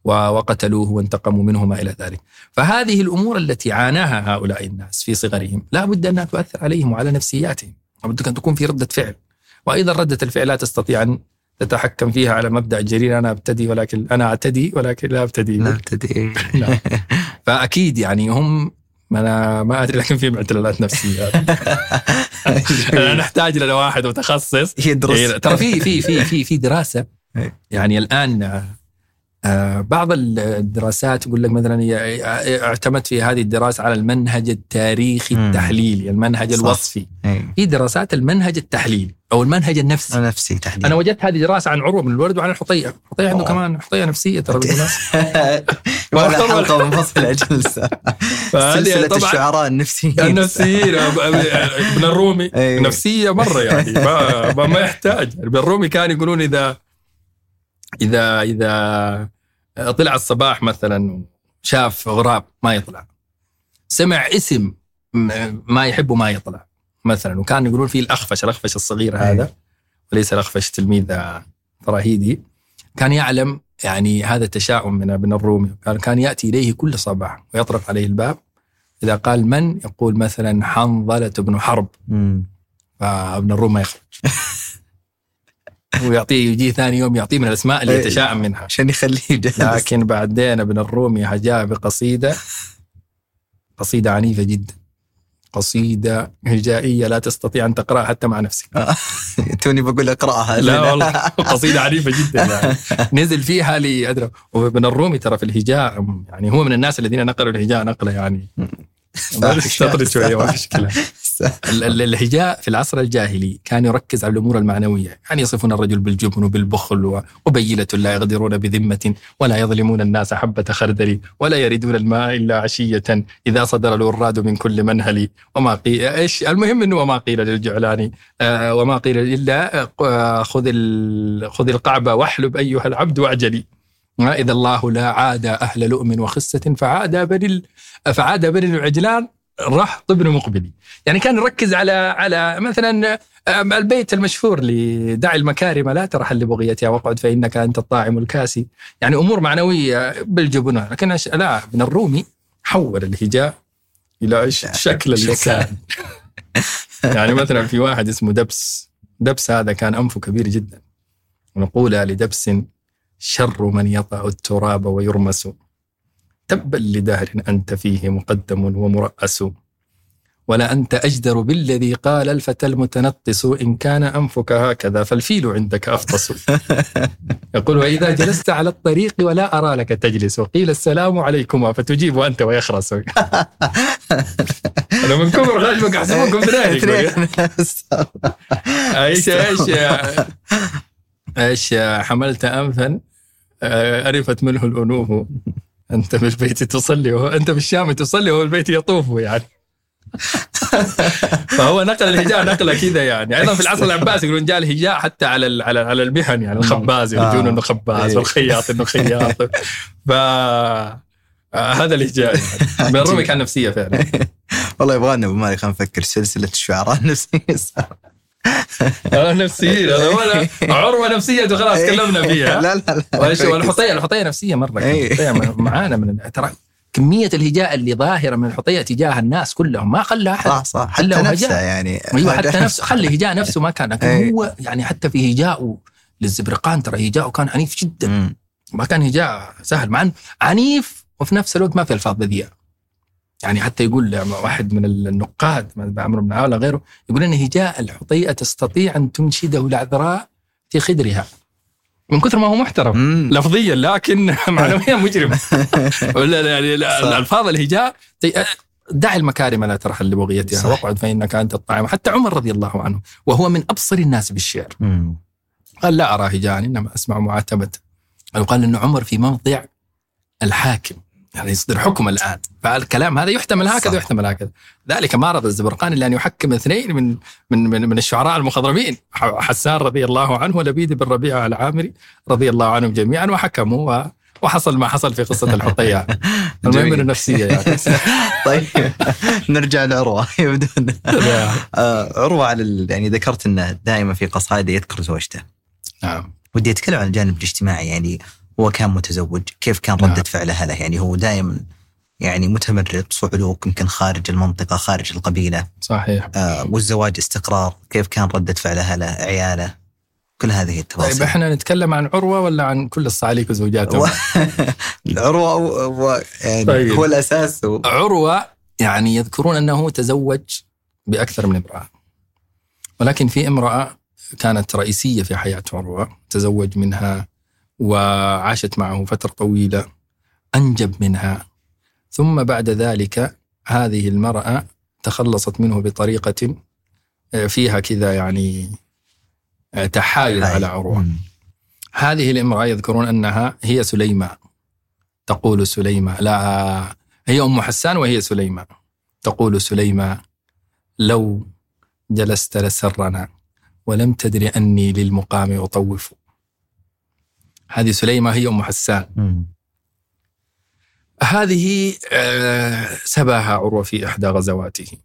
وقتلوه وانتقموا منه ما إلى ذلك. فهذه الأمور التي عاناها هؤلاء الناس في صغرهم لا بد أنها تؤثر عليهم وعلى نفسياتهم، لابد أن تكون في ردة فعل. وأيضا ردة الفعل لا تستطيع أن تتحكم فيها على مبدأ الجرير أنا أبتدي ولكن أنا أعتدي ولكن لا أبتدي. لا أبتدي نعم. فأكيد يعني هم أنا ما أدري لكن في اعتلالات نفسية نحتاج إلى واحد متخصص يدرس إيه، ترى في في في في في دراسة إيه. يعني الآن بعض الدراسات يقول لك مثلا اعتمد في هذه الدراسة على المنهج التاريخي. التحليلي، المنهج صح. الوصفي، إيه. في دراسات المنهج التحليلي أو المنهج النفسي. نفسي تحديدا أنا وجدت هذه دراسة عن عروه بن الورد وعن الحطية، الحطية عنده. كمان حطية نفسية ترى. ولا حلقة منفصله فهذه سلسلة الشعراء النفسيين النفسيين ابن الرومي إيه. نفسية مرة يعني ما, ما, ما يحتاج ابن الرومي كان يقولون اذا اذا إذا طلع الصباح مثلا شاف غراب ما يطلع. سمع اسم ما يحبه ما يطلع مثلا. وكان يقولون فيه الأخفش الأخفش الصغير إيه. هذا. وليس الأخفش تلميذ فراهيدي كان يعلم يعني هذا التشاؤم من ابن الرومي. قال كان يأتي إليه كل صباح ويطرق عليه الباب. إذا قال من؟ يقول مثلا حنظلة بن حرب. فابن الروم ما يخرج. ويعطيه يجيه ثاني يوم يعطيه من الأسماء اللي إيه. يتشائم منها. عشان يخليه جالس لكن بعدين ابن الرومي جاء بقصيدة قصيدة عنيفة جدا. قصيدة هجائية لا تستطيع أن تقرأها حتى مع نفسك. توني بقول أقرأها. لا والله قصيدة عنيفة جدا يعني. نزل فيها لي ادري وابن الرومي ترى في الهجاء يعني هو من الناس الذين نقلوا الهجاء نقلة يعني. شوية ما في الهجاء في العصر الجاهلي كان يركز على الأمور المعنوية، يعني يصفون الرجل بالجبن وبالبخل و- وبيلة لا يغدرون بذمة ولا يظلمون الناس حبة خردل ولا يريدون الماء إلا عشية إذا صدر الوراد من كل منهل. وما قيل إيش؟ المهم إنه وما قيل للجعلان. آه، وما قيل إلا آه، خذ خذ القعبه واحلب أيها العبد واعجلي إذا الله لا عاد أهل لؤم وخسة فعاد بني فعاد بني العجلان. رحط بن مقبلي. يعني كان يركز على على مثلا البيت المشهور لدع المكارم لا ترحل لبغيتها وأقعد فإنك أنت الطاعم الكاسي. يعني أمور معنوية بالجبن لكن لا ابن الرومي حول الهجاء إلى شكل. الإنسان. يعني مثلا في واحد اسمه دبس. دبس هذا كان أنفه كبير جدا. ونقول لدبس شر من يطأ التراب ويرمس تبا لدهر أنت فيه مقدم ومرأس. ولا أنت أجدر بالذي قال الفتى المتنطس إن كان أنفك هكذا فالفيل عندك أفطس. يقول وإذا جلست على الطريق ولا أرى لك تجلس. وقيل السلام عليكما فتجيب أنت ويخرس. أنا من كبر خشمك أحسبكم اثنين. إيش إيش أيش حملت انفا؟ آه، عرفت منه الأنوف. أنت في البيت تصلي وهو أنت في الشام تصلي وهو البيت يطوف يعني. فهو نقل الهجاء نقله كذا يعني. أيضا في العصر العباسي يقولون جاء الهجاء حتى على ال- على على المهن يعني الخباز يرجون آه. إنه خباز إيه. والخياط إنه خياط. ف آه، هذا الهجاء يعني. من الرومي كان نفسية فعلا. والله يبغانا أبو مالك نفكر سلسلة الشعراء النفسيه نفسيين عروة نفسية خلاص تكلمنا فيها. لا لا لا. والحطيه الحطية نفسية مرة إيه. معانا من ترى كمية الهجاء اللي ظاهرة من الحطية تجاه الناس كلهم ما خلى أحد صح صح. حتى نفسه. يعني. أيوه حتى نفسه. خلي هجاء نفسه ما كان لكن إيه. هو يعني حتى في هجاء للزبرقان ترى هجاءه كان عنيف جدا. ما كان هجاء سهل مع عنيف وفي نفس الوقت ما في الفاظ بذيئة. يعني حتى يقول واحد من النقاد عمرو بن عاوله غيره يقول إن هجاء الحطيئة تستطيع أن تنشده العذراء في خدرها من كثر ما هو محترم مم. لفظيا لكن معنويا مجرم يعني صح. الألفاظ الهجاء تي- دع المكارم لا ترحل لبغيتها. واقعد فإنك أنت الطاعم حتى عمر رضي الله عنه وهو من أبصر الناس بالشعر. قال لا أرى هجاء إنما أسمع معاتبة قال انه عمر في موضع الحاكم يعني يصدر حكم الآن. فالكلام هذا يحتمل هكذا صح. ويحتمل هكذا. ذلك ما رضى الزبرقاني أن يحكم اثنين من من من, من الشعراء المخضرمين. حسان رضي الله عنه ولبيد بن ربيعه العامري رضي الله عنهم جميعا وحكموا و- وحصل ما حصل في قصة الحطية. المهم. من النفسيه يعني. طيب. نرجع لعروة. يبدو آه، عروة على يعني ذكرت إنه دائما في قصائده يذكر زوجته. نعم. ودي أتكلم عن الجانب الاجتماعي. يعني هو كان متزوج. كيف كان ردة نعم. فعله له يعني هو دائما يعني متمرد صعلوك يمكن خارج المنطقة خارج القبيلة. صحيح. آه والزواج استقرار. كيف كان ردة فعله له عياله. كل هذه طيب التفاصيل إحنا نتكلم عن عروة ولا عن كل الصعاليك وزوجاتهم؟ و- العروة هو- هو يعني طيب. هو الأساس هو عروة يعني يذكرون أنه تزوج بأكثر من امرأة. ولكن في امرأة كانت رئيسية في حياة عروة تزوج منها وعاشت معه فترة طويلة أنجب منها. ثم بعد ذلك هذه المرأة تخلصت منه بطريقة آه، فيها كذا يعني آه، تحايل على عروة. هذه الامرأة يذكرون أنها هي سليمة. تقول سليمة لا هي أم حسان وهي سليمة. تقول سليمة لو جلست لسرنا ولم تدر أني للمقام أطوف. هذه سليمة هي أم حسان. مم. هذه آه، سباها عروة في إحدى غزواته.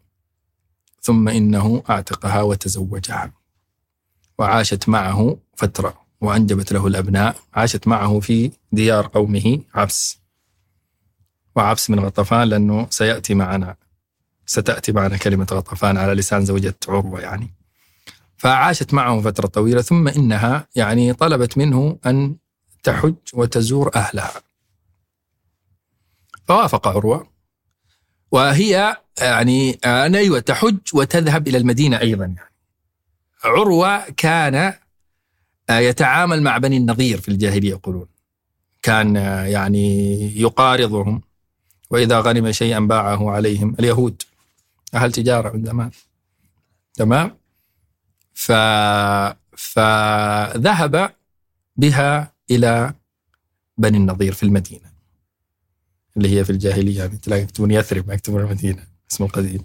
ثم إنه أعتقها وتزوجها. وعاشت معه فترة وأنجبت له الأبناء. عاشت معه في ديار قومه عبس. وعبس من غطفان لأنه سيأتي معنا. ستأتي معنا كلمة غطفان على لسان زوجة عروة يعني. فعاشت معه فترة طويلة ثم إنها يعني طلبت منه أن تحج وتزور أهلها. فوافق عروة. وهي يعني أن أيوة تحج وتذهب إلى المدينة أيضا يعني. عروة كان يتعامل مع بني النضير في الجاهلية يقولون. كان يعني يقارضهم. وإذا غنم شيئا باعه عليهم. اليهود أهل تجارة من زمان. تمام؟ ف فذهب بها إلى بني النضير في المدينة اللي هي في الجاهلية يعني تلاقي يكتبون يثرب ما يكتبون المدينة اسمه القديم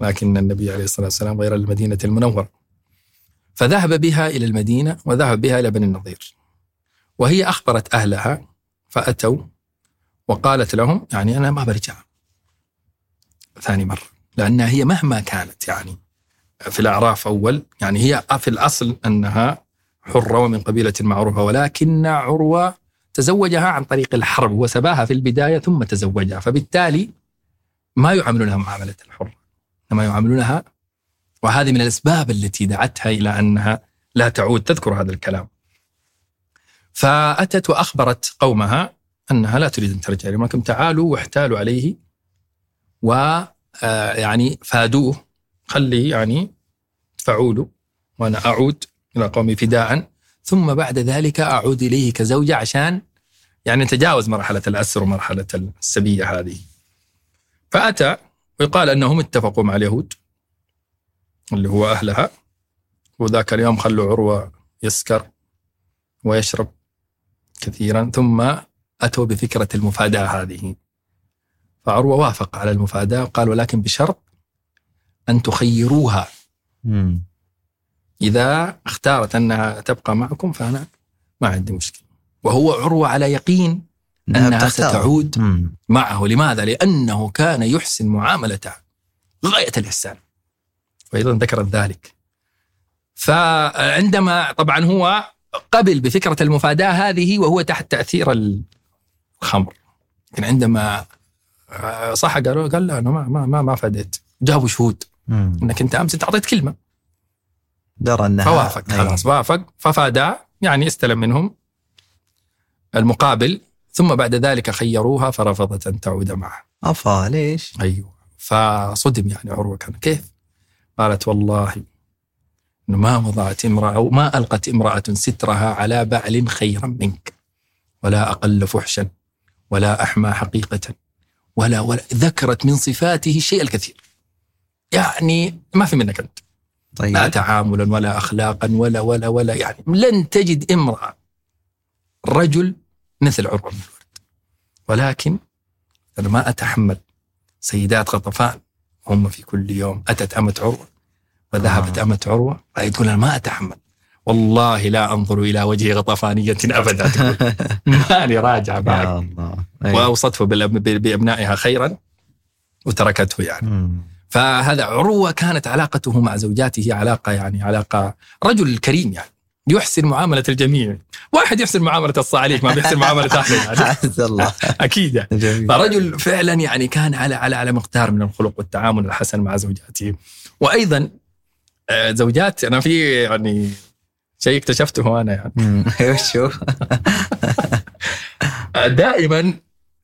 لكن النبي عليه الصلاة والسلام غير المدينة المنورة. فذهب بها إلى المدينة وذهب بها إلى بني النضير وهي أخبرت أهلها فأتوا وقالت لهم يعني أنا ما برجع. ثاني مرة لأنها هي مهما كانت يعني في الأعراف أول يعني هي في الأصل أنها حرة ومن قبيلة معروفة ولكن عروة تزوجها عن طريق الحرب وسباها في البداية ثم تزوجها فبالتالي ما يعاملونها معاملة الحرة إنما يعاملونها وهذه من الأسباب التي دعتها إلى أنها لا تعود تذكر هذا الكلام. فأتت وأخبرت قومها أنها لا تريد أن ترجع إليهم لكن تعالوا واحتالوا عليه و آه، يعني فادوه خليه يعني له وأنا أعود إلى قومي فداء. ثم بعد ذلك أعود إليه كزوجة عشان يعني نتجاوز مرحلة الأسر ومرحلة السبية هذه. فأتى ويقال أنهم اتفقوا مع اليهود اللي هو أهلها. وذاك اليوم خلوا عروة يسكر ويشرب كثيرا. ثم أتوا بفكرة المفاداة هذه. فعروة وافق على المفاداة وقال ولكن بشرط أن تخيروها. إذا اختارت أنها تبقى معكم فأنا ما عندي مشكلة وهو عروة على يقين أنها بتختار. ستعود مم. معه لماذا؟ لأنه كان يحسن معاملته غاية الإحسان وأيضا ذكرت ذلك فعندما طبعا هو قبل بفكرة المفاداة هذه وهو تحت تأثير الخمر لكن عندما صح قالوا قال لا أنا ما ما ما, ما فديت جابوا شهود مم. أنك أنت أمس أنت أعطيت كلمة درى أنها فوافق أي. خلاص وافق ففادا يعني استلم منهم المقابل ثم بعد ذلك خيروها فرفضت أن تعود معه أفا ليش؟ أيوه فصدم يعني عروة كان كيف؟ قالت والله ما وضعت امرأة أو ما ألقت امرأة سترها على بعل خيرا منك ولا أقل فحشا ولا أحمى حقيقة ولا ولا ذكرت من صفاته الشيء الكثير يعني ما في منك أنت طيب. لا تعاملا ولا أخلاقا ولا ولا ولا يعني لن تجد امرأة رجل مثل عروة بن الورد. ولكن أنا ما أتحمل سيدات غطفان هم في كل يوم أتت أمة عروة وذهبت آه. أمة عروة تقول أنا ما أتحمل. والله لا أنظر إلى وجه غطفانية أبدا. ماني راجعه بعد. يا الله. وأوصته بأبنائها خيرا وتركته يعني. مم. فهذا عروة كانت علاقته مع زوجاته علاقة يعني علاقة رجل كريم يعني. يحسن معاملة الجميع. واحد يحسن معاملة الصالح ما بيحسن معاملة أهله يعني. الله. أكيد. يعني فرجل فعلا يعني كان على على على مقدار من الخلق والتعامل الحسن مع زوجاته. وأيضا آه، زوجات أنا في يعني شيء اكتشفته أنا يعني. وش هو؟ آه، دائما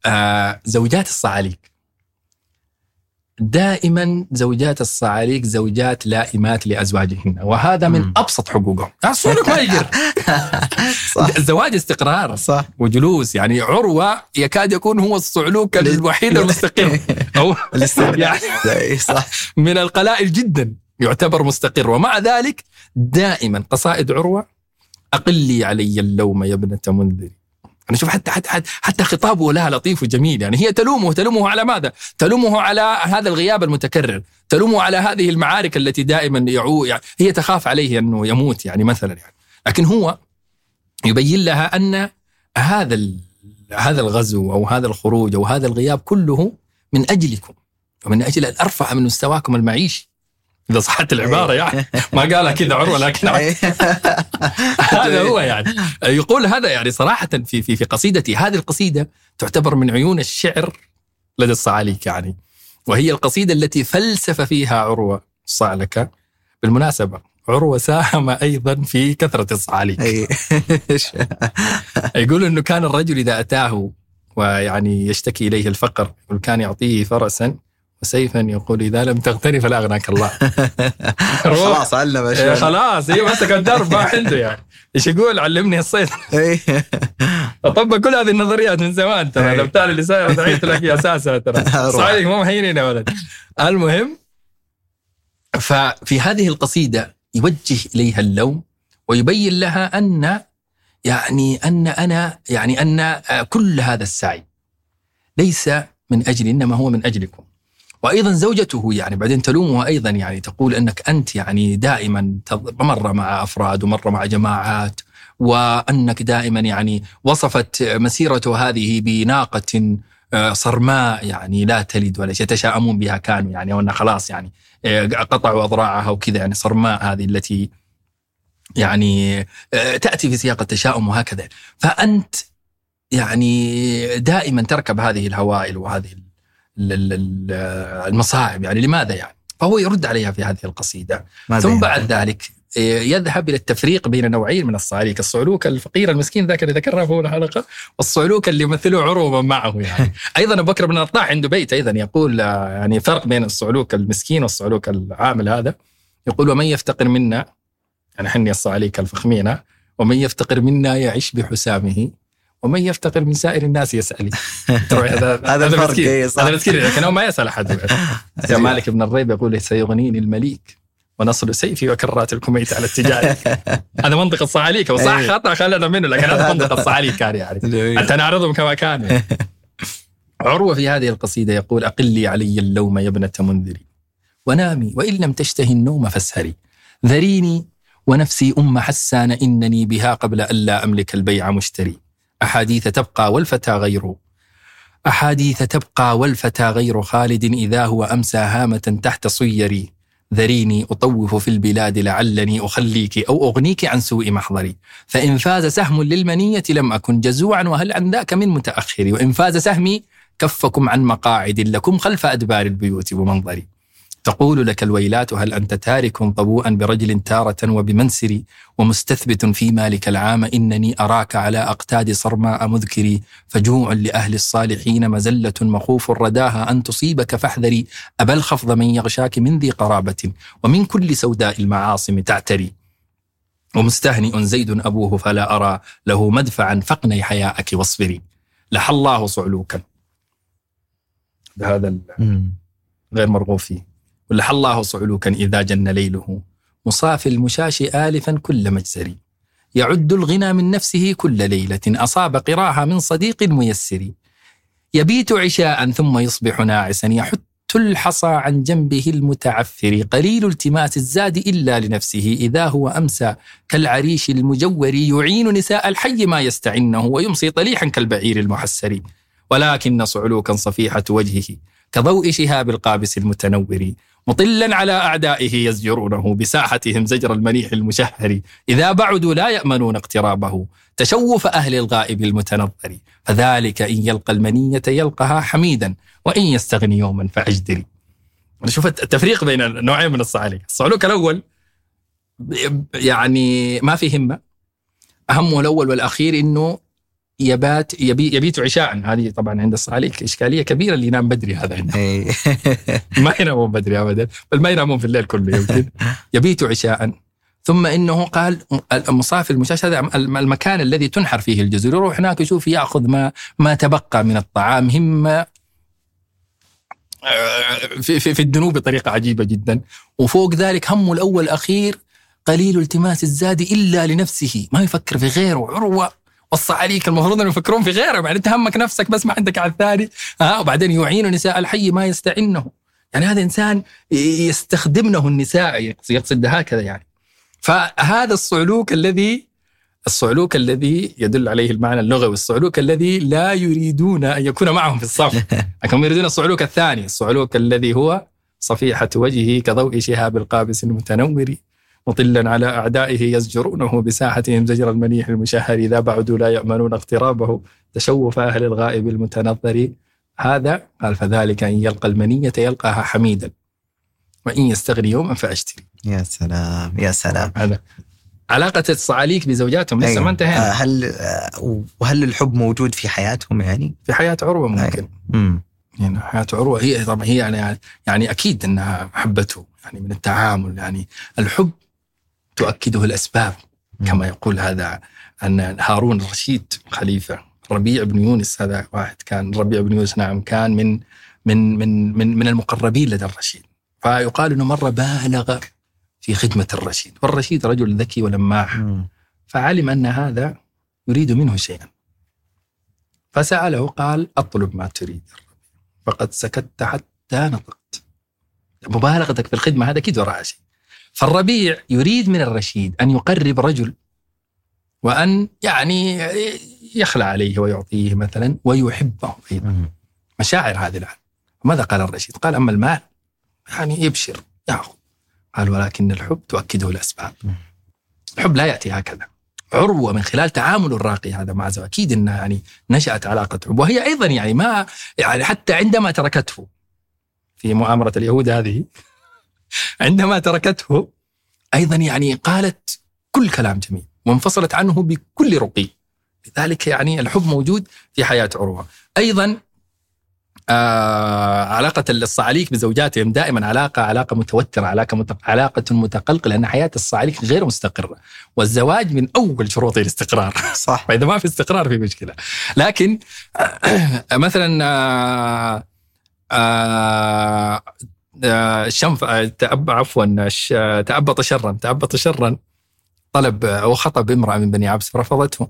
آه، زوجات الصعاليك دائما زوجات الصعاليك زوجات لائمات لأزواجهن. وهذا من. أبسط حقوقهم. الصعلوك ما صح. الزواج استقرار صح. وجلوس. يعني عروة يكاد يكون هو الصعلوك الوحيد المستقر. أو يعني اي صح. من القلائل جدا يعتبر مستقر. ومع ذلك دائما قصائد عروة اقلي علي اللوم يا ابنة منذري. أنا شوف حتى حتى حتى, حتى خطابه لها لطيف وجميل. يعني هي تلومه تلومه على ماذا؟ تلومه على هذا الغياب المتكرر، تلومه على هذه المعارك التي دائما يعو يعني هي تخاف عليه أنه يموت يعني مثلا يعني. لكن هو يبين لها أن هذا هذا الغزو أو هذا الخروج أو هذا الغياب كله من أجلكم. ومن أجل أن أرفع من مستواكم المعيشي. إذا صحت العبارة يعني ما قالها كذا عروة لكن أي. هذا هو يعني. يقول هذا يعني صراحة في في في قصيدتي. هذه القصيدة تعتبر من عيون الشعر لدى الصعاليك يعني. وهي القصيدة التي فلسف فيها عروة. الصعلكه بالمناسبة عروة ساهم أيضا في كثرة الصعاليك. اي يقول إنه كان الرجل إذا أتاه ويعني يشتكي إليه الفقر كان يعطيه فرسا وسيفا يقول إذا لم تغتني فلا أغناك الله. خلاص علم إيه اشياء خلاص هي مسك الدرب ما عنده يعني. إيش يقول؟ علمني الصيد. اي طبق كل هذه النظريات من زمان ترى إيه. لو بتالي اللي ساير دعيت لك يا أساسا ترى. صحيح مو مهينين يا ولد. المهم ففي هذه القصيدة يوجه إليها اللوم ويبين لها أن يعني أن أنا يعني أن كل هذا السعي ليس من اجلي إنما هو من أجلكم. وأيضا زوجته يعني بعدين تلومها أيضا يعني تقول إنك أنت يعني دائما مرة مع أفراد ومرة مع جماعات وأنك دائما يعني وصفت مسيرته هذه بناقة آه، صرماء يعني لا تلد ولا يتشاءمون بها كانوا يعني وإن خلاص يعني آه، قطعوا أضراعها وكذا يعني صرماء هذه التي يعني آه، تأتي في سياق التشاؤم وهكذا. فأنت يعني دائما تركب هذه الهوائل وهذه المصاعب يعني لماذا يعني؟ فهو يرد عليها في هذه القصيدة ماذا ثم يعني؟ بعد ذلك يذهب إلى التفريق بين نوعين من الصعاليك، الصعلوك الفقير المسكين ذاك اللي ذكرناه في اول حلقه، والصعلوك اللي يمثله عروه من معه يعني. أيضا أبو بكر بن الطاح عنده بيت أيضا يقول يعني فرق بين الصعلوك المسكين والصعلوك العامل هذا. يقول ومن يفتقر منا يعني حني الصعاليك الفخمين ومن يفتقر منا يعيش بحسامه ومن يفتقر من سائر الناس يسألي. هذا هذا الفرق إيه، هذا مسكين لكن هو ما يسأل أحد. يا مالك بن الريب يقول سيغنيني المليك ونصل سيفي وكرات الكميت على التجارة هذا منطق الصعاليك. وصح إيه. خطأ خلنا منه لكن هذا منطق الصعاليك كان يعني حتى نعرضهم كما كان. عروة في هذه القصيدة يقول أقلي علي اللوم يا ابنة منذري. ونامي وإن لم تشتهي النوم فاسهري. ذريني ونفسي أم حسان إنني بها قبل ألا أملك البيع مشتري. أحاديث تبقى والفتى غير. أحاديث تبقى والفتى غير خالد إذا هو أمسى هامة تحت صيري. ذريني أطوف في البلاد لعلني أخليك أو أغنيك عن سوء محضري. فإن فاز سهم للمنية لم أكن جزوعا وهل عن ذاك من متأخري. وإن فاز سهمي كفكم عن مقاعد لكم خلف أدبار البيوت ومنظري. تقول لك الويلات هل أنت تارك طبوءا برجل تارة وبمنسر ومستثبت في مالك العام إنني أراك على أقتاد صرماء مذكري فجوع لأهل الصالحين مزلة مخوف رداها أن تصيبك فاحذري أبا الخفض من يغشاك من ذي قرابة ومن كل سوداء المعاصم تعتري ومستهنئ زيد أبوه فلا أرى له مدفعا فقني حياءك واصبري لح الله صعلوكا هذا غير مرغوب فيه. ولح الله صعلوكا إذا جن ليله مصافي المشاش آلفا كل مجزري. يعد الغنى من نفسه كل ليلة أصاب قراها من صديق ميسر. يبيت عشاء ثم يصبح ناعسا. يحت الحصى عن جنبه المتعفر. قليل التماس الزاد إلا لنفسه إذا هو أمسى. كالعريش المجور يعين نساء الحي ما يستعنه ويمسي طليحا كالبعير المحسر. ولكن صعلوكا صفيحة وجهه. كضوء شهاب القابس المتنور مطلا على أعدائه يزجرونه بساحتهم زجر المنيح المشهر إذا بعدوا لا يأمنون اقترابه تشوف أهل الغائب المتنظر فذلك إن يلقى المنية يلقها حميدا وإن يستغني يوما فأجدري. شوف التفريق بين النوعين من الصعاليك الصعلوك الأول يعني ما في همة. أهمه الأول والأخير إنه يبات يبي يبيت عشاء. هذه طبعا عند الصعاليك إشكالية كبيرة اللي ينام بدري هذا عنده إيه. ما ينامون بدري ابدا بل ما ينامون في الليل كله يمكن. يبيت عشاء. ثم إنه قال المصافي المشاش هذا المكان الذي تنحر فيه الجزر يروح هناك يشوف يأخذ ما ما تبقى من الطعام. هم في في, في الدنوب بطريقة عجيبة جدا. وفوق ذلك همه الأول الأخير قليل التماس الزاد إلا لنفسه. ما يفكر في غيره عروة. وصى عليك المفروض إنهم يفكرون في غيره بعدين تهمك نفسك بس ما عندك على الثاني. ها وبعدين يعين نساء الحي ما يستعنه. يعني هذا إنسان يستخدمنه النساء يقصد هكذا يعني. فهذا الصعلوك الذي الصعلوك الذي يدل عليه المعنى اللغوي الصعلوك الذي لا يريدون أن يكون معهم في الصف. لكن يريدون الصعلوك الثاني الصعلوك الذي هو صفيحة وجهه كضوء شهاب القابس المتنور. مطلا على أعدائه يزجرونه بساحتهم زجر المنيح المشهر إذا بعدوا لا يأمنون اقترابه تشوف أهل الغائب المتنظر. هذا قال فذلك إن يلقى المنية يلقاها حميدا وإن يستغني يوما فأشتري. يا سلام يا سلام. هذا علاقة الصعاليك بزوجاتهم لسه ما انتهينا آه، هل آه، وهل الحب موجود في حياتهم يعني؟ في حياة عروة ممكن. يعني حياة عروة هي طبعا هي يعني يعني أكيد أنها حبته يعني من التعامل يعني. الحب تؤكده الأسباب كما يقول هذا أن هارون الرشيد خليفة ربيع بن يونس هذا واحد كان ربيع بن يونس نعم كان من من من من, من المقربين لدى الرشيد. فيقال إنه مرة بالغ في خدمة الرشيد والرشيد رجل ذكي ولماح. فعلم أن هذا يريد منه شيئا. فسأله قال أطلب ما تريد فقد سكت حتى نطقت. مبالغتك في الخدمة هذا أكيد وراها شيء. فالربيع يريد من الرشيد أن يقرب رجل وأن يعني يخلع عليه ويعطيه مثلا ويحبه أيضا. مشاعر هذه الآن ماذا قال الرشيد؟ قال أما المال يعني يبشر يأخذ. قال ولكن الحب تؤكده الأسباب. الحب لا يأتي هكذا. عروة من خلال تعامل الراقي هذا مع زوجها أكيد أنها يعني نشأت علاقة حب. وهي أيضا يعني ما يعني حتى عندما تركته في مؤامرة اليهود هذه عندما تركته أيضا يعني قالت كل كلام جميل وانفصلت عنه بكل رقي. لذلك يعني الحب موجود في حياة عروة. أيضا آه علاقة الصعاليك بزوجاتهم دائما علاقة علاقة متوترة علاقة. علاقة متقلقة لأن حياة الصعاليك غير مستقرة. والزواج من أول شروط الاستقرار. صح. فإذا ما في استقرار في مشكلة. لكن آه مثلا آه آه آه الشنف آه تأب عفوا الش- تأبط شرا تأبط شرا. طلب أو امرأة من بني عبس فرفضته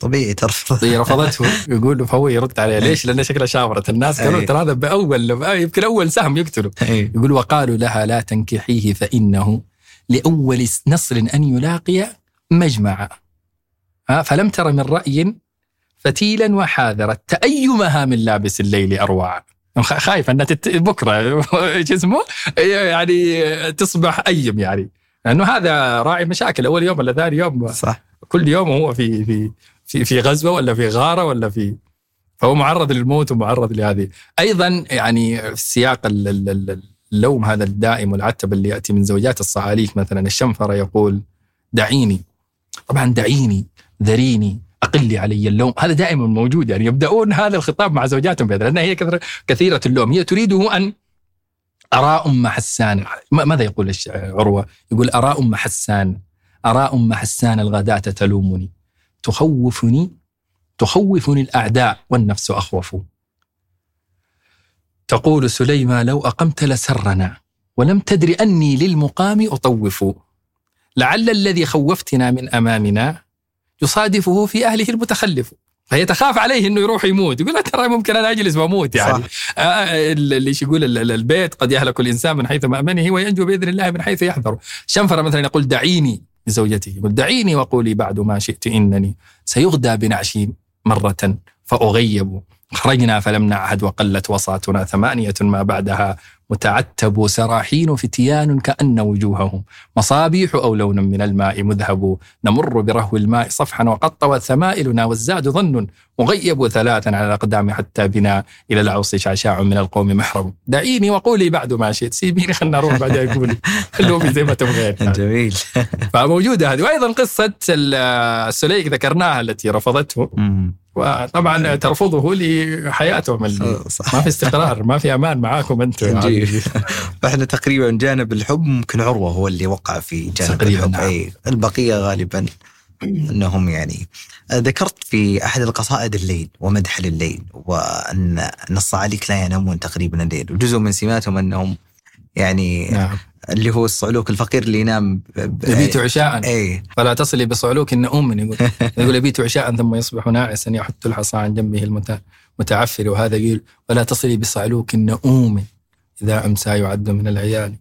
طبيعي ترفض هي رفضته. يقول فهو يرد عليه ليش؟ لأن شكلها شاورت الناس. قالوا أي. ترى هذا بأول يمكن أول سهم يقتله. إيه. يقول وقالوا لها لا تنكحيه فإنه لأول نصر أن يلاقي مجمعا فلم تر من رأي فتيلا وحاذرت. تأيمها من لابس الليل اروعا خ- خايفه أنها تت... بكرة. إيش اسمه؟ يعني تصبح أيم يعني. لأنه هذا راعي مشاكل. أول يوم ولا ثاني يوم صح. كل يوم هو في في في في غزوة ولا في غارة ولا في فهو معرض للموت ومعرض لهذه. أيضا يعني في سياق ال- ال- ال- اللوم هذا الدائم والعتب اللي يأتي من زوجات الصعاليك مثلا. الشنفره يقول دعيني. طبعا دعيني ذريني. أقلي علي اللوم. هذا دائما موجود يعني يبدأون هذا الخطاب مع زوجاتهم بهذا لانها هي كثيرة اللوم. هي تريده أن أرى أم حسان. ما- ماذا يقول عروة؟ يقول أرى أم حسان. أرى أم حسان الغداة تلومني. تخوفني تخوفني الأعداء والنفس أخوف. تقول سليمة لو أقمت لسرنا ولم تدر أني للمقام أطوف. لعل الذي خوفتنا من أمامنا يصادفه في أهله المتخلف. فهي تخاف عليه إنه يروح يموت. يقول ترى ممكن أنا أجلس وأموت يعني. صح. آه اللي إيش يقول؟ ال- ال- البيت قد يهلك الإنسان من حيث مامنه وينجو بإذن الله من حيث يحذر. شنفر مثلا يقول دعيني لزوجته. يقول دعيني وقولي بعد ما شئت إنني سيغدى بنعشي مرة فأغيب. خرجنا فلم نعهد وقلت وصاتنا ثمانية ما بعدها. متعتب سراحين فتيان كأن وجوههم. مصابيح أو لون من الماء مذهب. نمر برهو الماء صفحا وقد طوت ثمائلنا والزاد ظن. مغيب ثلاثا على الأقدام حتى بنا. إلى العوص شعشاع من القوم محرم. دعيني وقولي بعد ما شئت. سيبيني خلنا نروح بعدين قولي خلوه زي ما تبغين جميل. فموجودة هذه. وأيضا قصة ال- السليك ذكرناها التي رفضته. وطبعا ترفضه لحياتهم اللي صح ما في استقرار ما في أمان معاكم جميل. فإحنا تقريبا جانب الحب ممكن عروة هو اللي وقع في جانب تقريباً الحب. نعم. اي البقية غالبا إنهم يعني ذكرت في أحد القصائد الليل ومدح لليل وأن ان الصعاليك لا ينامون تقريبا الليل وجزء من سماتهم أنهم يعني نعم. اللي هو الصعلوك الفقير اللي ينام يبيت عشاء. اي فلا تصلي بصعلوك النؤوم يقول. يقول يبيت عشاء ثم يصبح ناعسا يحط الحصى عن جنبه المت- المتعفر وهذا يقول ولا تصلي بصعلوك النؤوم إذا أمسى يعد من العيال.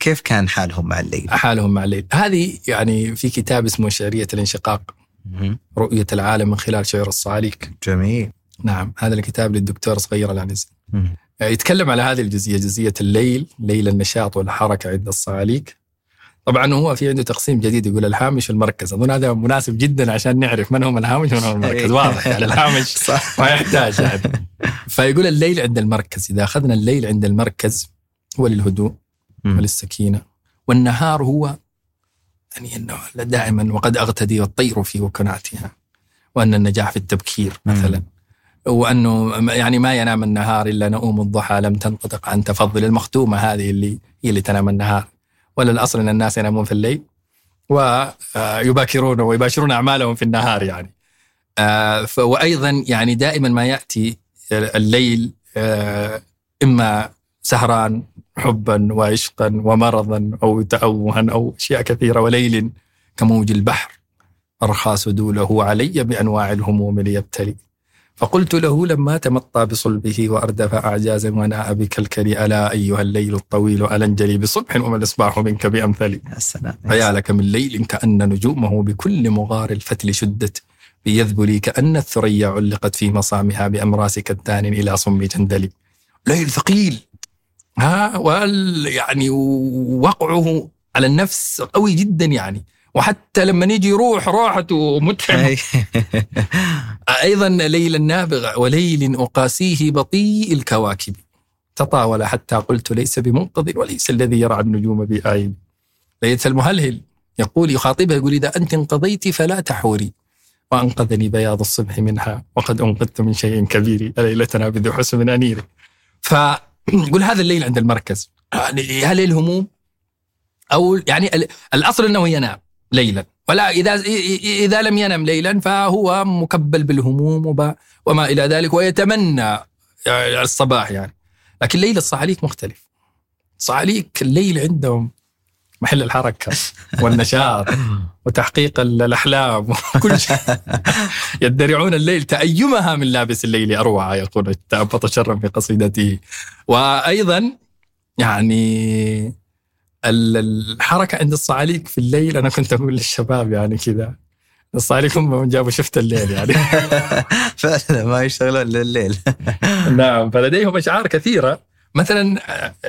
كيف كان حالهم مع الليل؟ حالهم مع الليل. هذه يعني في كتاب اسمه شعريه الانشقاق. مم. رؤية العالم من خلال شعر الصعاليك. جميل. نعم هذا الكتاب للدكتور صغير العنز مم. يتكلم على هذه الجزئية جزئية الليل ليل النشاط والحركة عند الصعاليك. طبعا هو في عنده تقسيم جديد يقول الهامش والمركز أظن هذا مناسب جدا عشان نعرف من هم الهامش ومن هم المركز. أي. واضح يعني الهامش صح. ما يحتاج يعني. فيقول الليل عند المركز. إذا أخذنا الليل عند المركز هو للهدوء. وللسكينة والنهار هو يعني انه دائما وقد أغتدي والطير في وكناتها وأن النجاح في التبكير مثلا. وأنه يعني ما ينام النهار إلا نؤوم الضحى لم تنطلق عن تفضل المختومه هذه اللي هي اللي تنام النهار. ولا الاصل أن الناس ينامون في الليل ويباكرون ويباشرون أعمالهم في النهار يعني. آه، وأيضا يعني دائما ما يأتي الليل آه، إما سهران حبا وعشقا ومرضا أو تأوها أو أشياء كثيرة وليل كموج البحر. ارخى سدوله علي بأنواع الهموم ليبتلي. فقلت له لما تمطى بصلبه وأردف أعجازا وناء بكلكل ألا أيها الليل الطويل النجلي بصبح وما الاصباح منك بأمثلي. يا سلام. فيا لك من ليل كأن نجومه بكل مغار الفتل شدت بيذبلي كأن الثريا علقت في مصامها بأمراس كتان إلى صم جندل ليل ثقيل. ها وال يعني وقعه على النفس قوي جدا يعني. وحتى لما يجي يروح راحته متعبة أي. أيضا ليل النابغ وليل أقاسيه بطيء الكواكب. تطاول حتى قلت ليس بمنقذ وليس الذي يرعى النجوم بآيب. ليلة المهلهل يقول يخاطبها يقول إذا أنت انقضيت فلا تحوري. وأنقذني بياض الصبح منها وقد أنقذت من شيء كبير. ليلتنا بذو حسن أنيري فيقول هذا الليل عند المركز. يعني هل الهموم أو يعني ال- الأصل أنه ينام. ليلا. ولا إذا إذا لم ينم ليلا فهو مكبل بالهموم وما إلى ذلك ويتمنى الصباح يعني. لكن ليل الصعاليك مختلف. الصعاليك الليل عندهم محل الحركة والنشاط وتحقيق ال- الأحلام. وكل شيء. يدرعون الليل تأيمها من لابس الليل أروع يقول تأبط شرا في قصيدته. وأيضا يعني ال- الحركة عند الصعاليك في الليل أنا كنت أقول للشباب يعني كذا. الصعاليك هم من جابوا شفت الليل يعني. فعلا ما يشتغلون لليل نعم فلديهم أشعار كثيرة. مثلا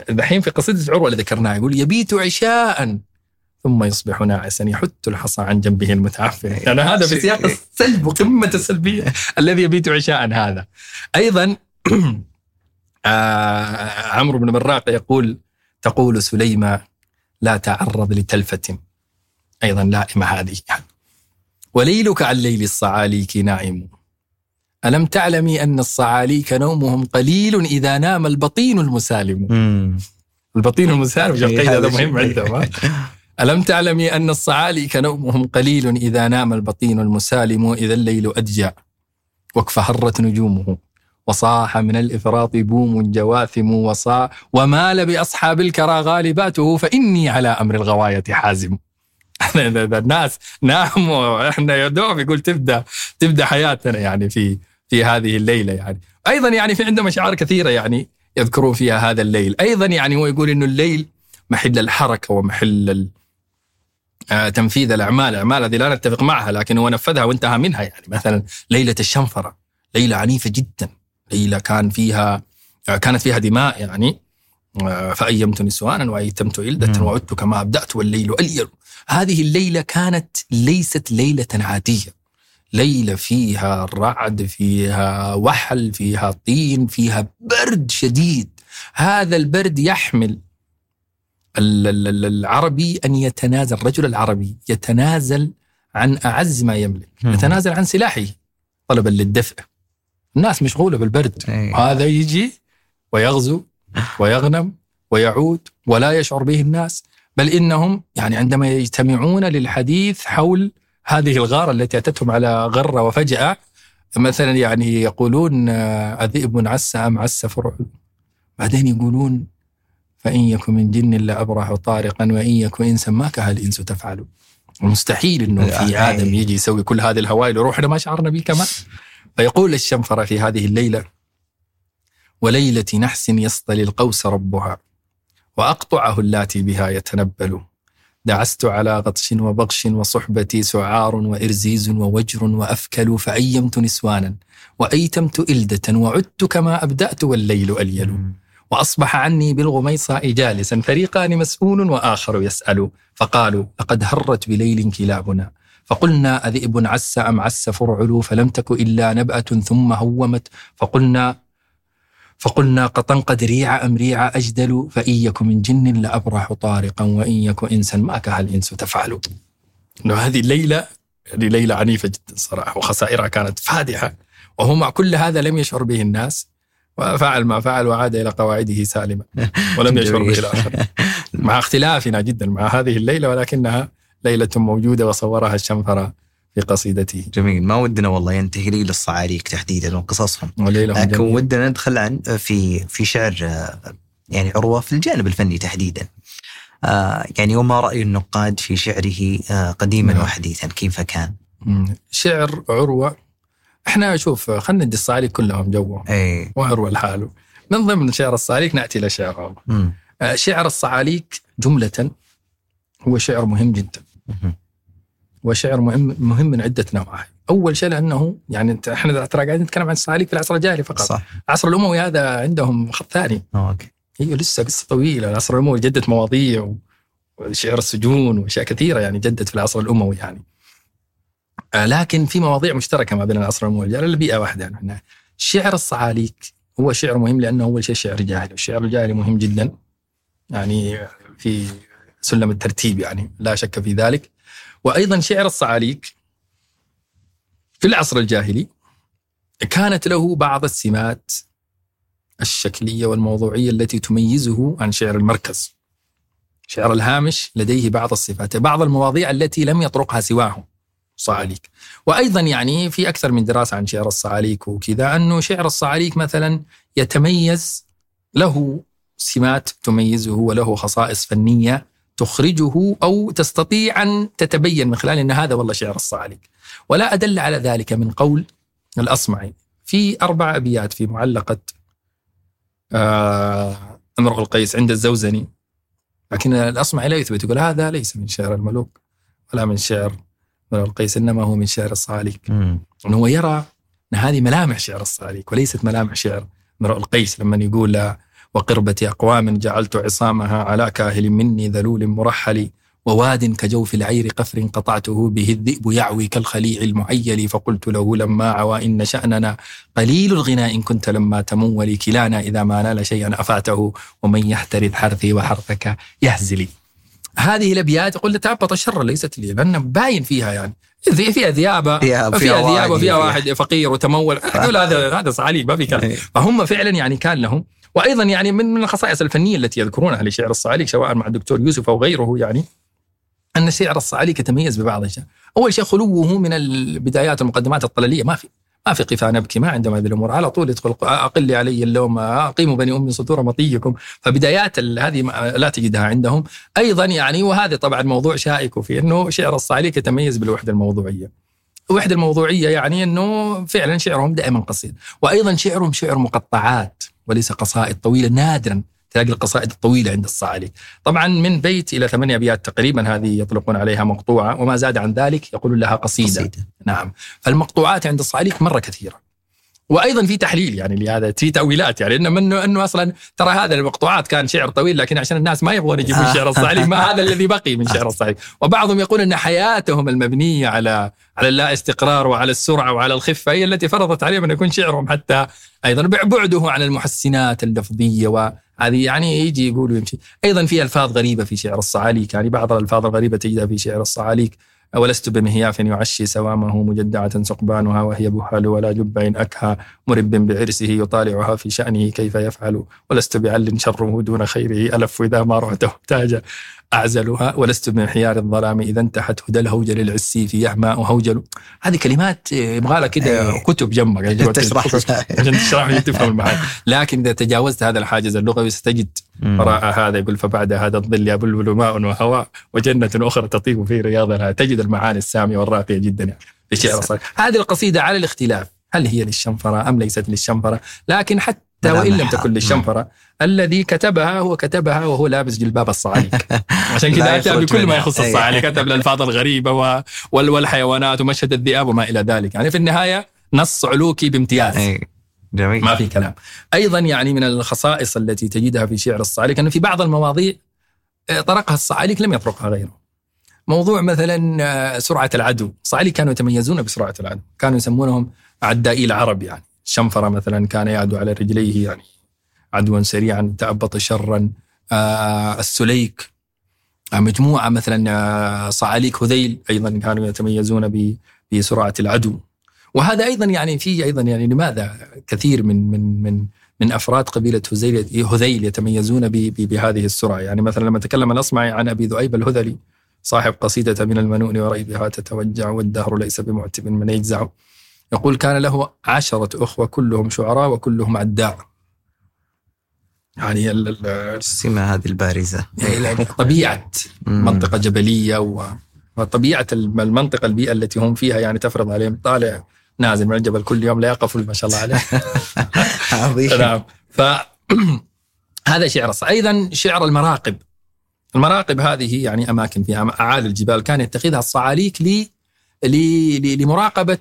دحين في قصيدة عروة اللي ذكرناها يقول يبيت عشاء ثم يصبح ناعسا يحت الحصى عن جنبه المتعفن. يعني هذا في سياق السلب وقمة السلبية الذي يبيت عشاء هذا. أيضا آه عمرو بن براق يقول تقول سليمة لا تعرض لتلفة أيضا لائمة هذه. وليلك عن ليل الصعاليك نائم ألم تعلمي أن الصعاليك نومهم قليل إذا نام البطين المسالم مم. البطين المسالم إيه، قيد هذا. مهم عندهم؟ ألم تعلمي أن الصعاليك نومهم قليل إذا نام البطين المسالم إذا الليل أدجى واكفهرت نجومه وصاح من الإفراط بوم جواثم وصا ومال بأصحاب الكرى غالباته فإني على أمر الغواية حازم. الناس ناموا وإحنا يا دوب يقول تبدأ تبدأ حياتنا يعني في في هذه الليلة يعني. أيضا يعني في عندهم أشعار كثيرة يعني يذكرون فيها هذا الليل. أيضا يعني هو يقول إنه الليل محل الحركة ومحل آه، تنفيذ الأعمال، الاعمال هذه لا نتفق معها لكن هو نفذها وانتهى منها يعني. مثلا ليلة الشنفرة، ليلة عنيفة جدا، ليله كان فيها آه، كانت فيها دماء يعني آه، فايمت نسوانا وأيتمت ولده مم. وعدت كما أبدأت والليل أليل. هذه الليلة كانت ليست ليلة عادية. ليلة فيها رعد، فيها وحل، فيها طين، فيها برد شديد. هذا البرد يحمل ال- ال- ال- العربي أن يتنازل الرجل العربي يتنازل عن أعز ما يملك مم. يتنازل عن سلاحه طلبا للدفء الناس مشغولة بالبرد. إيه. هذا يجي ويغزو ويغنم ويعود ولا يشعر به الناس بل إنهم يعني عندما يجتمعون للحديث حول هذه الغارة التي أتتهم على غرة وفجأة مثلا يعني يقولون آه، أذئب عس أم عس فرع. بعدين يقولون فإن يكن من جن لأبرح طارقا وإن يكن إنسا ما كها الإنس تفعل. مستحيل إنه في آه، آدم يجي يسوي كل هذه الهوائل وروحنا ما شعرنا به كمان. فيقول الشنفرة في هذه الليلة وليلة نحس يصطلي القوس ربها وأقطعه اللاتي بها يتنبل. دعست على غطش وبغش وصحبتي سعار وإرزيز ووجر وأفكل فأيمت نسوانا وأيتمت إلدة وعدت كما أبدأت والليل أليل. وأصبح عني بالغميصاء جالسا فريقان مسؤول وآخر يسأل. فقالوا لقد هرت بليل كلابنا فقلنا أذئب عس أم عس فرعل فلم تك إلا نبأة ثم هومت فقلنا فقلنا قطن قد ريع أم ريع أجدل فإن يك من جن لأبرح طارقا وإن يك إنسا ما كها الإنس تفعل إنه هذه الليلة يعني ليلة عنيفة جدا صراحة وخسائرها كانت فادحة وهو مع كل هذا لم يشعر به الناس وفعل ما فعل وعاد إلى قواعده سالما ولم يشعر به. الآخر مع اختلافنا جدا مع هذه الليلة ولكنها ليلة موجودة وصورها الشنفرة في قصيدته جميل ما ودنا والله ينتهي ليل الصعاليك تحديدا وقصصهم لكن. ودنا ندخل عن في في شعر آه، يعني عروة في الجانب الفني تحديدا. آه يعني وما رأي النقاد في شعره آه قديما نعم. وحديثا كيف كان؟ مم. شعر عروة إحنا شوف خلينا ندي الصعاليك كلهم جوهم وعروة لحاله من ضمن شعر الصعاليك نأتي إلى شعر عروة مم. شعر الصعاليك جملة هو شعر مهم جدا وشعر مهم مهم من عدة نواحي. أول شيء لأنه يعني أنت- إحنا ترى قاعدين نتكلم عن الصعاليك في العصر الجاهلي فقط. صح. العصر الأموي هذا عندهم خط ثاني. أوكي. هي لسه قصة طويلة. العصر الأموي جدت مواضيع وشعر السجون وأشياء كثيرة يعني جدت في العصر الأموي يعني. آه، لكن في مواضيع مشتركة ما بين العصر الأموي. والجاهلي البيئة واحدة يعني. شعر الصعاليك هو شعر مهم لأنه أول شيء شعر جاهلي. والشعر الجاهلي مهم جدا. يعني في سلم الترتيب يعني لا شك في ذلك. وأيضا شعر الصعاليك في العصر الجاهلي كانت له بعض السمات الشكلية والموضوعية التي تميزه عن شعر المركز. شعر الهامش لديه بعض الصفات بعض المواضيع التي لم يطرقها سواه صعاليك. وأيضا يعني في أكثر من دراسة عن شعر الصعاليك وكذا أنه شعر الصعاليك مثلا يتميز له سمات تميزه وله خصائص فنية تخرجه أو تستطيع أن تتبين من خلال أن هذا والله شعر الصعاليك ولا أدل على ذلك من قول الأصمعي. في أربع أبيات في معلقة آه امرؤ القيس عند الزوزني. لكن الأصمعي لا يثبت يقول هذا ليس من شعر الملوك ولا من شعر امرؤ القيس إنما هو من شعر الصعاليك أنه هو يرى أن هذه ملامح شعر الصعاليك وليست ملامح شعر امرؤ القيس. لما يقول وقربة أقوام جعلت عصامها على كاهل مني ذلول مرحل وواد كجوف العير قفر قطعته به الذئب يعوي كالخليع المعيل. فقلت له لما عوى إن شأننا قليل الغناء إن كنت لما تمول كلانا إذا ما نال شيئا أفاته ومن يحترث حرثي وحرثك يهزلي. هذه الأبيات يقول تعبط الشر ليست لي لأن باين فيها يعني. فيها ذيابه فيها- فيها, فيها ذيابه فيها فيها- واحد فقير وتمول. هذا هذا صعاليك ما في كلام. إيه. فهم فعلا يعني كان لهم وأيضا يعني من من الخصائص الفنية التي يذكرونها لشعر الصعاليك سواء مع الدكتور يوسف أو غيره يعني أن شعر الصعاليك يتميز ببعض الأشياء. أول شيء خلوه من البدايات المقدمات الطلالية ما في. ما في قفا نبكي ما عندما هذه الأمور. على طول يدخل أقل علي اللوم أقيموا بني أمي سطور مطيكم فبدايات هذه لا تجدها عندهم. أيضا يعني وهذا طبعا موضوع شائك في إنه شعر الصعاليك يتميز بالوحدة الموضوعية. الوحدة الموضوعية يعني إنه فعلا شعرهم دائما قصير. وأيضا شعرهم شعر مقطعات. وليس قصائد طويلة نادرا تلاقي القصائد الطويلة عند الصعاليك طبعا من بيت إلى ثمانية أبيات تقريبا هذه يطلقون عليها مقطوعة وما زاد عن ذلك يقولون لها قصيدة, قصيدة. قصيدة نعم. فالمقطوعات عند الصعاليك مرة كثيرة. وأيضا في تحليل يعني لهذا في تأويلات يعني إنه منه إنه أصلا ترى هذا المقطوعات كان شعر طويل لكن عشان الناس ما يبغون يجيبون آه. شعر الصعاليك ما هذا الذي بقي من شعر الصعاليك وبعضهم يقول إن حياتهم المبنية على على اللا استقرار وعلى السرعة وعلى الخفة هي التي فرضت عليهم أن يكون شعرهم حتى أيضا بعده عن المحسنات اللفظية. وهذه يعني يجي يقول ويمشي أيضا في ألفاظ غريبة في شعر الصعاليك يعني بعض الألفاظ الغريبة تجدها في شعر الصعاليك ولست بمهياف يعشي سوامه مجدعة سقبانها وهي بحال ولا جب إن أكهى مرب بعرسه يطالعها في شأنه كيف يفعل. ولست بعل شره دون خيره ألف إذا ما رعته تاج أعزلها ولست بمحيار الظلام. إذا انتحت هدى الهوجل العسيف يهماء هوجل هذه كلمات يبغى لها كده أي. كتب جنبك. يعني تشرح. عشان تشرح لي تفهم المعاني لكن إذا تجاوزت هذا الحاجز اللغوي ستجد وراء هذا يقول فبعد هذا الظل يبلبل ماء وهواء وجنة أخرى تطيب في رياضها. تجد المعاني السامية والراقية جدا يعني. في شعر هذه القصيدة على الاختلاف. هل هي للشنفرة أم ليست للشنفرة لكن حتى وإن لم ملامحها. تكن للشنفرة الذي كتبها هو كتبها وهو لابس جلباب الصعاليك. عشان كذا يخرج بكل ما. يخص أي. الصعاليك. كتب و- وال- والحيوانات ومشهد الذئاب وما إلى ذلك. يعني في النهاية نص علوكي بامتياز. جميل. ما في كلام. أيضا يعني من الخصائص التي تجدها في شعر الصعاليك أنه في بعض المواضيع آه، طرقها الصعاليك لم يطرقها غيره. موضوع مثلا آه، سرعة العدو. الصعاليك كانوا يتميزون بسرعة العدو. كانوا يسمونهم عدائي العرب يعني. الشنفره مثلا كان يعدو على رجليه يعني عدوا سريعا تأبط شرا. آه، السليك آه، مجموعة مثلا آه، صعاليك هذيل أيضا كانوا يتميزون ب- بسرعة العدو. وهذا أيضا يعني في أيضا يعني لماذا كثير من من من من أفراد قبيلة هذيل هذيل يتميزون بهذه السرعة، يعني مثلا لما تكلم الأصمعي عن أبي ذؤيب الهذلي صاحب قصيدة من المنون وريبها تتوجع والدهر ليس بمعتب من يجزع يقول كان له عشرة أخوة كلهم شعراء وكلهم عداء. يعني ال- ال- السمة هذه البارزة. يعني طبيعة. منطقة جبلية وطبيعة الم- المنطقة البيئة التي هم فيها يعني تفرض عليهم طالع نازل من الجبل كل يوم لا يقفل ما شاء الله عليه. عظيم. نعم. ف هذا شعر أيضا شعر المراقب. المراقب هذه يعني أماكن في أم- أعالي الجبال كان يتخذها الصعاليك ل- لمراقبة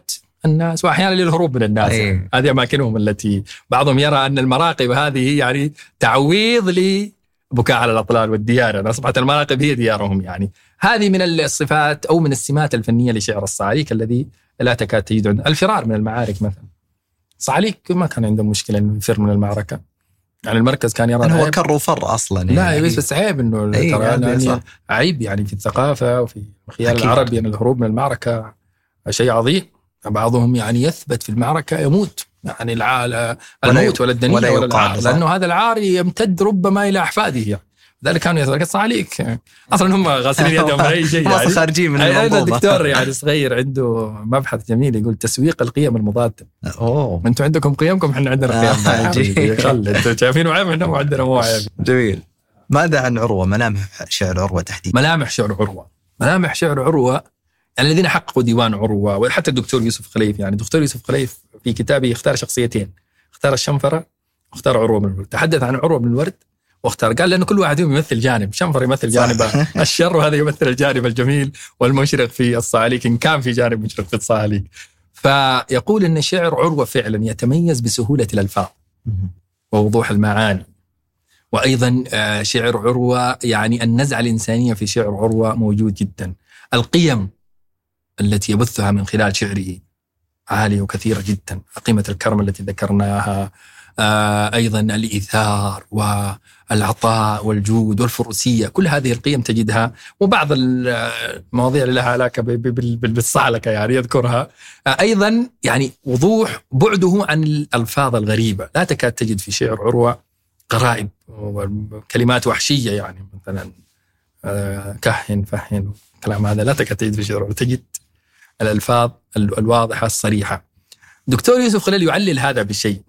الناس وأحيانا للهروب من الناس أي. يعني. هذه أماكنهم التي بعضهم يرى أن المراقب هذه يعني تعويض لبكاء على الأطلال والديار يعني أصبحت المراقب هي ديارهم يعني هذه من الصفات أو من السمات الفنية لشعر الصعاليك الذي لا تكاد تجد عنده الفرار من المعارك مثلا صعاليك ما كان عندهم مشكلة إنه يفر من المعركة يعني المركز كان يرى هو. كر وفر أصلا لا يعني. بس عيب إنه إيه، ترى يعني صح. عيب يعني في الثقافة وفي الخيال. العربي إن الهروب من المعركة شيء عظيم بعضهم يعني يثبت في المعركة يموت يعني العال ولا الموت ولا الدنيا ولا ولا, العار. صح. لأنه هذا العار يمتد ربما إلى أحفاده. يعني لذلك كانوا يتركز عليك. أصلا هم غاسلين يدهم اي شيء يعني. خارجين من المنظومه الدكتور يعني صغير عنده مبحث جميل يقول تسويق القيم المضادة. أوه. أنتم عندكم قيمكم إحنا عندنا آه، قيم. أنتم شايفين عيب إحنا عندنا مو عيب. جميل. ماذا عن عروة؟ ملامح شعر عروة تحديدا؟ ملامح شعر عروة. ملامح شعر عروة يعني الذين حققوا ديوان عروة وحتى الدكتور يوسف خليف يعني. الدكتور يوسف خليف في كتابه اختار شخصيتين اختار الشنفرة واختار عروة بن الورد. تحدث عن عروة بن الورد واختار. قال لأنه كل واحد يمثل جانب. شنفر يمثل. جانب الشر وهذا يمثل الجانب الجميل والمشرق في الصعاليك إن كان في جانب مشرق في الصعاليك. فيقول إن شعر عروة فعلا يتميز بسهولة الألفاظ ووضوح المعاني. وأيضا آه، شعر عروة يعني النزعة الإنسانية في شعر عروة موجود جدا. القيم التي يبثها من خلال شعره عاليه وكثيره جدا. قيمه الكرم التي ذكرناها آه، أيضا الإيثار والعطاء والجود والفروسية. كل هذه القيم تجدها وبعض المواضيع اللي لها علاقة ب- ب- بال- بال- بالصعلكه يعني يذكرها آه، أيضا يعني وضوح بعده عن الألفاظ الغريبة. لا تكاد تجد في شعر عروة غرائب وكلمات وحشية يعني مثلا آه، كهن فهن الكلام هذا لا تكاد تجد في شعر تجد الألفاظ ال- الواضحة الصريحة. دكتور يوسف خليل يعلل هذا بشيء.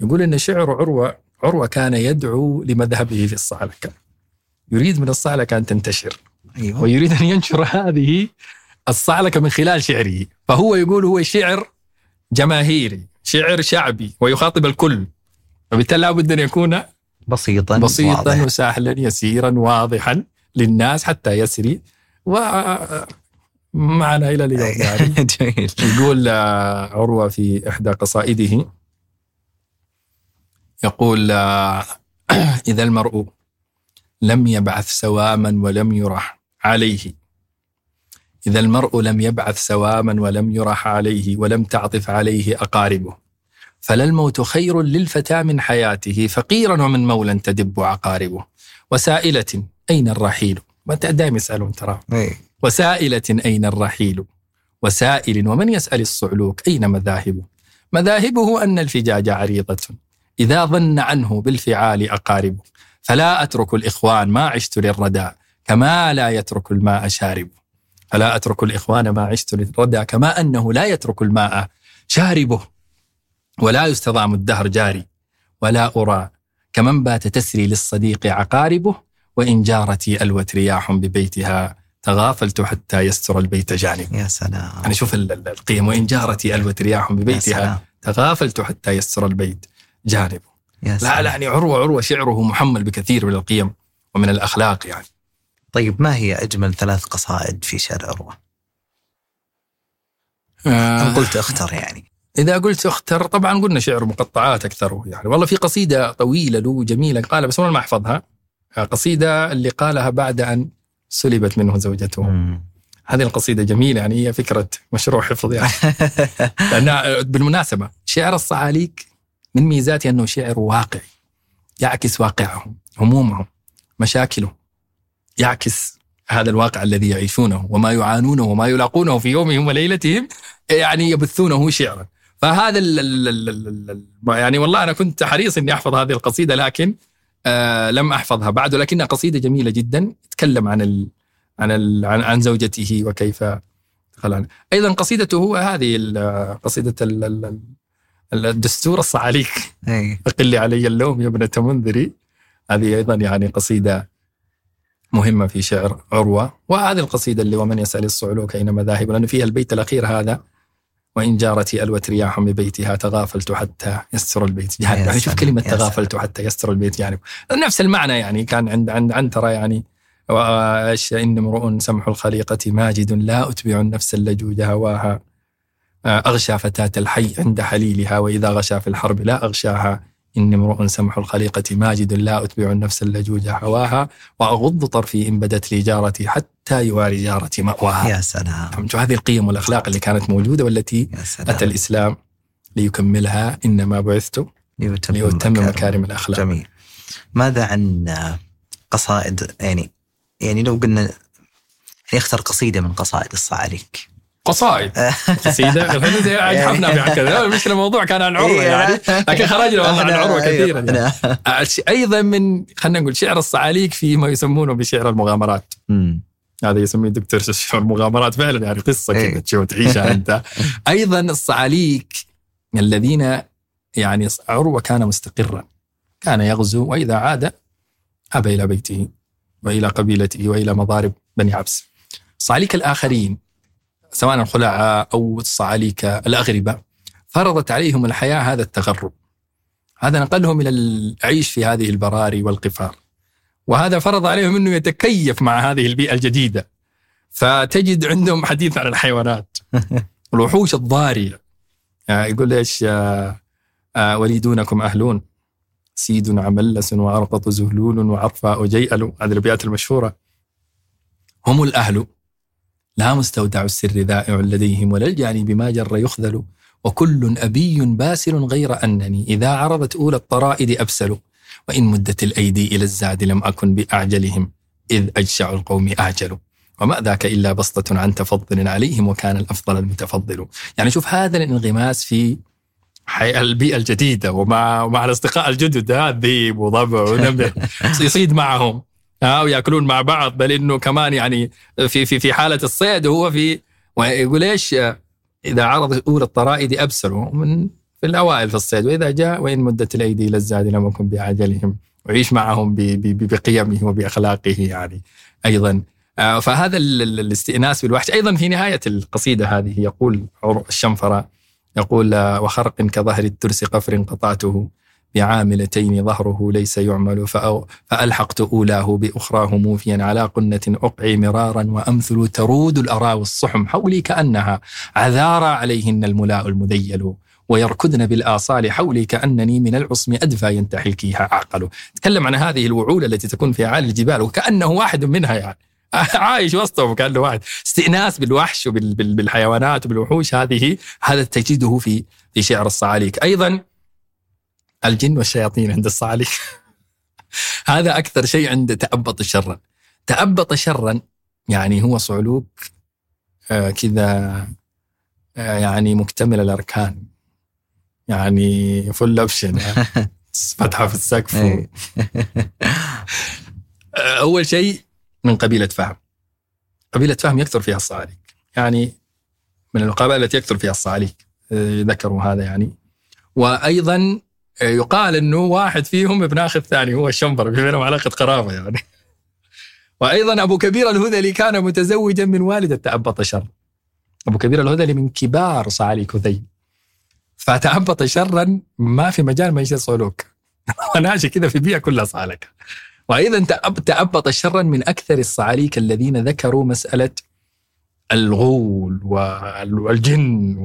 يقول إن شعر عروة عروة كان يدعو لمذهبه في الصعلكه يريد من الصعلكه أن تنتشر. أيوه. ويريد أن ينشر هذه الصعلكه من خلال شعره. فهو يقول هو شعر جماهيري شعر شعبي ويخاطب الكل. فبالتالي لابد أن يكون بسيطا بسيطا واضح. وسهلا يسيرا واضحا للناس حتى يسري. ومعنا إلى اليوم يعني. جميل. يقول آه، عروة في إحدى قصائده. يقول آه، إذا المرء لم يبعث سواما ولم يرح عليه. إذا المرء لم يبعث سواما ولم يرح عليه ولم تعطف عليه أقاربه فلا الموت خير للفتى من حياته فقيرا ومن مولى تدب عقاربه. وسائلة أين الرحيل؟ ما أنت دائما يسألون ترى. وسائلة أين الرحيل؟ وسائل ومن يسأل الصعلوك أين مذاهبه مذاهبه أن الفجاج عريضة. إذا ظن عنه بالفعال أقاربه فلا أترك الإخوان ما عشت للردى كما لا يترك الماء شارب. فلا أترك الإخوان ما عشت للردى كما أنه لا يترك الماء شاربه. ولا يستضام الدهر جاري. ولا أرى كمن بات تسري للصديق عقاربه. وإن جارتي ألوت رياح ببيتها تغافلت حتى يستر البيت جانب. يا سلام. يعني شوف ال- ال- القيم وإن جارتي ألوت رياح يا ببيتها تغافلت حتى يستر البيت جانب. يا لا سلام. لا يعني عروة عروة شعره محمل بكثير من القيم ومن الأخلاق يعني. طيب ما هي أجمل ثلاث قصائد في شعر عروة؟ ان آه. قلت اختر يعني. إذا قلت اختر طبعا قلنا شعر مقطعات أكثره يعني. والله في قصيدة طويلة له جميلة قالها بس أنا ما أحفظها. قصيدة اللي قالها بعد أن سلبت منه زوجته. مم. هذه القصيدة جميلة يعني هي فكرة مشروع حفظ يعني. لأنها بالمناسبة شعر الصعاليك من ميزاته أنه شعر واقعي يعكس واقعهم همومهم مشاكلهم يعكس هذا الواقع الذي يعيشونه وما يعانونه وما يلاقونه في يومهم وليلتهم يعني يبثونه شعرا. فهذا ال ال ال ال ال يعني والله أنا كنت حريص أني أحفظ هذه القصيدة لكن آه لم أحفظها بعد ولكنها قصيدة جميلة جدا تتكلم عن ال عن ال عن, عن زوجته وكيف خلان. أيضا قصيدته هو هذه قصيدة ال- ال- ال- الدستور الصعاليك. أقل علي اللوم يا ابنة منذري. هذه أيضا يعني قصيدة مهمة في شعر عروة. وهذه القصيدة اللي ومن يسأل الصعلوك أين مذاهب لأنه فيها البيت الأخير هذا. وإن جارتي ألوت رياح ببيتها تغافلت حتى يستر البيت يا يعني شوف سلام. تغافلت حتى يستر البيت جانب نفس المعنى يعني كان عند عند عنترة يعني إن امرؤ سمح الخليقة ماجد لا أتبع النفس اللجوج هواها أغشى فتاة الحي عند حليلها وإذا غشى في الحرب لا أغشاها إني امرؤ سمح الخليقة ماجد لا أتبع النفس اللجوج هواها وأغض طرفي إن بدت لي جارتي حتى يواري جارتي مأواها. يا سلام. هذه القيم والأخلاق اللي كانت موجودة والتي أتى الإسلام ليكملها. إنما بعثت ليتمم ليتمم مكارم. الأخلاق. جميل. ماذا عن قصائد؟ يعني يعني لو قلنا يعني اختر قصيدة من قصائد الصعاليك قصائد قصيده حفنا في كذا المشكلة الموضوع كان عن عروة إيه. يعني لكن خرجنا والله عن عروة أيوة. كثيرا يعني. أيضا من خلينا نقول شعر الصعاليك في ما يسمونه بشعر المغامرات. هذا يسميه دكتور شعر المغامرات فعلا يعني قصة إيه. كذا تشوف تعيشها أنت أيضا الصعاليك الذين يعني عروة كان مستقرا كان يغزو وإذا عاد عاد إلى بيته وإلى قبيلته وإلى مضارب بني عبس الصعاليك الآخرين سواء الخلعاء أو الصعاليك الاغربه فرضت عليهم الحياة هذا التغرب. هذا نقلهم إلى العيش في هذه البراري والقفار. وهذا فرض عليهم إنه يتكيف مع هذه البيئة الجديدة. فتجد عندهم حديث عن الحيوانات. الوحوش الضارية. آه، يقول إيش آه، آه، وليدونكم أهلون. سيد عملس وأرقط زهلول وعرفاء جيئل هذه الابيات المشهورة. هم الأهل. لا مستودع السر ذائع لديهم ولا الجاني بما جر يخذل. وكل أبي باسل غير أنني. إذا عرضت أولى الطرائد أبسل. وإن مدت الأيدي إلى الزاد لم أكن بأعجلهم. إذ أجشع القوم أعجل. وما ذاك إلا بسطة عن تفضل عليهم وكان الأفضل المتفضل. يعني شوف هذا الانغماس في البيئة الجديدة ومع مع الأصدقاء الجدد ذيب وضبع ونمر يصيد معهم. ها وياكلون مع بعض بل إنه كمان يعني في في في حالة الصيد وهو في ويقول إيش؟ إذا عرض اولى الطرائد ابسلوا من في الأوائل في الصيد وإذا جاء وإن مدت الأيدي إلى الزاد لم يكن بعجلهم ويعيش معهم بقيمه وبأخلاقه يعني أيضا. آه، فهذا ال- ال- الاستئناس بالوحش. أيضا في نهاية القصيدة هذه يقول الشنفرة يقول آه، وخرق كظهر الترس قفر قطعته. بعاملتين ظهره ليس يعمل فألحقت أولاه بأخراه موفيا على قنة أقعي مرارا وأمثل ترود الأراوي الصحم حولي كأنها عذارى عليهن الملاء المذيل ويركضن بالآصال حولي كأنني من العصم أدفى ينتحي الكيها أعقل. تكلم عن هذه الوعول التي تكون في أعالي الجبال وكأنه واحد منها يعني. عايش وسطهم كأنه واحد. استئناس بالوحش وبالحيوانات وبالوحوش هذه هذا تجده في في شعر الصعاليك. أيضا الجن والشياطين عند الصعاليك هذا أكثر شيء عند تأبط شرا. تأبط شرا يعني هو صعلوك آه، كذا آه، يعني مكتمل الأركان. يعني فل أوبشن فتحة في السقف. إيه. آه، أول شيء من قبيلة فهم. قبيلة فهم يكثر فيها الصعاليك يعني من القبائل التي يكثر فيها الصعاليك ذكروا هذا يعني. وأيضا يقال أنه واحد فيهم ابن أخ الثاني هو الشنبر في بينهم علاقة قرابة يعني. وأيضا أبو كبير الهذلي كان متزوجا من والدة تأبط شر. أبو كبير الهذلي من كبار صعاليك هذيل فتأبط شرا ما في مجال ما يصير صعلوك. ناشي كذا في بيئة كلها صعلكة وأيضا تأب- تأبط شرا من أكثر الصعاليك الذين ذكروا مسألة الغول وال- والجن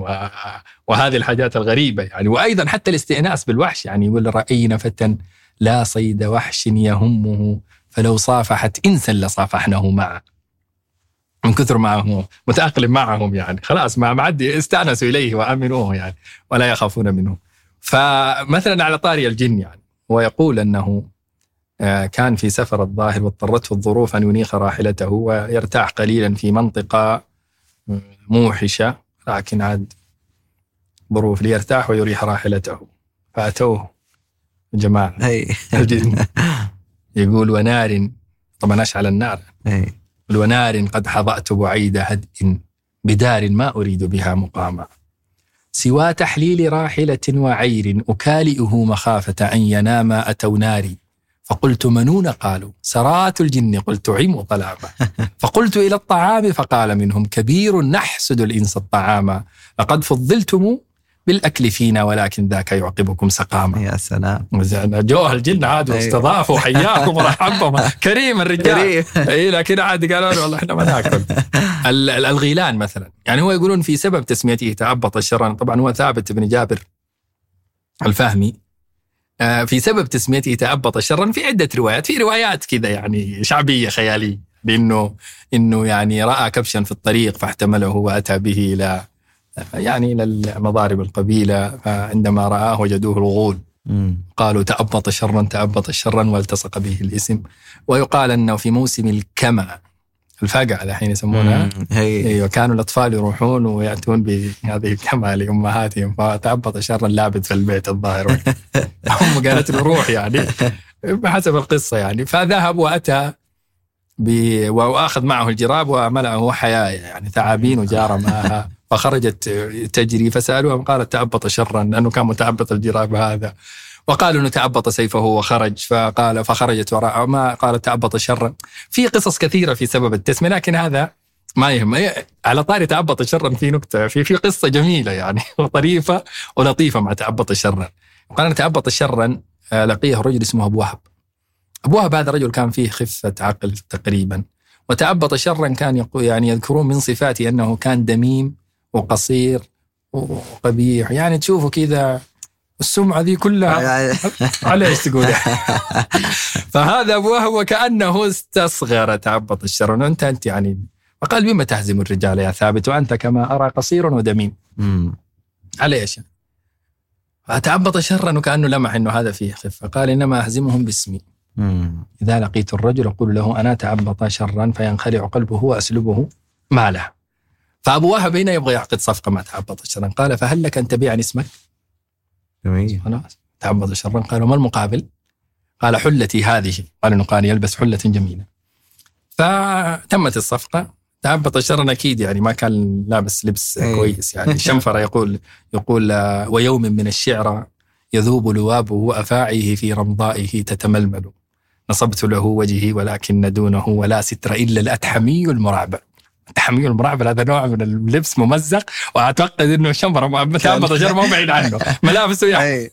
وهذه الحاجات الغريبة يعني. وأيضا حتى الاستئناس بالوحش يعني يقول رأينا فتى لا صيد وحش يهمه فلو صافحت إنسا لصافحناه معه. من كثر ما هو متأقلم معهم يعني. خلاص ما معدي استأنسوا إليه وأمنوه يعني ولا يخافون منه. فمثلا على طاري الجن يعني هو يقول أنه آه، كان في سفر الظاهر واضطرته الظروف أن ينيخ راحلته ويرتاح قليلا في منطقة موحشة لكن عاد ظروف ليرتاح ويريح راحلته. فأتوه جماعة. الجن يقول ونار طبعا أشعل النار. ونار قد حظأت بعيد هدء بدار ما أريد بها مقاما. سوى تحليل راحلة وعير أكالئه مخافة أن ينام أتوا ناري. فقلت منون قالوا. سرات الجن قلت عم طلاما فقلت إلى الطعام فقال منهم كبير نحسد الإنس الطعام لقد فضلتم بالأكل فينا ولكن ذاك يعقبكم سقاما. يا سلام. جوه الجن عاد. واستضافوا حياكم ورحبهم كريم الرجال. كريم. إي لكن عاد قالوا له والله إحنا ما ناكل. ال- ال- الغيلان مثلا. يعني هو يقولون في سبب تسميته تأبط الشرا طبعا هو ثابت بن جابر الفهمي. في سبب تسميته تأبط شرا في عدة روايات في روايات كذا يعني شعبية خيالية لأنه إنه يعني رأى كبشا في الطريق فاحتمله وأتى به إلى يعني إلى مضارب القبيلة فعندما رآه وجدوه الغول. قالوا تعبط شرا تعبط شرا والتصق به الاسم ويقال أنه في موسم الكمى الفقع الحين يسمونها. أيوه كانوا الأطفال يروحون ويأتون بهذه الكمى لأمهاتهم فتعبط شرا لابد في البيت الظاهر. هم قالت له روح يعني بحسب القصة يعني. فذهب وأتى. وأخذ معه الجراب وملأه حياة يعني ثعابين وجار معها. فخرجت تجري فسالوها قالت تعبط شرا لأنه كان متعبط الجراب هذا. وقالوا إنه تعبط سيفه وخرج فقال فخرجت وراءه ما قالت تعبط شرا. في قصص كثيرة في سبب التسميه لكن هذا ما يهم إيه، على طاري تعبط شرا في نكتة في في قصة جميلة يعني وطريفة ولطيفة مع تعبط شرا. قال تعبط شرا آه، لقيه رجل اسمه أبو وهب. أبو وهب هذا الرجل كان فيه خفة عقل تقريبا. وتعبط شرا كان يقول يعني يذكرون من صفاته أنه كان دميم وقصير وقبيح. يعني تشوفه كذا السمعة ذي كلها على إيش تقول فهذا أبو وهب وكأنه استصغر تعبط الشر أنت أنت يعني فقال بما تهزم الرجال يا ثابت وأنت كما أرى قصير ودميم. على إيش؟ فتعبط شرا وكأنه لمح إنه هذا فيه خفة قال إنما أهزمهم باسمي. إذا لقيت الرجل أقول له أنا تعبط شرا فينخلع قلبه وأسلبه ماله فأبو وهب هنا يبغى يعقد صفقة مع تعبط شرا قال فهل لك أن تبيعني اسمك؟ جميل. خلاص. تعبط شرا. قال وما المقابل؟ قال حلتي هذه. قال إنه كان يلبس حلة جميلة. فتمت الصفقة. تعبط شرا أكيد يعني ما كان لابس لبس إيه. كويس يعني. شنفرة يقول يقول ويوم من الشعر يذوب لوابه وأفاعيه في رمضائه تتململ. نصبت له وجهي ولكن دونه ولا ستر إلا الأتحمي المرعبل التحمي المرعبل هذا نوع من اللبس ممزق وأعتقد إنه تعبط شرا ما هو بعيد عنه. ملابسه يعني.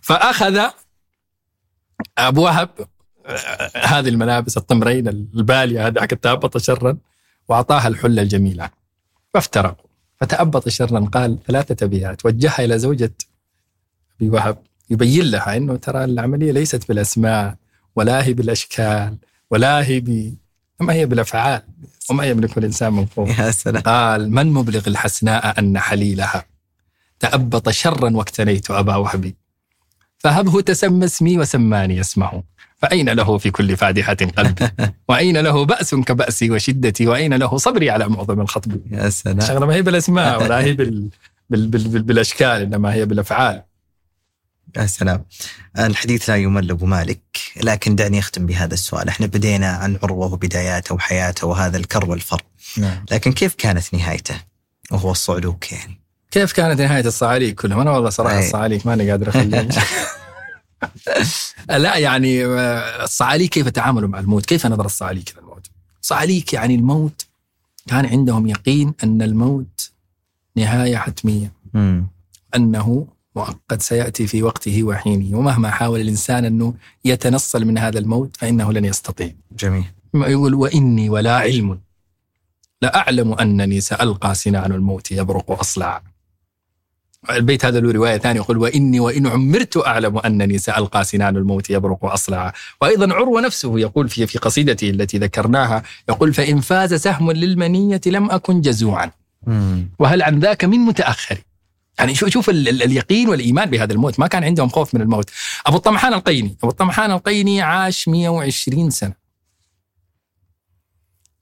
فأخذ أبو وهب آه، هذه الملابس الطمرين البالية هذه حقت تهبط شرا وأعطاها الحلة الجميلة. فافترقوا. فتأبط شرا قال ثلاثة أبيات وجهها إلى زوجة أبي وهب. يبين لها أنه ترى العملية ليست بالأسماء ولا هي بالأشكال ولا هي ب ما هي بالأفعال. وما يملك الإنسان من قوة يا سلام. قال من مبلغ الحسناء أن حليلها؟ تأبط شرا واكتنيت أبا وهبي فهبه تسمى اسمي وسماني اسمه. فأين له في كل فادحة قلبي؟ وأين له بأس كبأسي وشدتي؟ وأين له صبري على معظم الخطب؟ يا سلام. الشغلة ما هي بالأسماء ولا هي بال... بال... بال... بال... بالأشكال إنما هي بالأفعال. يا سلام. الحديث لا يمل أبو مالك لكن دعني أختم بهذا السؤال. إحنا بدينا عن عروة وبداياته وحياته وهذا الكر والفر. نعم. لكن كيف كانت نهايته؟ وهو الصعلوك يعني كيف كانت نهاية الصعاليك كلهم؟ أنا والله صراحة أي. الصعاليك ماني قادر لا يعني الصعاليك كيف تعاملوا مع الموت؟ كيف نظر الصعاليك إلى الموت؟ صعاليك يعني الموت كان عندهم يقين أن الموت نهاية حتمية. مم. أنه مؤقت سيأتي في وقته وحينه. ومهما حاول الإنسان أنه يتنصل من هذا الموت فإنه لن يستطيع. جميل. يقول وإني ولا علم. لأعلم أنني سألقى سنان الموت يبرق أصلع البيت هذا له رواية ثانية يقول وإني وإن عمرت أعلم أنني سألقى سنان الموت يبرق أصلع وأيضا عروة نفسه يقول في في قصيدته التي ذكرناها يقول فإن فاز سهم للمنية لم أكن جزوعا. وهل عن ذاك من متأخر؟ يعني شوف شوف ال- ال- اليقين والإيمان بهذا الموت. ما كان عندهم خوف من الموت. أبو الطمحان القيني. أبو الطمحان القيني عاش 120 سنة.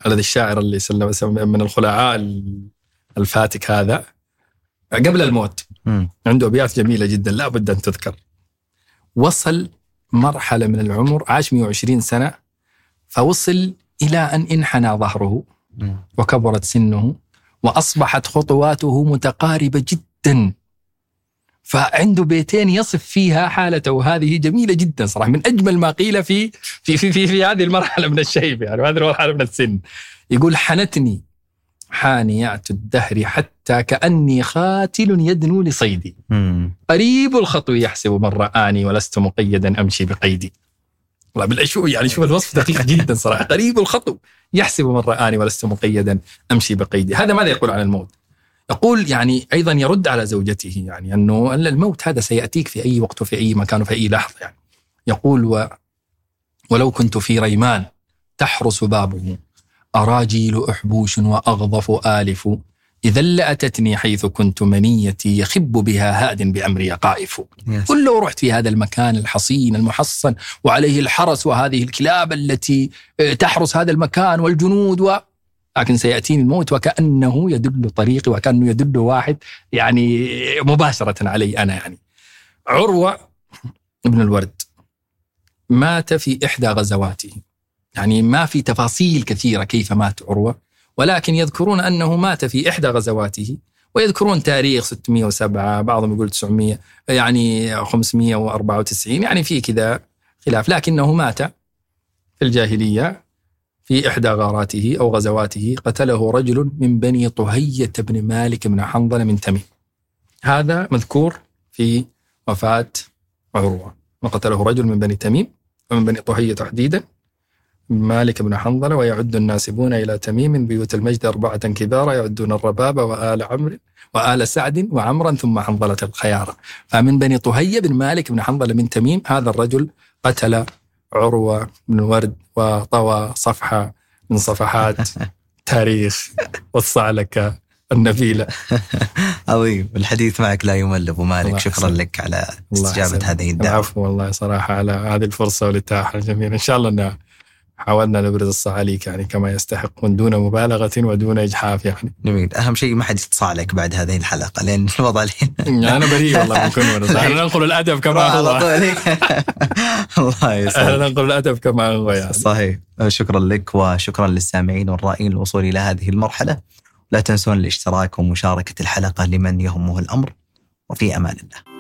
الذي الشاعر اللي سلم من الخلعاء ال- الفاتك هذا. قبل الموت. مم. عنده أبيات جميلة جدا. لا بد أن تذكر. وصل مرحلة من العمر عاش 120 سنة فوصل إلى أن انحنى ظهره. وكبرت سنه وأصبحت خطواته متقاربة جدا. فعنده بيتين يصف فيها حالته. هذه جميلة جدا صراحة. من أجمل ما قيل في في في في, في هذه المرحلة من الشيب يعني وهذه المرحلة من السن. يقول حنتني حانيات الدهر حتى كأني خاتل يدنو لصيدي. قريب الخطو يحسب من رآني ولست مقيدا أمشي بقيدي. والله بالله شو يعني شوف الوصف دقيق جدا صراحة. قريب الخطو يحسب من رآني ولست مقيدا أمشي بقيدي. هذا ماذا يقول عن الموت؟ يقول يعني أيضا يرد على زوجته يعني أنه الموت هذا سيأتيك في أي وقت وفي أي مكان وفي أي لحظة يعني. يقول و ولو كنت في ريمان تحرس بابه أراجيل أحبوش وأغضف آلف إذا لأتتني حيث كنت منيتي يخب بها هاد بأمري قائف. قل لو رحت في هذا المكان الحصين المحصن وعليه الحرس وهذه الكلاب التي آه، تحرس هذا المكان والجنود و لكن سيأتيني الموت وكأنه يدل طريقي وكأنه يدل واحد يعني مباشرة علي أنا يعني. عروة بن الورد مات في إحدى غزواته. يعني ما في تفاصيل كثيرة كيف مات عروة ولكن يذكرون أنه مات في إحدى غزواته ويذكرون تاريخ 607 بعضهم يقول 900 يعني 594 يعني في كذا خلاف لكنه مات في الجاهلية. في إحدى غاراته أو غزواته قتله رجل من بني طهية بن مالك بن حنظلة من تميم. هذا مذكور في وفاة عروة. وقتله رجل من بني تميم ومن بني طهية تحديدا مالك بن حنظلة ويعد الناسبون إلى تميم بيوت المجد أربعة كبارا يعدون الربابة وآل عمرو وآل سعد وعمرا ثم حنظلة الخيارة. فمن بني طهية بن مالك بن حنظلة من تميم هذا الرجل قتل عروة بن ورد وطوى صفحة من صفحات تاريخ والصعلكة النبيلة. عظيم. الحديث معك لا يمل أبو مالك. شكرا يحسن. لك على يحسن. هذه الدعوة. العفو والله صراحة على هذه الفرصة والإتاحة الجميلة إن شاء الله أن حاولنا نبرز الصعاليك يعني كما يستحق من دون مبالغة ودون إجحاف يعني. جميل. أهم شيء ما حد يتصع عليك بعد هذه الحلقة لأن الوضع الحين أنا بريء والله من كل مرة أنا ننقل الأدب كما هو. الله أنا يسلمك ننقل الأدب كما هو يعني. صحيح. شكرا لك وشكرا للسامعين والرائين للوصول إلى هذه المرحلة. لا تنسون الاشتراك ومشاركة الحلقة لمن يهمه الأمر. وفي أمان الله.